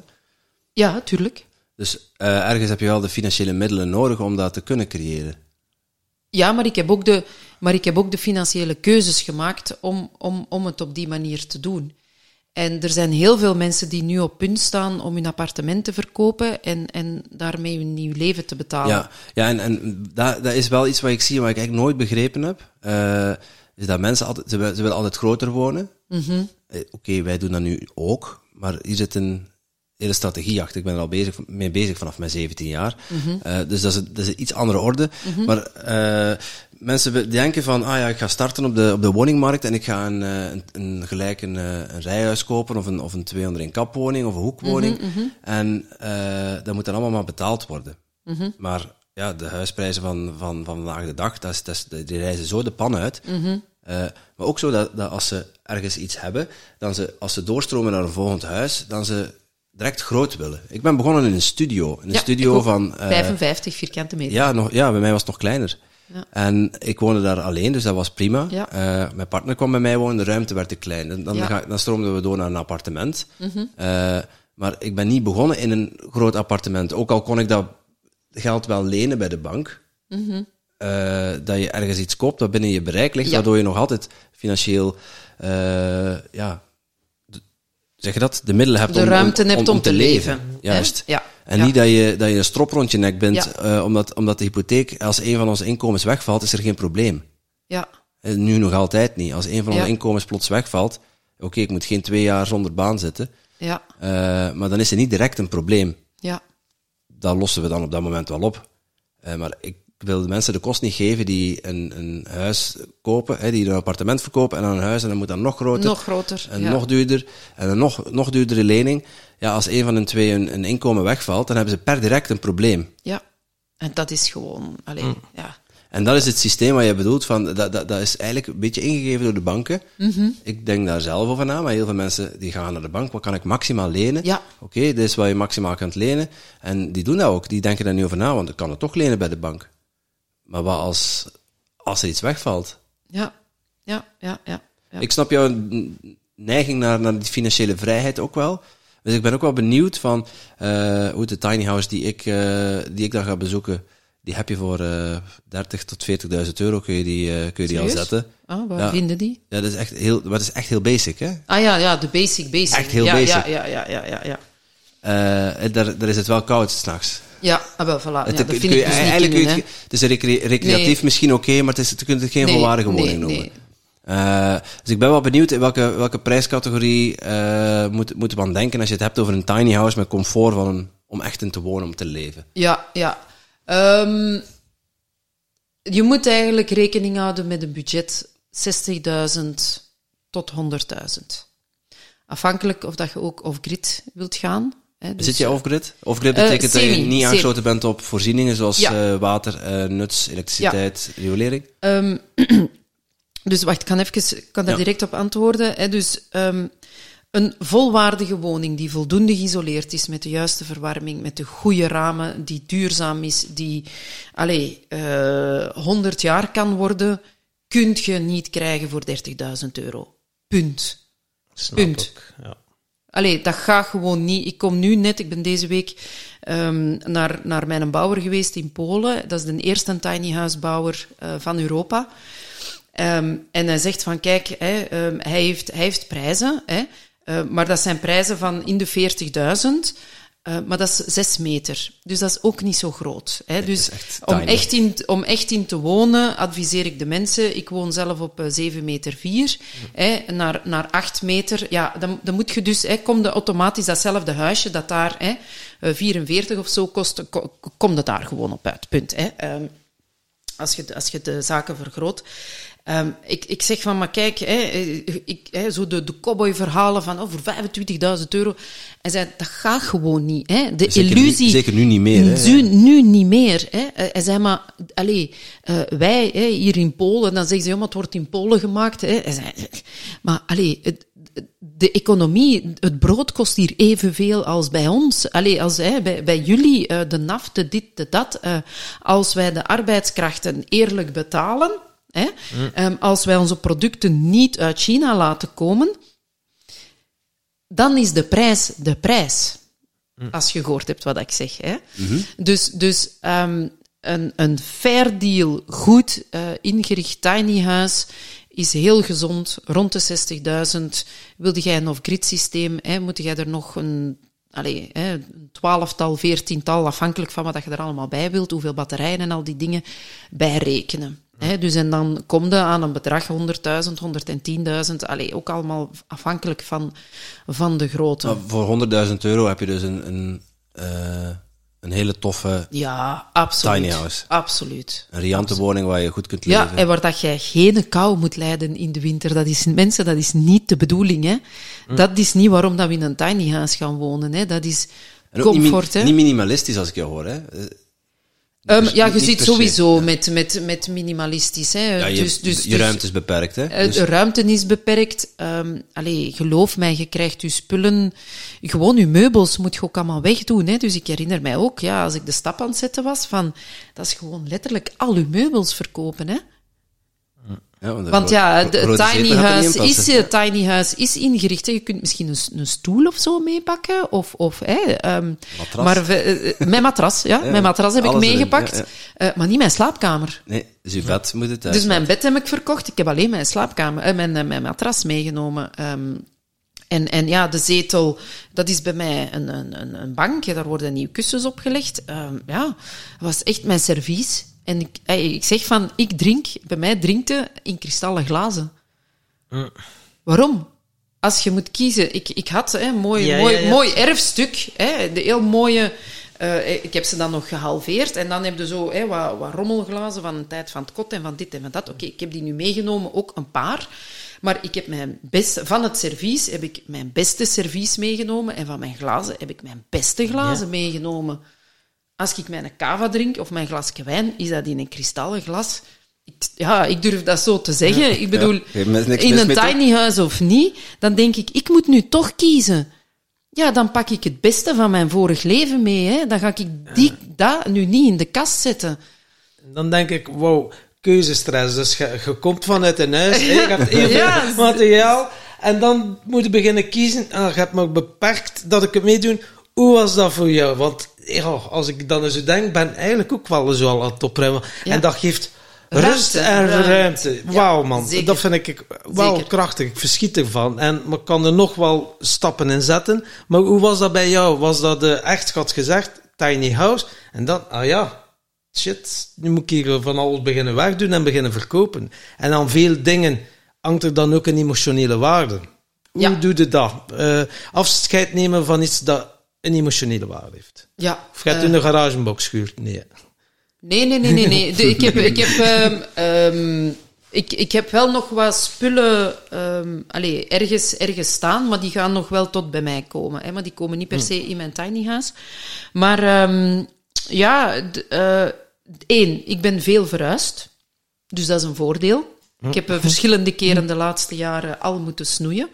ja, tuurlijk. Dus eh, ergens heb je wel de financiële middelen nodig om dat te kunnen creëren. Ja, maar ik heb ook de, maar ik heb ook de financiële keuzes gemaakt om, om, om het op die manier te doen. En er zijn heel veel mensen die nu op punt staan om hun appartement te verkopen en, en daarmee hun nieuw leven te betalen. Ja, ja en, en dat, dat is wel iets wat ik zie, wat ik eigenlijk nooit begrepen heb. Eh, is dat mensen altijd, ze, willen- ze willen altijd groter wonen. Mhm. Eh, Oké, wij doen dat nu ook, maar hier zit een hele strategie achter. Ik ben er al bezig, mee bezig vanaf mijn 17 jaar. Mhm. Eh, dus dat is, een, dat is een iets andere orde. Maar eh, mensen denken van, ah ja, ik ga starten op de, op de woningmarkt en ik ga een, eh, een, een gelijk een, een rijhuis kopen of een, of een 200 in kapwoning of een hoekwoning. En eh, dat moet dan allemaal maar betaald worden. Maar ja, de huisprijzen van, van, van vandaag de dag, dat is, dat is, die reizen zo de pan uit. Maar ook zo dat, dat als ze ergens iets hebben, dan ze, als ze doorstromen naar een volgend huis, dan ze direct groot willen. Ik ben begonnen in een studio. In een Ja, studio van... eh, 55 vierkante meter. ja, nog, ja, bij mij was het nog kleiner. Ja. En ik woonde daar alleen, dus dat was prima. Ja. Eh, mijn partner kwam bij mij wonen, de ruimte werd te klein. En dan, Ja. ga, dan stroomden we door naar een appartement. Eh, maar ik ben niet begonnen in een groot appartement. Ook al kon ik dat geld wel lenen bij de bank. Eh, dat je ergens iets koopt dat binnen je bereik ligt, waardoor je nog altijd financieel, eh, ja, zeg je dat? De middelen hebt De om, ruimte om, hebt om te leven. Juist. Ja. En Ja. niet dat je, dat je een strop rond je nek bent, Ja. eh, omdat, omdat de hypotheek, als een van onze inkomens wegvalt, is er geen probleem. Ja. Eh, Nu nog altijd niet. Als een van onze inkomens plots wegvalt, Oké, ik moet geen twee jaar zonder baan zitten. Ja, Eh, maar dan is er niet direct een probleem. ja, Dat lossen we dan op dat moment wel op. Maar ik wil de mensen de kost niet geven die een, een huis kopen, hè, die een appartement verkopen en dan een huis en dan moet dat nog groter. nog groter. En ja. nog duurder. En een nog, nog duurdere lening. Ja, als een van de twee een, een inkomen wegvalt, dan hebben ze per direct een probleem. Ja, en dat is gewoon, alleen, Mm. ja. En dat is het systeem wat je bedoelt. Van, dat, dat, dat is eigenlijk een beetje ingegeven door de banken. Mhm. Ik denk daar zelf over na, maar heel veel mensen die gaan naar de bank. Wat kan ik maximaal lenen? Ja. Oké, dit is wat je maximaal kunt lenen. En die doen dat ook. Die denken daar niet over na, want ik kan het toch lenen bij de bank. Maar wat als, als er iets wegvalt? Ja, ja, ja, ja. ja. Ik snap jouw neiging naar, naar die financiële vrijheid ook wel. Dus ik ben ook wel benieuwd van eh, hoe de tiny house die ik, eh, die ik dan ga bezoeken, die heb je voor eh 30 tot 40.000 euro kun je die, kun je die al zetten. Ah, waar Ja. vinden die? Ja, dat is echt heel, dat is echt heel basic, hè? Ah ja, ja, de basic, basic. Echt heel ja, basic. Ja, ja, ja, ja, ja. daar, daar is het wel koud s'nachts. Ja, ah, wel, voilà. Ja, dat vind ik dus niet eigenlijk kun je kunnen, het, is recre- recreatief Nee. misschien oké, maar het is, je kunt het geen Nee, volwaardige woning nee, noemen. Eh, dus ik ben wel benieuwd in welke, welke prijscategorie eh moet, moeten we aan denken als je het hebt over een tiny house met comfort van een, om echt in te wonen, om te leven. Ja, ja. Ehm, je moet eigenlijk rekening houden met een budget 60.000 tot 100.000. Afhankelijk of dat je ook off-grid wilt gaan. Hè, dus, Zit je off-grid? Off-grid Eh, betekent dat je niet aangesloten bent op voorzieningen zoals Ja. eh, water, eh, nuts, elektriciteit, riolering. Ehm, (clears throat) dus wacht, ik kan, even, ik kan daar Ja. direct op antwoorden. Hè. Dus ehm, een volwaardige woning die voldoende geïsoleerd is, met de juiste verwarming, met de goede ramen, die duurzaam is, die allee, eh 100 jaar kan worden, kunt je niet krijgen voor 30.000 euro. Punt. Snap Punt. ik, Ja. Allee, dat gaat gewoon niet. Ik kom nu net, ik ben deze week ehm, naar, naar mijn bouwer geweest in Polen. Dat is de eerste tiny house bouwer eh, van Europa. Ehm, en hij zegt van, kijk, hè, ehm, hij, heeft, hij heeft prijzen, hè, eh, maar dat zijn prijzen van in de 40.000. eh, maar dat is 6 meter. Dus dat is ook niet zo groot. Hè. dus echt om, echt in, om echt in te wonen, adviseer ik de mensen. Ik woon zelf op eh, 7 meter 4. Hè, naar, naar 8 meter. Ja, dan, dan moet je dus, hè, kom de automatisch datzelfde huisje dat daar hè, eh, 44 of zo kost, ko- kom daar gewoon op uit. Punt. Hè. Ehm, als je, als je de zaken vergroot. Ehm, ik, ik zeg van, maar kijk, hè, ik, hè, zo de, de cowboy-verhalen van oh, voor 25.000 euro. Hij zei, dat gaat gewoon niet. Hè. De Zeker nu- illusie... zeker nu niet meer, hè. Nu, nu niet meer. Hè. Eh, Hij zei, maar allez, eh, wij hè, hier in Polen, dan zeggen ze, ja, maar het wordt in Polen gemaakt. Hè. Hij zei, (laughs) maar allez, het, de economie, het brood kost hier evenveel als bij ons. Allee, als hè, bij, bij jullie, eh, de naf, de dit, de dat. als wij de arbeidskrachten eerlijk betalen, hè, ehm, als wij onze producten niet uit China laten komen, dan is de prijs de prijs. Als je gehoord hebt wat ik zeg. Hè. Dus, dus ehm, een, een fair deal, goed eh, ingericht tiny huis is heel gezond, rond de 60.000. Wilde jij een off-grid systeem, hè, moet jij er nog een, allez, hè, een twaalftal, veertiental, afhankelijk van wat je er allemaal bij wilt, hoeveel batterijen en al die dingen, bij rekenen. Dus en dan kom je aan een bedrag 100.000, 110.000, allee, ook allemaal afhankelijk van, van de grootte. Maar voor 100.000 euro heb je dus een, een, eh, een hele toffe, Ja, absoluut. Tiny house. Absoluut. een riante woning waar je goed kunt leven. Ja, en waar dat jij geen kou moet lijden in de winter. Dat is, mensen, dat is niet de bedoeling, hè. Dat is niet waarom dat we in een tiny house gaan wonen, hè. Dat is En ook niet, comfort, mi- hè. niet minimalistisch als ik je hoor, hè. Eh, Ehm, dus ja, je zit sowieso ja. met, met, met minimalistisch, hè. Ja, je, dus, dus, je dus- ruimte is beperkt, hè. Eh, Dus- De ruimte is beperkt. Ehm allee, geloof mij, je krijgt je spullen... Gewoon je meubels moet je ook allemaal wegdoen. Hè? Dus ik herinner mij ook, ja, als ik de stap aan het zetten was, van... Dat is gewoon letterlijk al je meubels verkopen, hè. Ja, want Want ja, de grote tiny in is, eh, tiny house is ingericht. hè. Je kunt misschien een, stoel of zo meepakken. Of, of, hè, ehm, Matras. Maar we- eh, eh, mijn matras, ja. (laughs) Ja, mijn matras heb ik erin, meegepakt. Eh, maar niet mijn slaapkamer. Nee, dus je bed moet het thuis Dus mijn bed heb ik verkocht. Ik heb alleen mijn slaapkamer, eh, mijn, eh, mijn matras meegenomen. Ehm, en, en ja, de zetel, dat is bij mij een, een, een, een bank. Daar worden nieuwe kussens opgelegd. Ehm, ja, dat was echt mijn servies. En ik, ik zeg van, ik drink, bij mij drinkt het in kristallen glazen. Waarom? als je moet kiezen, ik, ik had een mooi, Ja, mooi, ja, ja. mooi erfstuk, hè, de heel mooie. eh, ik heb ze dan nog gehalveerd en dan heb je zo hè, wat, wat rommelglazen van de tijd van het kot en van dit en van dat. Oké, ik heb die nu meegenomen, ook een paar. Maar ik heb mijn beste, van het servies heb ik mijn beste servies meegenomen en van mijn glazen heb ik mijn beste glazen meegenomen. Als ik mijn cava drink of mijn glasje wijn, is dat in een kristallen glas. Ik, ja, ik durf dat zo te zeggen. ik bedoel, Ja, in een tiny huis of niet, dan denk ik, ik moet nu toch kiezen. Ja, dan pak ik het beste van mijn vorig leven mee. Hè. Dan ga ik die, dat nu niet in de kast zetten. Dan denk ik, wow, keuzestress. Dus je, je komt vanuit een huis, hè, je hebt (laughs) heel veel Ja. materiaal. En dan moet je beginnen kiezen. En je hebt me ook beperkt dat ik het meedoen. Hoe was dat voor jou? Want ja, als ik dan eens zo denk, ben eigenlijk ook wel zo al aan het opruimen. Ja. En dat geeft Ruimte, rust en ruimte. Wauw, man. zeker. Dat vind ik wel Zeker. krachtig. Ik verschiet ervan. En ik kan er nog wel stappen in zetten. Maar hoe was dat bij jou? Was dat de echt, had gezegd, tiny house? En dan, ah ja, shit, nu moet ik hier van alles beginnen wegdoen en beginnen verkopen. En aan veel dingen hangt er dan ook een emotionele waarde. Hoe Ja. doe je dat? Eh, afscheid nemen van iets dat een emotionele waarde heeft. Ja. Of gaat eh, u in de garagebox schuurt? Nee. Nee, nee, nee, nee. nee. (laughs) De- ik, heb, ik, heb, ehm, ehm, ik, ik heb wel nog wat spullen ehm, allee, ergens, ergens staan, maar die gaan nog wel tot bij mij komen. Hè, maar die komen niet per se in mijn tiny house. Maar ja, eh, één, ik ben veel verhuisd. Dus dat is een voordeel. Ik heb eh, verschillende keren de laatste jaren al moeten snoeien.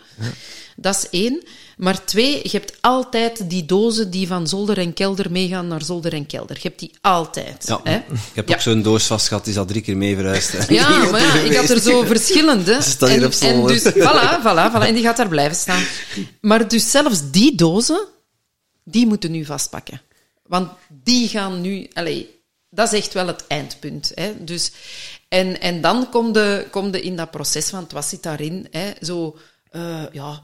Dat is één. Maar twee, je hebt altijd die dozen die van zolder en kelder meegaan naar zolder en kelder. Je hebt die altijd. Ja, Hè? ik heb Ja. ook zo'n doos vast gehad, die is al drie keer mee verhuisd. hè. Ja, (laughs) maar ja, ik had er zo verschillende. (laughs) Staan hier en, op zolder. en dus, (laughs) voilà, voilà, voilà, en die gaat daar blijven staan. Maar dus zelfs die dozen, die moeten nu vastpakken. Want die gaan nu... Allez, dat is echt wel het eindpunt. Hè. Dus, en, en dan kom je, kom je in dat proces, want wat zit daarin? Hè? Zo, eh, ja,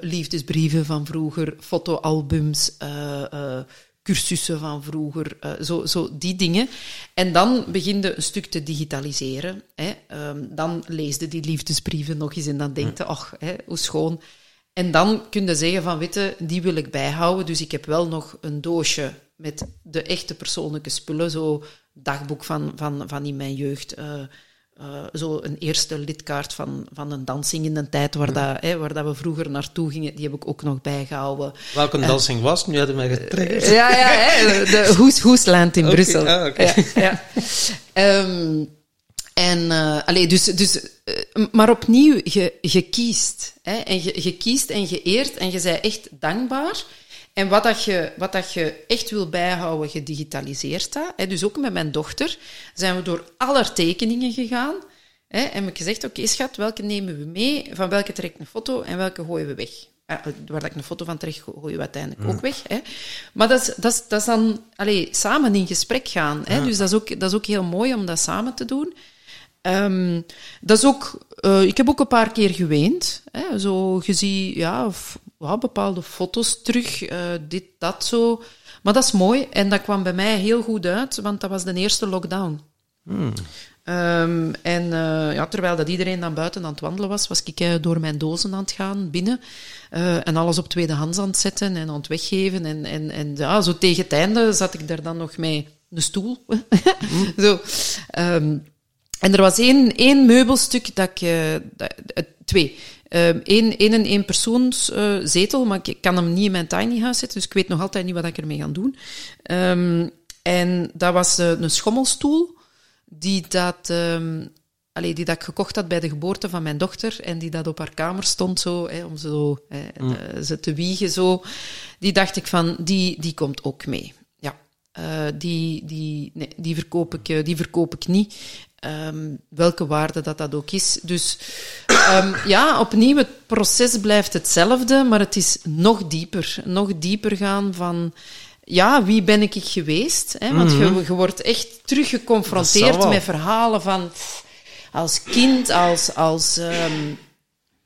liefdesbrieven van vroeger, fotoalbums, eh, eh, cursussen van vroeger, eh, zo, zo die dingen. En dan begin je een stuk te digitaliseren. Hè. Ehm, dan lees je die liefdesbrieven nog eens en dan denk je, ach, hè, hoe schoon. En dan kun je zeggen van, witte, die wil ik bijhouden. Dus ik heb wel nog een doosje met de echte persoonlijke spullen. Zo dagboek van, van, van in mijn jeugd. eh, eh, zo een eerste lidkaart van, van een dansing in een tijd waar, dat, hè, waar dat we vroeger naartoe gingen. Die heb ik ook nog bijgehouden. Welke dansing was? Nu hadden mij getriggerd. Ja, ja, hè, de (laughs) Hoes, Hoesland in Brussel. ah. Ja, ja. Ehm, en, eh allee, dus, dus, eh, maar opnieuw, je, je kiest. Hè, en je, je kiest en je eert en je bent echt dankbaar. En wat, dat je, wat dat je echt wil bijhouden, je digitaliseert dat. Hè. Dus ook met mijn dochter zijn we door alle tekeningen gegaan. Hè, en heb ik gezegd, oké schat, welke nemen we mee? Van welke trek ik een foto en welke gooien we weg? Ah, waar dat ik een foto van trek, gooien we uiteindelijk ook weg. Hè. Maar dat is, dat is, dat is dan allee, samen in gesprek gaan. Hè. Dus dat is, ook, dat is ook heel mooi om dat samen te doen. Ehm, dat is ook, eh, ik heb ook een paar keer geweend. Hè, zo, je ziet ja, ja, bepaalde foto's terug, eh, dit, dat zo. Maar dat is mooi en dat kwam bij mij heel goed uit, want dat was de eerste lockdown. Ehm, en eh, ja, terwijl dat iedereen dan buiten aan het wandelen was, was ik eh, door mijn dozen aan het gaan binnen. en alles op tweedehands aan het zetten en aan het weggeven. En, en, en ja, zo tegen het einde zat ik daar dan nog met een stoel. (laughs) zo. Ehm, en er was één, één meubelstuk dat ik... twee. Eén één en één persoons eh, zetel, maar ik kan hem niet in mijn tiny house zetten, dus ik weet nog altijd niet wat ik ermee ga doen. Ehm, en dat was eh, een schommelstoel die dat, ehm, allee, die dat ik gekocht had bij de geboorte van mijn dochter en die dat op haar kamer stond zo, hè, om zo, hè, eh, ze te wiegen zo. Die dacht ik van, die, die komt ook mee. Ja, die, die, nee, die, verkoop ik, die verkoop ik niet. Ehm, welke waarde dat dat ook is. Dus ehm, ja, opnieuw, het proces blijft hetzelfde, maar het is nog dieper. Nog dieper gaan van, ja, wie ben ik geweest? Hè? Want je, je wordt echt teruggeconfronteerd met verhalen van als kind, als, als, ehm,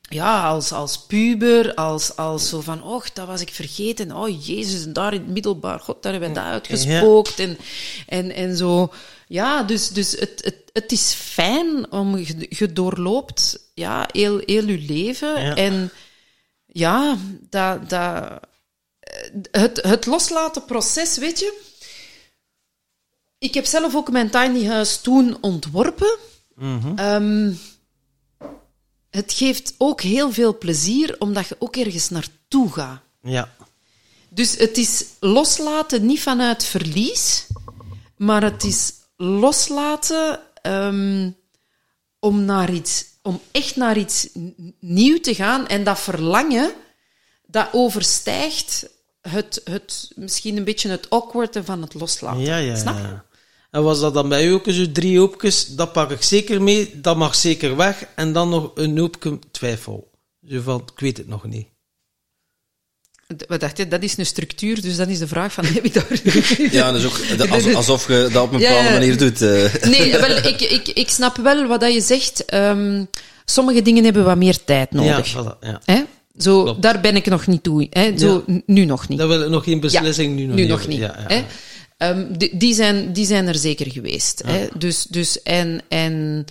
ja, als, als puber, als, als zo van, och, dat was ik vergeten. Oh, Jezus, en daar in het middelbaar, god, daar hebben we dat uitgespookt. En, en, en zo. Ja, dus, dus het, het, het is fijn om, je, doorloopt ja, heel, heel je leven. Ja. En Ja, dat, dat, het, het loslaten proces, weet je. Ik heb zelf ook mijn tiny house toen ontworpen. Ehm, het geeft ook heel veel plezier, omdat je ook ergens naartoe gaat. Ja. Dus het is loslaten niet vanuit verlies, maar het is loslaten ehm, om, naar iets, om echt naar iets nieuw te gaan. En dat verlangen, dat overstijgt het, het, misschien een beetje het awkward van het loslaten. Ja, ja, Snap je? ja. En was dat dan bij u ook zo drie hoopjes? Dat pak ik zeker mee, dat mag zeker weg. En dan nog een hoopje twijfel. Zo van, ik weet het nog niet. Wat dacht je? Dat is een structuur, dus dan is de vraag van, heb ik daar... Ja, dus ook de- als- (laughs) alsof je dat op een bepaalde ja. manier doet. eh. (laughs) Nee, wel, ik, ik, ik snap wel wat dat je zegt. Ehm, sommige dingen hebben wat meer tijd nodig. Ja, voilà, ja. Hè? Zo, Klopt. daar ben ik nog niet toe. Hè? Zo, Ja. nu nog niet. Dat wil ik nog geen beslissing nu nog nu niet. nog hebben. niet. Ja, ja, hè? Ehm, die, die, zijn, die zijn er zeker geweest. Hè? Dus, dus en, en,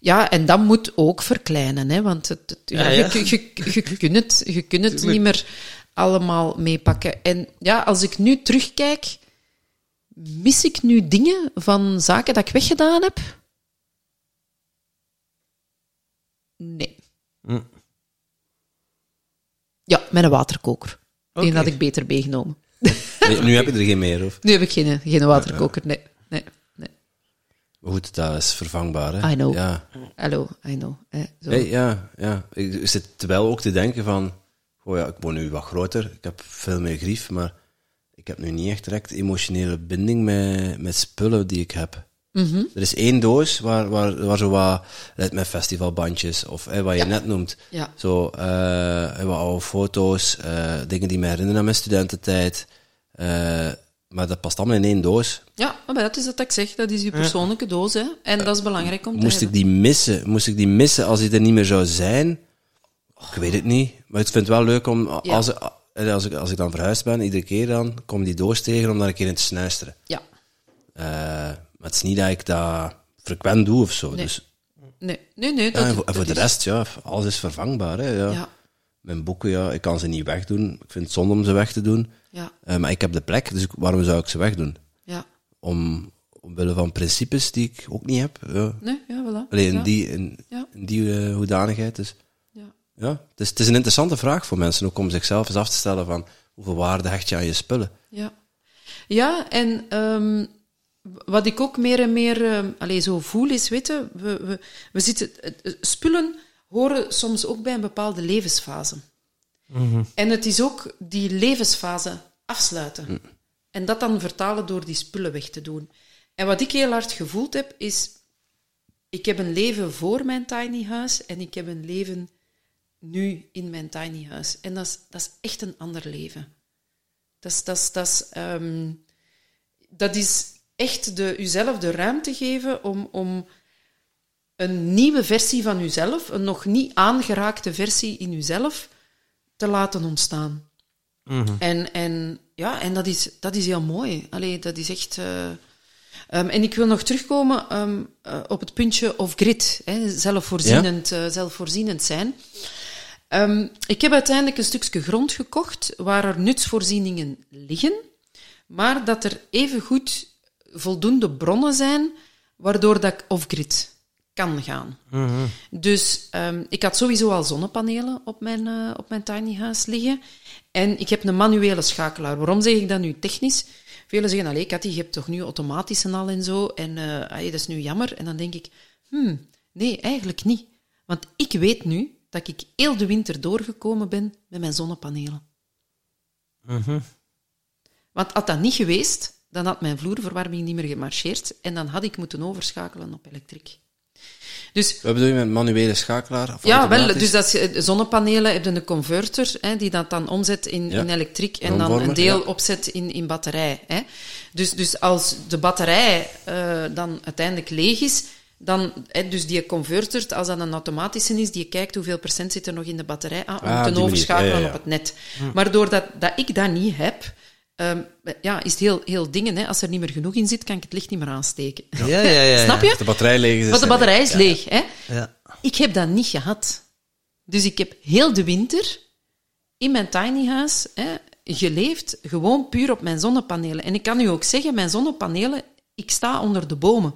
ja, en dat moet ook verkleinen. Hè? Want het, het- ja, Ja, ja. Je, je, je, je kunt het, je kunt het niet meer allemaal meepakken. En ja, als ik nu terugkijk, mis ik nu dingen van zaken dat ik weggedaan heb? Nee. Hm. Ja, met een waterkoker. Die Oké. had ik beter meegenomen. (laughs) Nee, nu heb je er geen meer, of? Nu heb ik geen, geen waterkoker, nee. nee, nee. Maar goed, dat is vervangbaar, hè? I know. Ja. Hallo, I know. Hè, zo. Hey, ja, ja. Ik zit wel ook te denken van... Oh ja, ik word nu wat groter, ik heb veel meer grief, maar ik heb nu niet echt direct emotionele binding met, met spullen die ik heb. Mhm. Er is één doos waar, waar, waar zo wat, net met festivalbandjes, of wat je Ja. net noemt, Ja. zo eh, wat oude foto's, eh, dingen die me herinneren aan mijn studententijd. Eh, maar dat past allemaal in één doos. Ja, maar dat is wat ik zeg. Dat is je persoonlijke doos, hè. En dat is belangrijk om te Moest ik die missen? Moest ik die missen als die er niet meer zou zijn? Ik weet het niet. Maar ik vind het wel leuk om, als, ik, eh, als, ik, als ik dan verhuisd ben, iedere keer dan, kom die doos tegen om daar een keer in te snuisteren. Ja. Eh, maar het is niet dat ik dat frequent doe of zo. Nee. Dus, Nee, nee, nee. Dat, en voor, en voor dat de is- rest, ja, alles is vervangbaar. Hè, ja. Mijn boeken, ja, ik kan ze niet wegdoen. Ik vind het zonde om ze weg te doen. ja, Eh, maar ik heb de plek, dus waarom zou ik ze wegdoen? ja. Om, omwille van principes die ik ook niet heb. Ja. Nee, ja, voilà. Alleen ja. die, in, Ja. in die hoedanigheid. Dus, Ja. het, is, het is een interessante vraag voor mensen, ook om zichzelf eens af te stellen van hoeveel waarde hecht je aan je spullen. Ja, ja en ehm, wat ik ook meer en meer ehm allee, zo voel is, weten, we, we, we zitten, spullen horen soms ook bij een bepaalde levensfase. En het is ook die levensfase afsluiten. En dat dan vertalen door die spullen weg te doen. En wat ik heel hard gevoeld heb, is... Ik heb een leven voor mijn tiny house en ik heb een leven nu in mijn tiny house. En dat is, dat is echt een ander leven. Dat is, dat is, dat is, ehm, dat is echt de, uzelf de ruimte geven om, om een nieuwe versie van uzelf, een nog niet aangeraakte versie in uzelf, te laten ontstaan. En, en, ja, en dat, is, dat is heel mooi. Allee, dat is echt... eh, ehm, en ik wil nog terugkomen ehm, eh, op het puntje of grid, hè, zelfvoorzienend, eh, zelfvoorzienend zijn. Ehm, ik heb uiteindelijk een stukje grond gekocht waar er nutsvoorzieningen liggen, maar dat er evengoed voldoende bronnen zijn waardoor dat ik off-grid kan gaan. Dus ehm, ik had sowieso al zonnepanelen op mijn, eh, op mijn tiny house liggen. En ik heb een manuele schakelaar. Waarom zeg ik dat nu technisch? Velen zeggen, allee Cathy, je hebt toch nu automatisch en al en zo. En allee, dat is nu jammer. En dan denk ik, hmm, nee, eigenlijk niet. Want ik weet nu dat ik heel de winter doorgekomen ben met mijn zonnepanelen. Want had dat niet geweest, dan had mijn vloerverwarming niet meer gemarcheerd. En dan had ik moeten overschakelen op elektriek. Dus Wat bedoel je met manuele schakelaar? Of ja, wel. Dus dat is, eh, zonnepanelen hebben een converter hè, die dat dan omzet in, Ja. in elektriek en dan een deel ja. opzet in, in batterij. Hè. Dus, dus als de batterij eh, dan uiteindelijk leeg is, dan, hè, dus die converter, als dat een automatische is, die kijkt hoeveel procent zit er nog in de batterij aan, om Ah, op te overschakelen Ja, ja, ja. op het net. Maar doordat dat ik dat niet heb, ehm, ja, is het heel, heel dingen. Hè. Als er niet meer genoeg in zit, kan ik het licht niet meer aansteken. Ja, ja, ja. ja. Snap je? De batterij leeg is. Want de batterij is leeg. Hè. Ja. Ik heb dat niet gehad. Dus ik heb heel de winter in mijn tiny house hè, geleefd gewoon puur op mijn zonnepanelen. En ik kan u ook zeggen, mijn zonnepanelen, ik sta onder de bomen.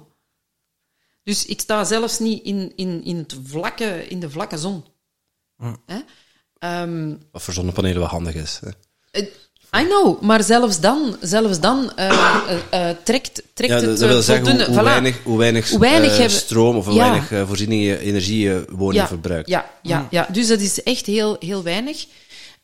Dus ik sta zelfs niet in, in, in, het vlakke, in de vlakke zon. Hè? Ehm, Wat voor zonnepanelen wel handig is. Hè. I know, maar zelfs dan, zelfs dan eh, eh, eh, trekt, trekt Ja, het dat, wil zeggen hoe, voldoende- hoe voilà. weinig, hoe weinig, Hoe weinig hebben- stroom of hoe Ja. weinig voorzieningen energie je woning verbruikt. Ja, ja, ja, dus dat is echt heel, heel weinig.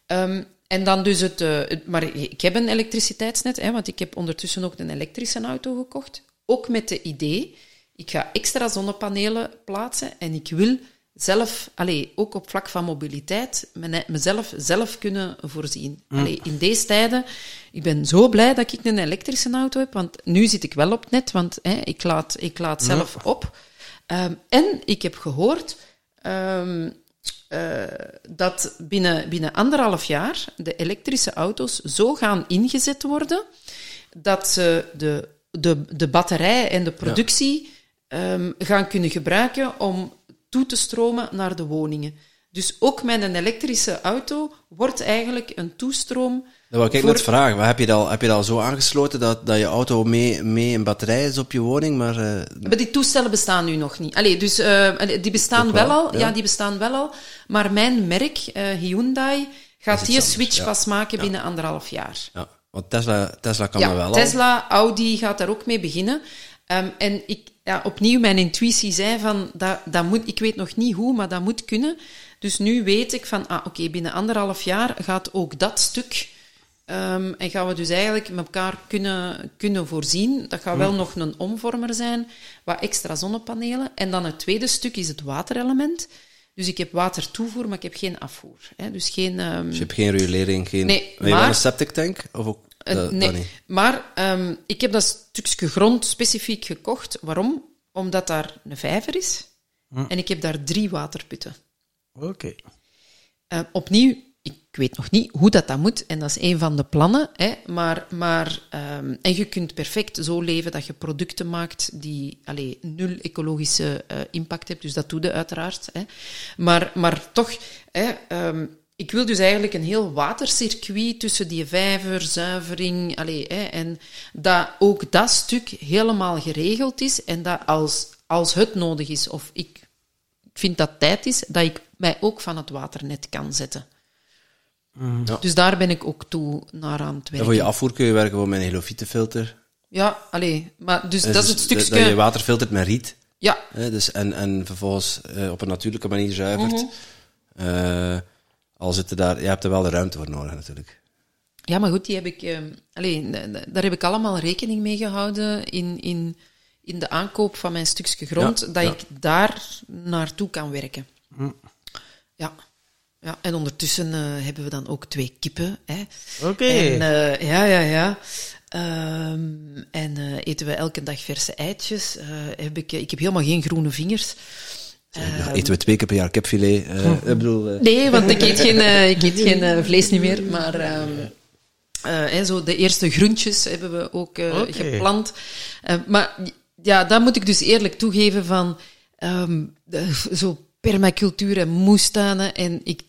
Ehm, en dan dus het, eh, het- Maar ik heb een elektriciteitsnet, hè, want ik heb ondertussen ook een elektrische auto gekocht. Ook met de idee, ik ga extra zonnepanelen plaatsen en ik wil zelf, allee, ook op vlak van mobiliteit, mezelf zelf kunnen voorzien. Allee, in deze tijden, ik ben zo blij dat ik een elektrische auto heb, want nu zit ik wel op het net, want hè, ik, laat, ik laat zelf op. Ehm, en ik heb gehoord ehm, eh, dat binnen, binnen anderhalf jaar de elektrische auto's zo gaan ingezet worden dat ze de, de, de batterij en de productie ehm, gaan kunnen gebruiken om toe te stromen naar de woningen. Dus ook met een elektrische auto wordt eigenlijk een toestroom. Dat wou ik voor- net vragen. Heb je dat al, heb je dat al zo aangesloten dat, dat je auto mee, mee een batterij is op je woning? Maar, eh, Maar die toestellen bestaan nu nog niet. Allee, dus eh, die bestaan wel, wel, al. ja. Ja. die bestaan wel al. Maar mijn merk, eh, Hyundai, gaat die anders, switch ja. pas maken binnen anderhalf jaar. ja. Want Tesla, Tesla kan dat wel al. Tesla, Audi gaat daar ook mee beginnen. Ehm, en ik, ja, opnieuw, mijn intuïtie zei van, dat, dat moet, ik weet nog niet hoe, maar dat moet kunnen. Dus nu weet ik van, ah, oké, binnen anderhalf jaar gaat ook dat stuk... ehm, en gaan we dus eigenlijk met elkaar kunnen, kunnen voorzien. Dat gaat wel nog een omvormer zijn, wat extra zonnepanelen. En dan het tweede stuk is het waterelement. Dus ik heb watertoevoer, maar ik heb geen afvoer. Hè. Dus geen... ehm, Dus je hebt geen riolering, geen... Nee, maar- een septic tank? Of ook, eh, dat, nee, maar ehm, ik heb dat stukje grond specifiek gekocht. Waarom? Omdat daar een vijver is. En ik heb daar drie waterputten. Oké. Eh, opnieuw, ik weet nog niet hoe dat, dat moet. En dat is een van de plannen. Hè, maar, maar, ehm, en je kunt perfect zo leven dat je producten maakt die allee, nul ecologische eh, impact hebben. Dus dat doe je uiteraard. Hè. Maar, maar toch, hè, ehm, ik wil dus eigenlijk een heel watercircuit tussen die vijver, zuivering, allee, hè, en dat ook dat stuk helemaal geregeld is en dat als, als het nodig is, of ik ik vind dat tijd is dat ik mij ook van het waternet kan zetten. Ja. Dus daar ben ik ook toe naar aan het En werken. voor je afvoer kun je werken met een helofietenfilter. Ja, allee, maar dus dat is het Dus stukje... Dat je water filtert met riet. Ja, Hè, dus en, en vervolgens eh, op een natuurlijke manier zuivert. Eh, al zitten daar... Je hebt er wel de ruimte voor nodig, natuurlijk. ja, maar goed, die heb ik... ehm allee, d- d- daar heb ik allemaal rekening mee gehouden in, in, in de aankoop van mijn stukje grond, Ja, dat ja. ik daar naartoe kan werken. Ja. ja. En ondertussen eh, hebben we dan ook twee kippen. Hè. Oké. En, eh, ja, ja, ja. Ehm, en eh, eten we elke dag verse eitjes. Eh, heb ik, ik heb helemaal geen groene vingers. Ja, eten we twee keer per jaar kipfilet. eh, ik bedoel... eh, Nee, want ik eet geen, eh, ik eet geen vlees niet meer. Maar ehm, eh, hè, zo de eerste groentjes hebben we ook eh, geplant. Eh, maar ja, dat moet ik dus eerlijk toegeven van ehm, zo permacultuur en moestuinen. En ik...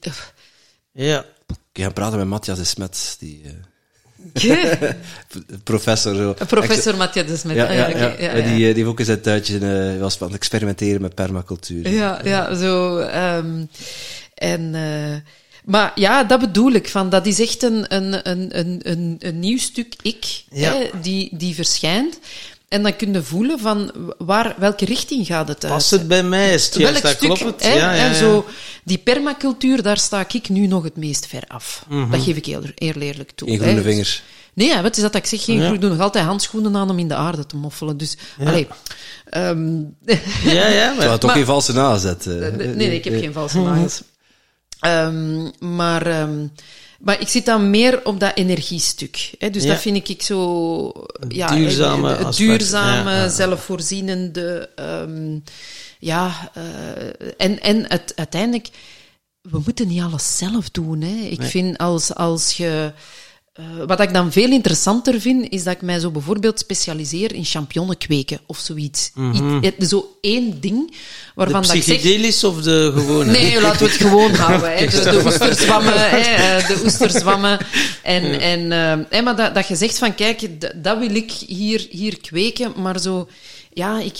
Ja. Ik ga praten met Matthias de Smets, die eh, (laughs) professor. Zo. Professor Matthias de Smet. Ja, Ah, ja, ja. Die, eh, die heeft ook eens een tuintje eh, was van het experimenteren met permacultuur. Ja, ja, zo. ehm, en, eh, maar ja, dat bedoel ik. Van, dat is echt een, een, een, een, een, nieuw stuk ik Ja. hè, die, die verschijnt. En dan kun je voelen van waar, welke richting gaat het uit. Past het bij mij? Is het juist, Welk dat stuk, klopt het? hè, Ja, ja, en ja. zo, die permacultuur, daar sta ik nu nog het meest ver af. Mhm. Dat geef ik heel, heel eerlijk toe. In groene hè. vingers. Nee, ja, wat is dat dat ik zeg? Geen Ja. groen. Ik doe nog altijd handschoenen aan om in de aarde te moffelen. Dus, allee, ehm, Ja, ja, (laughs) Je maar... had toch geen valse nazet. eh. Nee, nee, ik heb geen valse nagels. (laughs) Ehm, maar, ehm, maar ik zit dan meer op dat energiestuk. Hè? Dus Ja. dat vind ik zo... Ja, duurzame het duurzame, Ja, ja. zelfvoorzienende... ehm, ja, eh, en, en het, uiteindelijk... We moeten niet alles zelf doen. Hè? Ik vind als, als je... Eh, wat ik dan veel interessanter vind, is dat ik mij zo bijvoorbeeld specialiseer in champignonnen kweken of zoiets. Iets- zo één ding De waarvan dat ik zeg... of de gewone? Nee, laten we het gewoon houden. Hè. (laughs) De, de oesterzwammen, hè, eh, de oesterzwammen. En, en, eh, hè, maar dat, dat je zegt van, kijk, dat wil ik hier, hier kweken, maar zo... Ja, ik,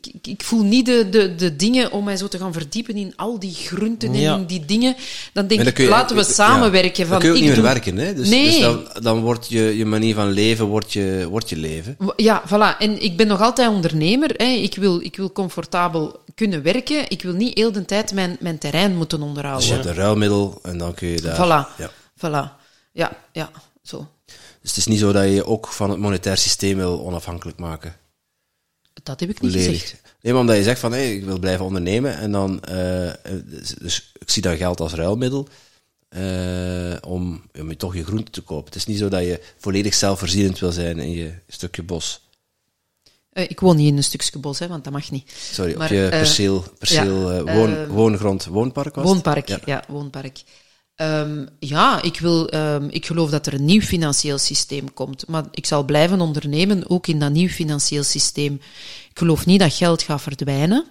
ik, ik, ik voel niet de, de, de dingen om mij zo te gaan verdiepen in al die groenten Ja. en in die dingen. Dan denk ik, je- laten we ja, samenwerken. Dan van, kun je ook ik niet meer doe- werken, hè? Dus, Nee. dus dan, dan wordt je, je manier van leven wordt je, wordt je leven. Ja, voilà. En ik ben nog altijd ondernemer. Hè. Ik, wil, ik wil comfortabel kunnen werken. Ik wil niet heel de tijd mijn, mijn terrein moeten Dus onderhouden. je hebt een ruilmiddel en dan kun je daar... Voilà. Ja. Voilà. Ja, ja, zo. Dus het is niet zo dat je je ook van het monetair systeem wil onafhankelijk maken. Dat heb ik niet gezegd. Nee, maar omdat je zegt van, hé, ik wil blijven ondernemen en dan... eh, dus, dus ik zie dat geld als ruilmiddel eh, om, om je toch je groente te kopen. Het is niet zo dat je volledig zelfvoorzienend wil zijn in je stukje bos. Eh, ik woon niet in een stukje bos, hè, want dat mag niet. Sorry, Maar, op je perceel, perceel ja, woon, woongrond, woonpark was? Woonpark, ja, Ja. woonpark. Ehm, ja, ik, wil, ehm, ik geloof dat er een nieuw financieel systeem komt. Maar ik zal blijven ondernemen, ook in dat nieuw financieel systeem. Ik geloof niet dat geld gaat verdwijnen.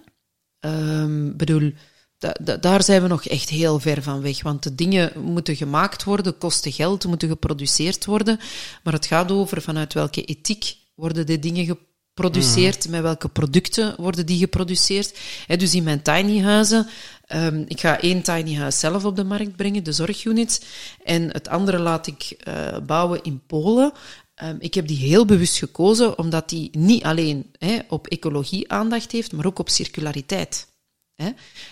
Ehm bedoel, da- da- daar zijn we nog echt heel ver van weg. Want de dingen moeten gemaakt worden, kosten geld, moeten geproduceerd worden. Maar het gaat over vanuit welke ethiek worden die dingen geproduceerd, met welke producten worden die geproduceerd. Dus in mijn tiny huizen, ehm, ik ga één tiny huis zelf op de markt brengen, de zorgunits, en het andere laat ik eh, bouwen in Polen. Ehm, ik heb die heel bewust gekozen, omdat die niet alleen hè, op ecologie aandacht heeft, maar ook op circulariteit. Hè.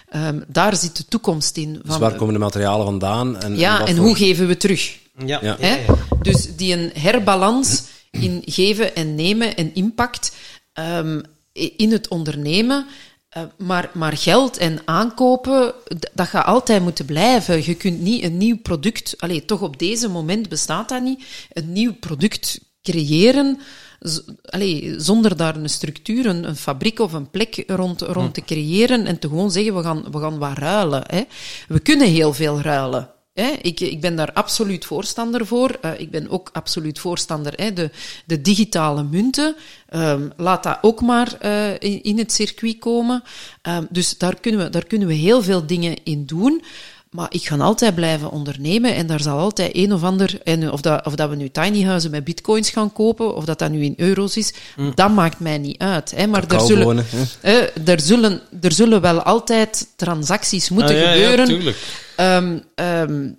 Ehm, daar zit de toekomst in. Dus Van, waar komen de materialen vandaan? En, ja, wat en voor- hoe geven we terug? Ja. Ja. Hè? Dus die een herbalans in geven en nemen en impact ehm, in het ondernemen. Eh, maar, maar geld en aankopen, dat gaat altijd moeten blijven. Je kunt niet een nieuw product, allee, toch op deze moment bestaat dat niet, een nieuw product creëren z- allee, zonder daar een structuur, een, een fabriek of een plek rond, rond te creëren en te gewoon zeggen, we gaan, we gaan wat ruilen. Hè. We kunnen heel veel ruilen. Ik, ik ben daar absoluut voorstander voor. Eh, ik ben ook absoluut voorstander hè, de, de digitale munten. Ehm, laat dat ook maar eh, in, in het circuit komen. Ehm, dus daar kunnen, we, daar kunnen we heel veel dingen in doen. Maar ik ga altijd blijven ondernemen en daar zal altijd een of ander, en of, dat, of dat we nu tiny huizen met bitcoins gaan kopen, of dat dat nu in euro's is, dat maakt mij niet uit. Hè. Maar er zullen, hè? er, zullen, er zullen wel altijd transacties moeten Ah, ja, ja, gebeuren. tuurlijk. Ehm, ehm,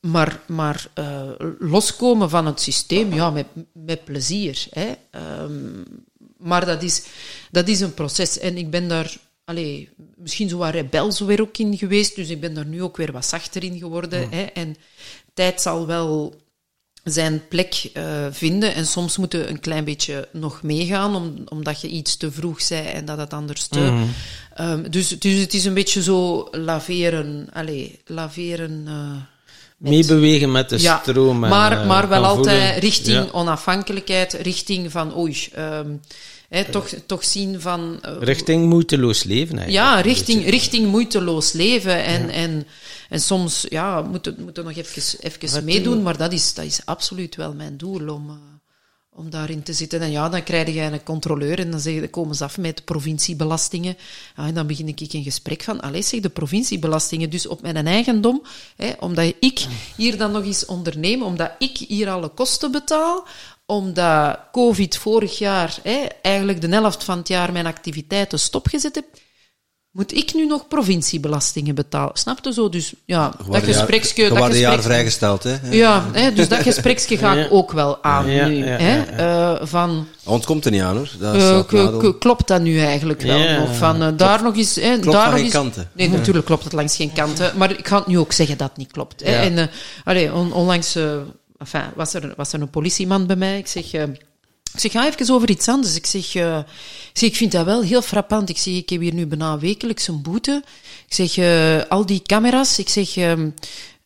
maar maar eh, loskomen van het systeem, ja, met, met plezier. Hè. Ehm, maar dat is, dat is een proces. En ik ben daar allee, misschien zo wat rebels weer ook in geweest. Dus ik ben daar nu ook weer wat zachter in geworden. Hè. En tijd zal wel zijn plek eh, vinden. En soms moeten we een klein beetje nog meegaan, om, omdat je iets te vroeg zei en dat het anders te... Ehm, dus, dus het is een beetje zo laveren, allez, laveren... eh, met- Meebewegen met de stroom. en, maar, eh, maar wel altijd voelen. richting Ja. onafhankelijkheid, richting van oei, ehm, toch, toch zien van... eh, Richting moeiteloos leven eigenlijk. ja, richting, richting moeiteloos leven. En, en, en soms ja, moeten moet nog even, even Wat meedoen, doen- maar dat is, dat is absoluut wel mijn doel om, eh, om daarin te zitten. En ja, dan krijg je een controleur en dan, zeg je, dan komen ze af met de provinciebelastingen. Ja, en dan begin ik een gesprek van, allee zeg, de provinciebelastingen, dus op mijn eigendom, hè, omdat ik hier dan nog eens onderneem, omdat ik hier alle kosten betaal, omdat COVID vorig jaar, hè, eigenlijk de helft van het jaar mijn activiteiten stopgezet heb, moet ik nu nog provinciebelastingen betalen. Snap je zo? Dus ja, dat Waren jaar- Dat jaar vrijgesteld, hè? ja, hè, dus dat gespreksje (laughs) ga ik ook wel aan Ja, nu. ja, hè, eh, van, Ontkomt er niet aan, hoor. Dat is eh, klopt dat nu eigenlijk wel nog? Van, eh, daar nog eens... Hè, Klopt daar nog geen eens, kanten. Nee, natuurlijk klopt het langs geen kanten. Maar ik ga het nu ook zeggen dat het niet klopt. Hè. En, allee, on- onlangs enfin, was, er, was er een politieman bij mij. Ik zeg... eh, ik zeg, ga even over iets anders. Ik zeg, eh, ik zeg, ik vind dat wel heel frappant. Ik zeg, ik heb hier nu bijna wekelijks een boete. Ik zeg, eh, al die camera's, ik zeg, ehm,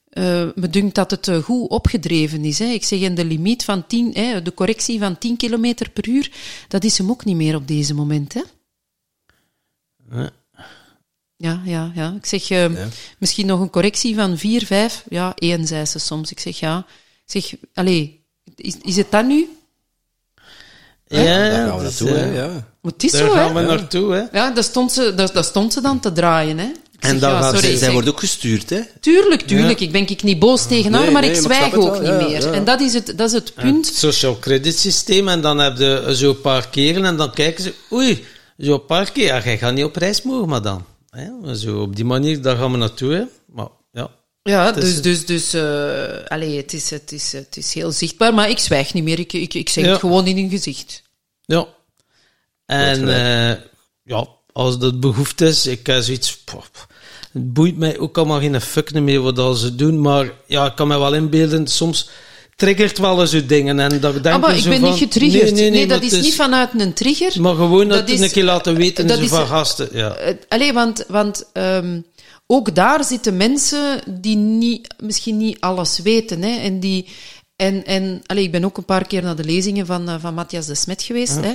eh, me dunkt dat het goed opgedreven is. Hè. Ik zeg, en de limiet van 10, hè, de correctie van 10 km per uur, dat is hem ook niet meer op deze moment. Hè. Ja. Ja, ja, ja. Ik zeg, ehm, Ja. misschien nog een correctie van 4, 5. Ja, één zei ze soms. Ik zeg, ja. Zeg, allee, is, is het dat nu? Ja, Daar gaan we dus, naartoe, eh, hè, ja. Maar het is Daar zo, gaan hè? we naartoe, hè. Ja, daar stond, ze, daar, daar stond ze dan te draaien, hè. En zeg, dan ja, sorry, Zij zeg, wordt ook gestuurd, hè? Tuurlijk, tuurlijk. Ik ben ik niet boos tegen haar, Nee, maar nee, ik maar ik zwijg ook niet ja, meer. ja. En dat is het, dat is het punt. Het social credit systeem en dan heb je zo'n paar keren en dan kijken ze, oei, zo'n paar keer, ja, jij gaat niet op reis mogen, maar dan. Hè? Zo op die manier, daar gaan we naartoe, hè. Maar ja, is- dus, dus, dus eh, allee, het, is, het, is, het is heel zichtbaar, maar ik zwijg niet meer. Ik, ik, ik zeg Ja. het gewoon in hun gezicht. ja. En eh, ja, als dat behoefte is, ik heb zoiets, pff, het boeit mij ook allemaal geen fuck meer wat dat ze doen, maar ja, ik kan me wel inbeelden, soms triggert wel eens zo'n dingen en dat ik denk Ah, maar ik zo ben van, niet getriggerd. Nee, nee, nee, dat maar is niet vanuit een trigger. Maar gewoon dat, Dat is- een keer laten weten dat zo is- van gasten, ja. Eh, Allee, want, want ehm, ook daar zitten mensen die niet, misschien niet alles weten. Hè, en die, en, en allee, ik ben ook een paar keer naar de lezingen van, eh, van Matthias de Smet geweest. Hè,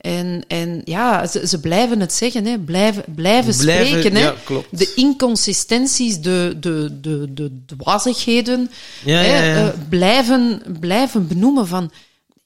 en, en ja, ze, ze blijven het zeggen, hè, blijven, blijven, Blijven, spreken. Hè, ja. De inconsistenties, de, de, de, de dwazigheden, Ja, hè, eh, blijven, blijven benoemen van...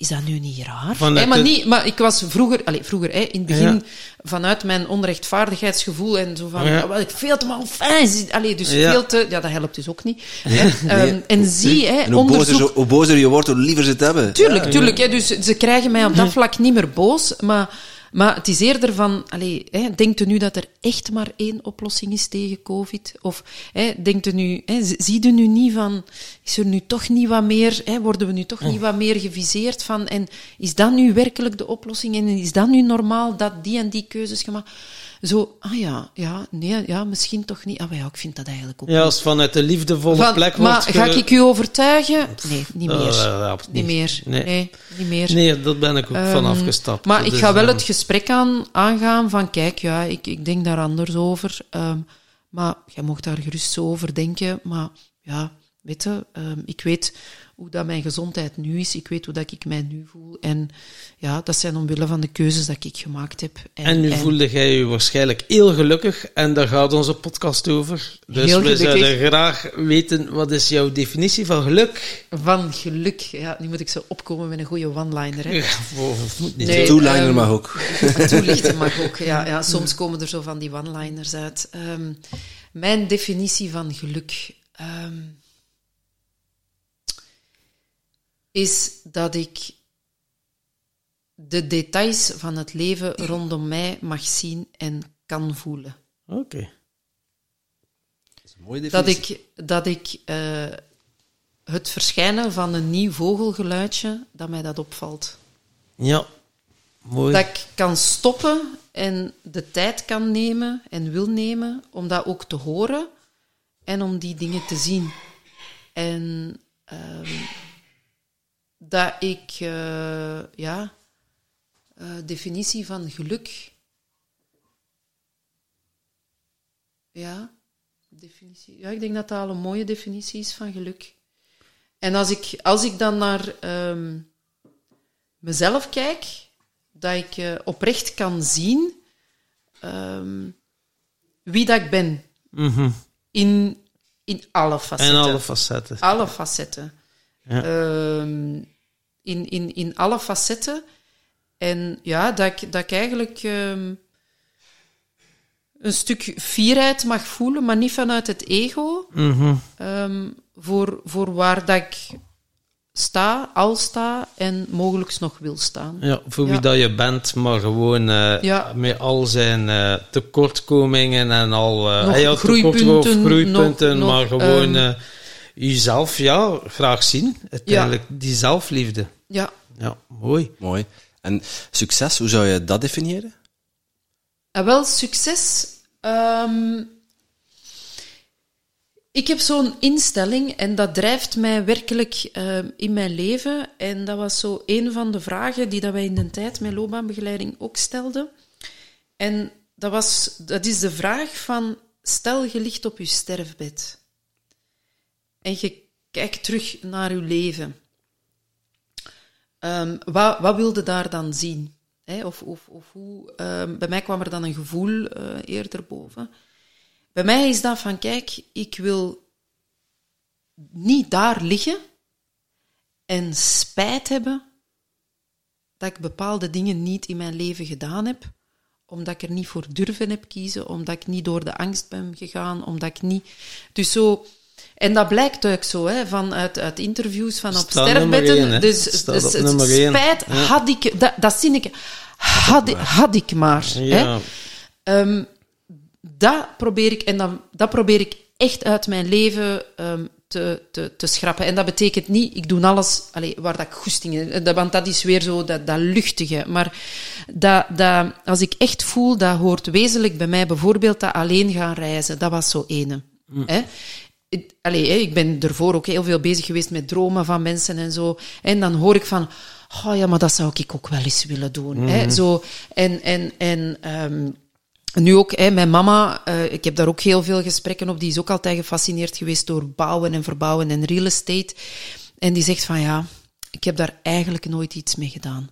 Is dat nu niet raar? Hè, maar, niet, maar ik was vroeger, allez, vroeger hè, in het begin, Ja. vanuit mijn onrechtvaardigheidsgevoel en zo van, Ja. wel, ik veel te mal fijn. Allee, dus Ja. veel te, ja, dat helpt dus ook niet. Hè. (laughs) Ehm, en zie, hè, En hoe bozer, onderzoek. zo- hoe bozer je wordt, hoe liever ze het hebben. Tuurlijk, tuurlijk. Hè, dus ze krijgen mij op dat vlak niet meer boos, maar, maar het is eerder van, allee, hè, denkt u nu dat er echt maar één oplossing is tegen COVID? Of hè, denkt u nu, hè, ziet u nu niet van, is er nu toch niet wat meer, hè, worden we nu toch niet wat meer geviseerd van, en is dat nu werkelijk de oplossing? En is dat nu normaal dat die en die keuzes gemaakt Zo, ah ja, ja, nee, ja, misschien toch niet. Ah, maar ja, ik vind dat eigenlijk ook Ja, als vanuit de liefdevolle van, plek maar wordt... ga ge- ik u overtuigen? Nee, niet meer. Ja, niet niet. meer. Nee. Nee. niet meer. Nee, dat ben ik ook Ehm, van afgestapt. Maar ik Dus, ga wel eh, het gesprek aan, aangaan van, kijk, ja, ik, ik denk daar anders over. ehm, maar jij mocht daar gerust zo over denken. Maar ja, weet je, ehm, ik weet hoe dat mijn gezondheid nu is. Ik weet hoe dat ik mij nu voel. En ja, dat zijn omwille van de keuzes dat ik gemaakt heb. En nu voelde jij je waarschijnlijk heel gelukkig en daar gaat onze podcast over. Dus Heel we zouden graag weten, wat is jouw definitie van geluk? Van geluk. Ja, nu moet ik zo opkomen met een goede one-liner. Hè. Ja, of moet niet Nee. Toeliner ehm, mag ook. (laughs) Toelichten mag ook. Ja, ja, soms komen er zo van die one-liners uit. Ehm, mijn definitie van geluk ehm, is dat ik de details van het leven rondom mij mag zien en kan voelen. Oké. Dat is een mooie Dat ik, dat ik eh, het verschijnen van een nieuw vogelgeluidje, dat mij dat opvalt. Ja, mooi. Dat ik kan stoppen en de tijd kan nemen en wil nemen om dat ook te horen en om die dingen te zien. En ehm, dat ik, eh, ja, eh, definitie van geluk. Ja, definitie. Ja, ik denk dat dat al een mooie definitie is van geluk. En als ik, als ik dan naar ehm, mezelf kijk, dat ik eh, oprecht kan zien ehm, wie dat ik ben. Mhm. In, in alle En facetten. alle facetten. Alle facetten. Ja. Ehm, in, in, in alle facetten. En ja, dat ik, dat ik eigenlijk ehm, een stuk fierheid mag voelen, maar niet vanuit het ego. Mhm. ehm, voor, voor waar dat ik sta, al sta en mogelijk nog wil staan. Ja, voor wie Ja. dat je bent, maar gewoon eh, Ja. met al zijn eh, tekortkomingen en al Nog hij had tekort- groeipunten, groeipunten, nog- maar gewoon jezelf ja, graag zien. Uiteindelijk die zelfliefde. Ja, Ja, mooi. Mooi. En succes, hoe zou je dat definiëren? En wel, succes. ehm, ik heb zo'n instelling en dat drijft mij werkelijk ehm, in mijn leven. En dat was zo een van de vragen die dat wij in de tijd met loopbaanbegeleiding ook stelden. En dat, was, dat is de vraag van, stel je ligt op je sterfbed en je kijkt terug naar je leven. Ehm, wat, wat wilde daar dan zien? Of, of, of hoe, ehm, bij mij kwam er dan een gevoel eh, eerder boven. Bij mij is dat van, kijk, ik wil niet daar liggen en spijt hebben dat ik bepaalde dingen niet in mijn leven gedaan heb, omdat ik er niet voor durven heb kiezen, omdat ik niet door de angst ben gegaan, omdat ik niet... Dus zo... En dat blijkt ook zo, hè, van uit, interviews van op één, hè. dus dus op het één. spijt had ik... Dat, dat zie ik... Had, had ik maar. Hè. Ja. Ehm, dat probeer ik, en dan, dat probeer ik echt uit mijn leven ehm, te, te, te schrappen. En dat betekent niet, ik doe alles allee, waar dat ik goesting in- Want dat is weer zo dat, dat luchtige. Maar dat, dat, als ik echt voel, dat hoort wezenlijk bij mij bijvoorbeeld dat alleen gaan reizen. Dat was zo ene. Hè? Ik- Allee, ik ben ervoor ook heel veel bezig geweest met dromen van mensen en zo. En dan hoor ik van, oh ja, maar dat zou ik ook wel eens willen doen. Hè? Zo, en en, en ehm, nu ook, hè, mijn mama, eh, ik heb daar ook heel veel gesprekken op, die is ook altijd gefascineerd geweest door bouwen en verbouwen en real estate. En die zegt van ja, ik heb daar eigenlijk nooit iets mee gedaan.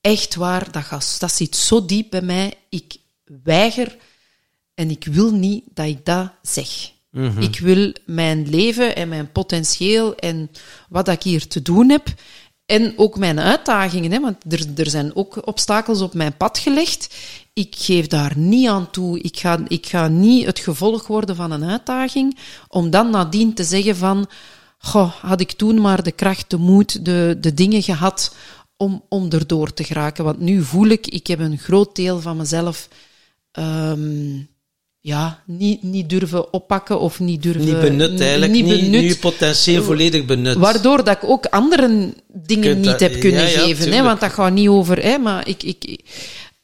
Echt waar, dat, gas, dat zit zo diep bij mij. Ik weiger en ik wil niet dat ik dat zeg. Ik wil mijn leven en mijn potentieel en wat ik hier te doen heb. En ook mijn uitdagingen, hè, want er, er zijn ook obstakels op mijn pad gelegd. Ik geef daar niet aan toe. Ik ga, ik ga niet het gevolg worden van een uitdaging, om dan nadien te zeggen van, goh, had ik toen maar de kracht, de moed, de, de dingen gehad om, om erdoor te geraken. Want nu voel ik, ik heb een groot deel van mezelf ehm, ja, niet, niet durven oppakken of niet durven... Niet benut eigenlijk, niet, niet benut. je potentieel volledig benut. Waardoor dat ik ook andere dingen kunt niet dat- heb kunnen ja, ja, geven. Hè, want dat gaat niet over... Hè, maar ik... ik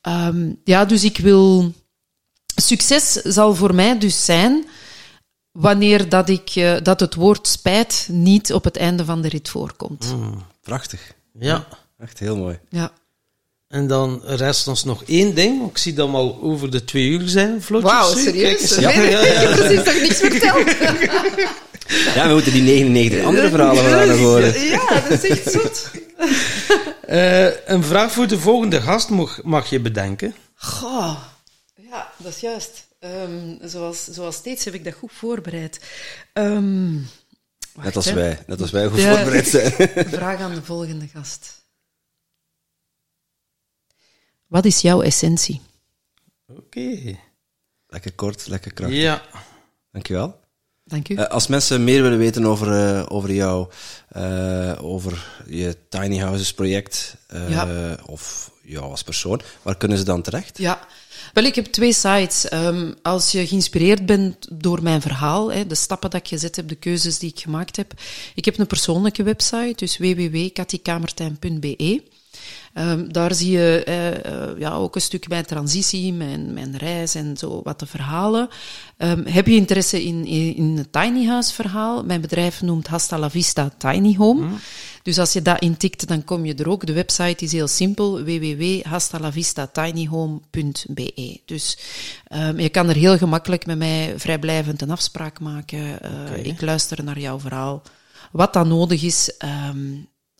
ehm, ja, dus ik wil... Succes zal voor mij dus zijn wanneer dat, ik, eh, dat het woord spijt niet op het einde van de rit voorkomt. Mm. Prachtig. Ja. Echt heel mooi. Ja. En dan rest ons nog één ding. Ik zie dat we al over de twee uur zijn, vlotjes. Wauw, serieus? Ja, ja, (laughs) ja. Ik heb precies nog niks verteld. (laughs) Ja, we moeten die 99 andere verhalen vandaag nog horen. (laughs) Ja, dat is echt zoet. Eh, een vraag voor de volgende gast mag, mag je bedenken. Goh, ja, dat is juist. Ehm, zoals, zoals steeds heb ik dat goed voorbereid. Ehm, wacht, Net als hè. wij. Net als wij goed Ja. voorbereid zijn. Een vraag aan de volgende gast. Wat is jouw essentie? Oké. Lekker kort, lekker krachtig. Ja. Dankjewel. Dank u. Eh, als mensen meer willen weten over, eh, over jou, eh, over je Tiny Houses project, eh, Ja. of jou als persoon, waar kunnen ze dan terecht? Ja, wel, ik heb twee sites. Ehm, als je geïnspireerd bent door mijn verhaal, hè, de stappen dat ik gezet heb, de keuzes die ik gemaakt heb. Ik heb een persoonlijke website, dus www.kattikamertijn.be. Ehm, daar zie je eh, eh, ja, ook een stuk mijn transitie, mijn, mijn reis en zo wat de verhalen. Ehm, heb je interesse in, in, in het tiny house verhaal? Mijn bedrijf noemt Hasta la Vista Tiny Home. Dus als je dat intikt, dan kom je er ook. De website is heel simpel, www.hastalavistaTinyHome.be. Dus ehm, je kan er heel gemakkelijk met mij vrijblijvend een afspraak maken. Eh, Ik luister naar jouw verhaal. Wat dan nodig is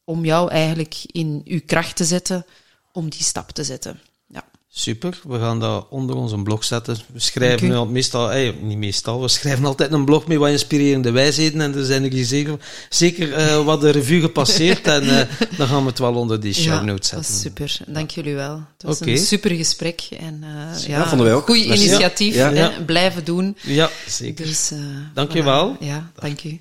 om jou eigenlijk in uw kracht te zetten, om die stap te zetten. Ja. Super, we gaan dat onder onze blog zetten. We schrijven al meestal, niet meestal, we schrijven altijd een blog met wat inspirerende wijsheden en er zijn er hier zeker, zeker eh, wat de revue gepasseerd en eh, dan gaan we het wel onder die show ja, notes dat zetten. is super. Dank jullie wel. Het was Oké. een super gesprek. En, eh, ja, vonden wij ook. Goed initiatief. Ja. hè, Ja. Blijven doen. Ja, zeker. Dus, eh, Dank je wel. voilà. Ja, dank u.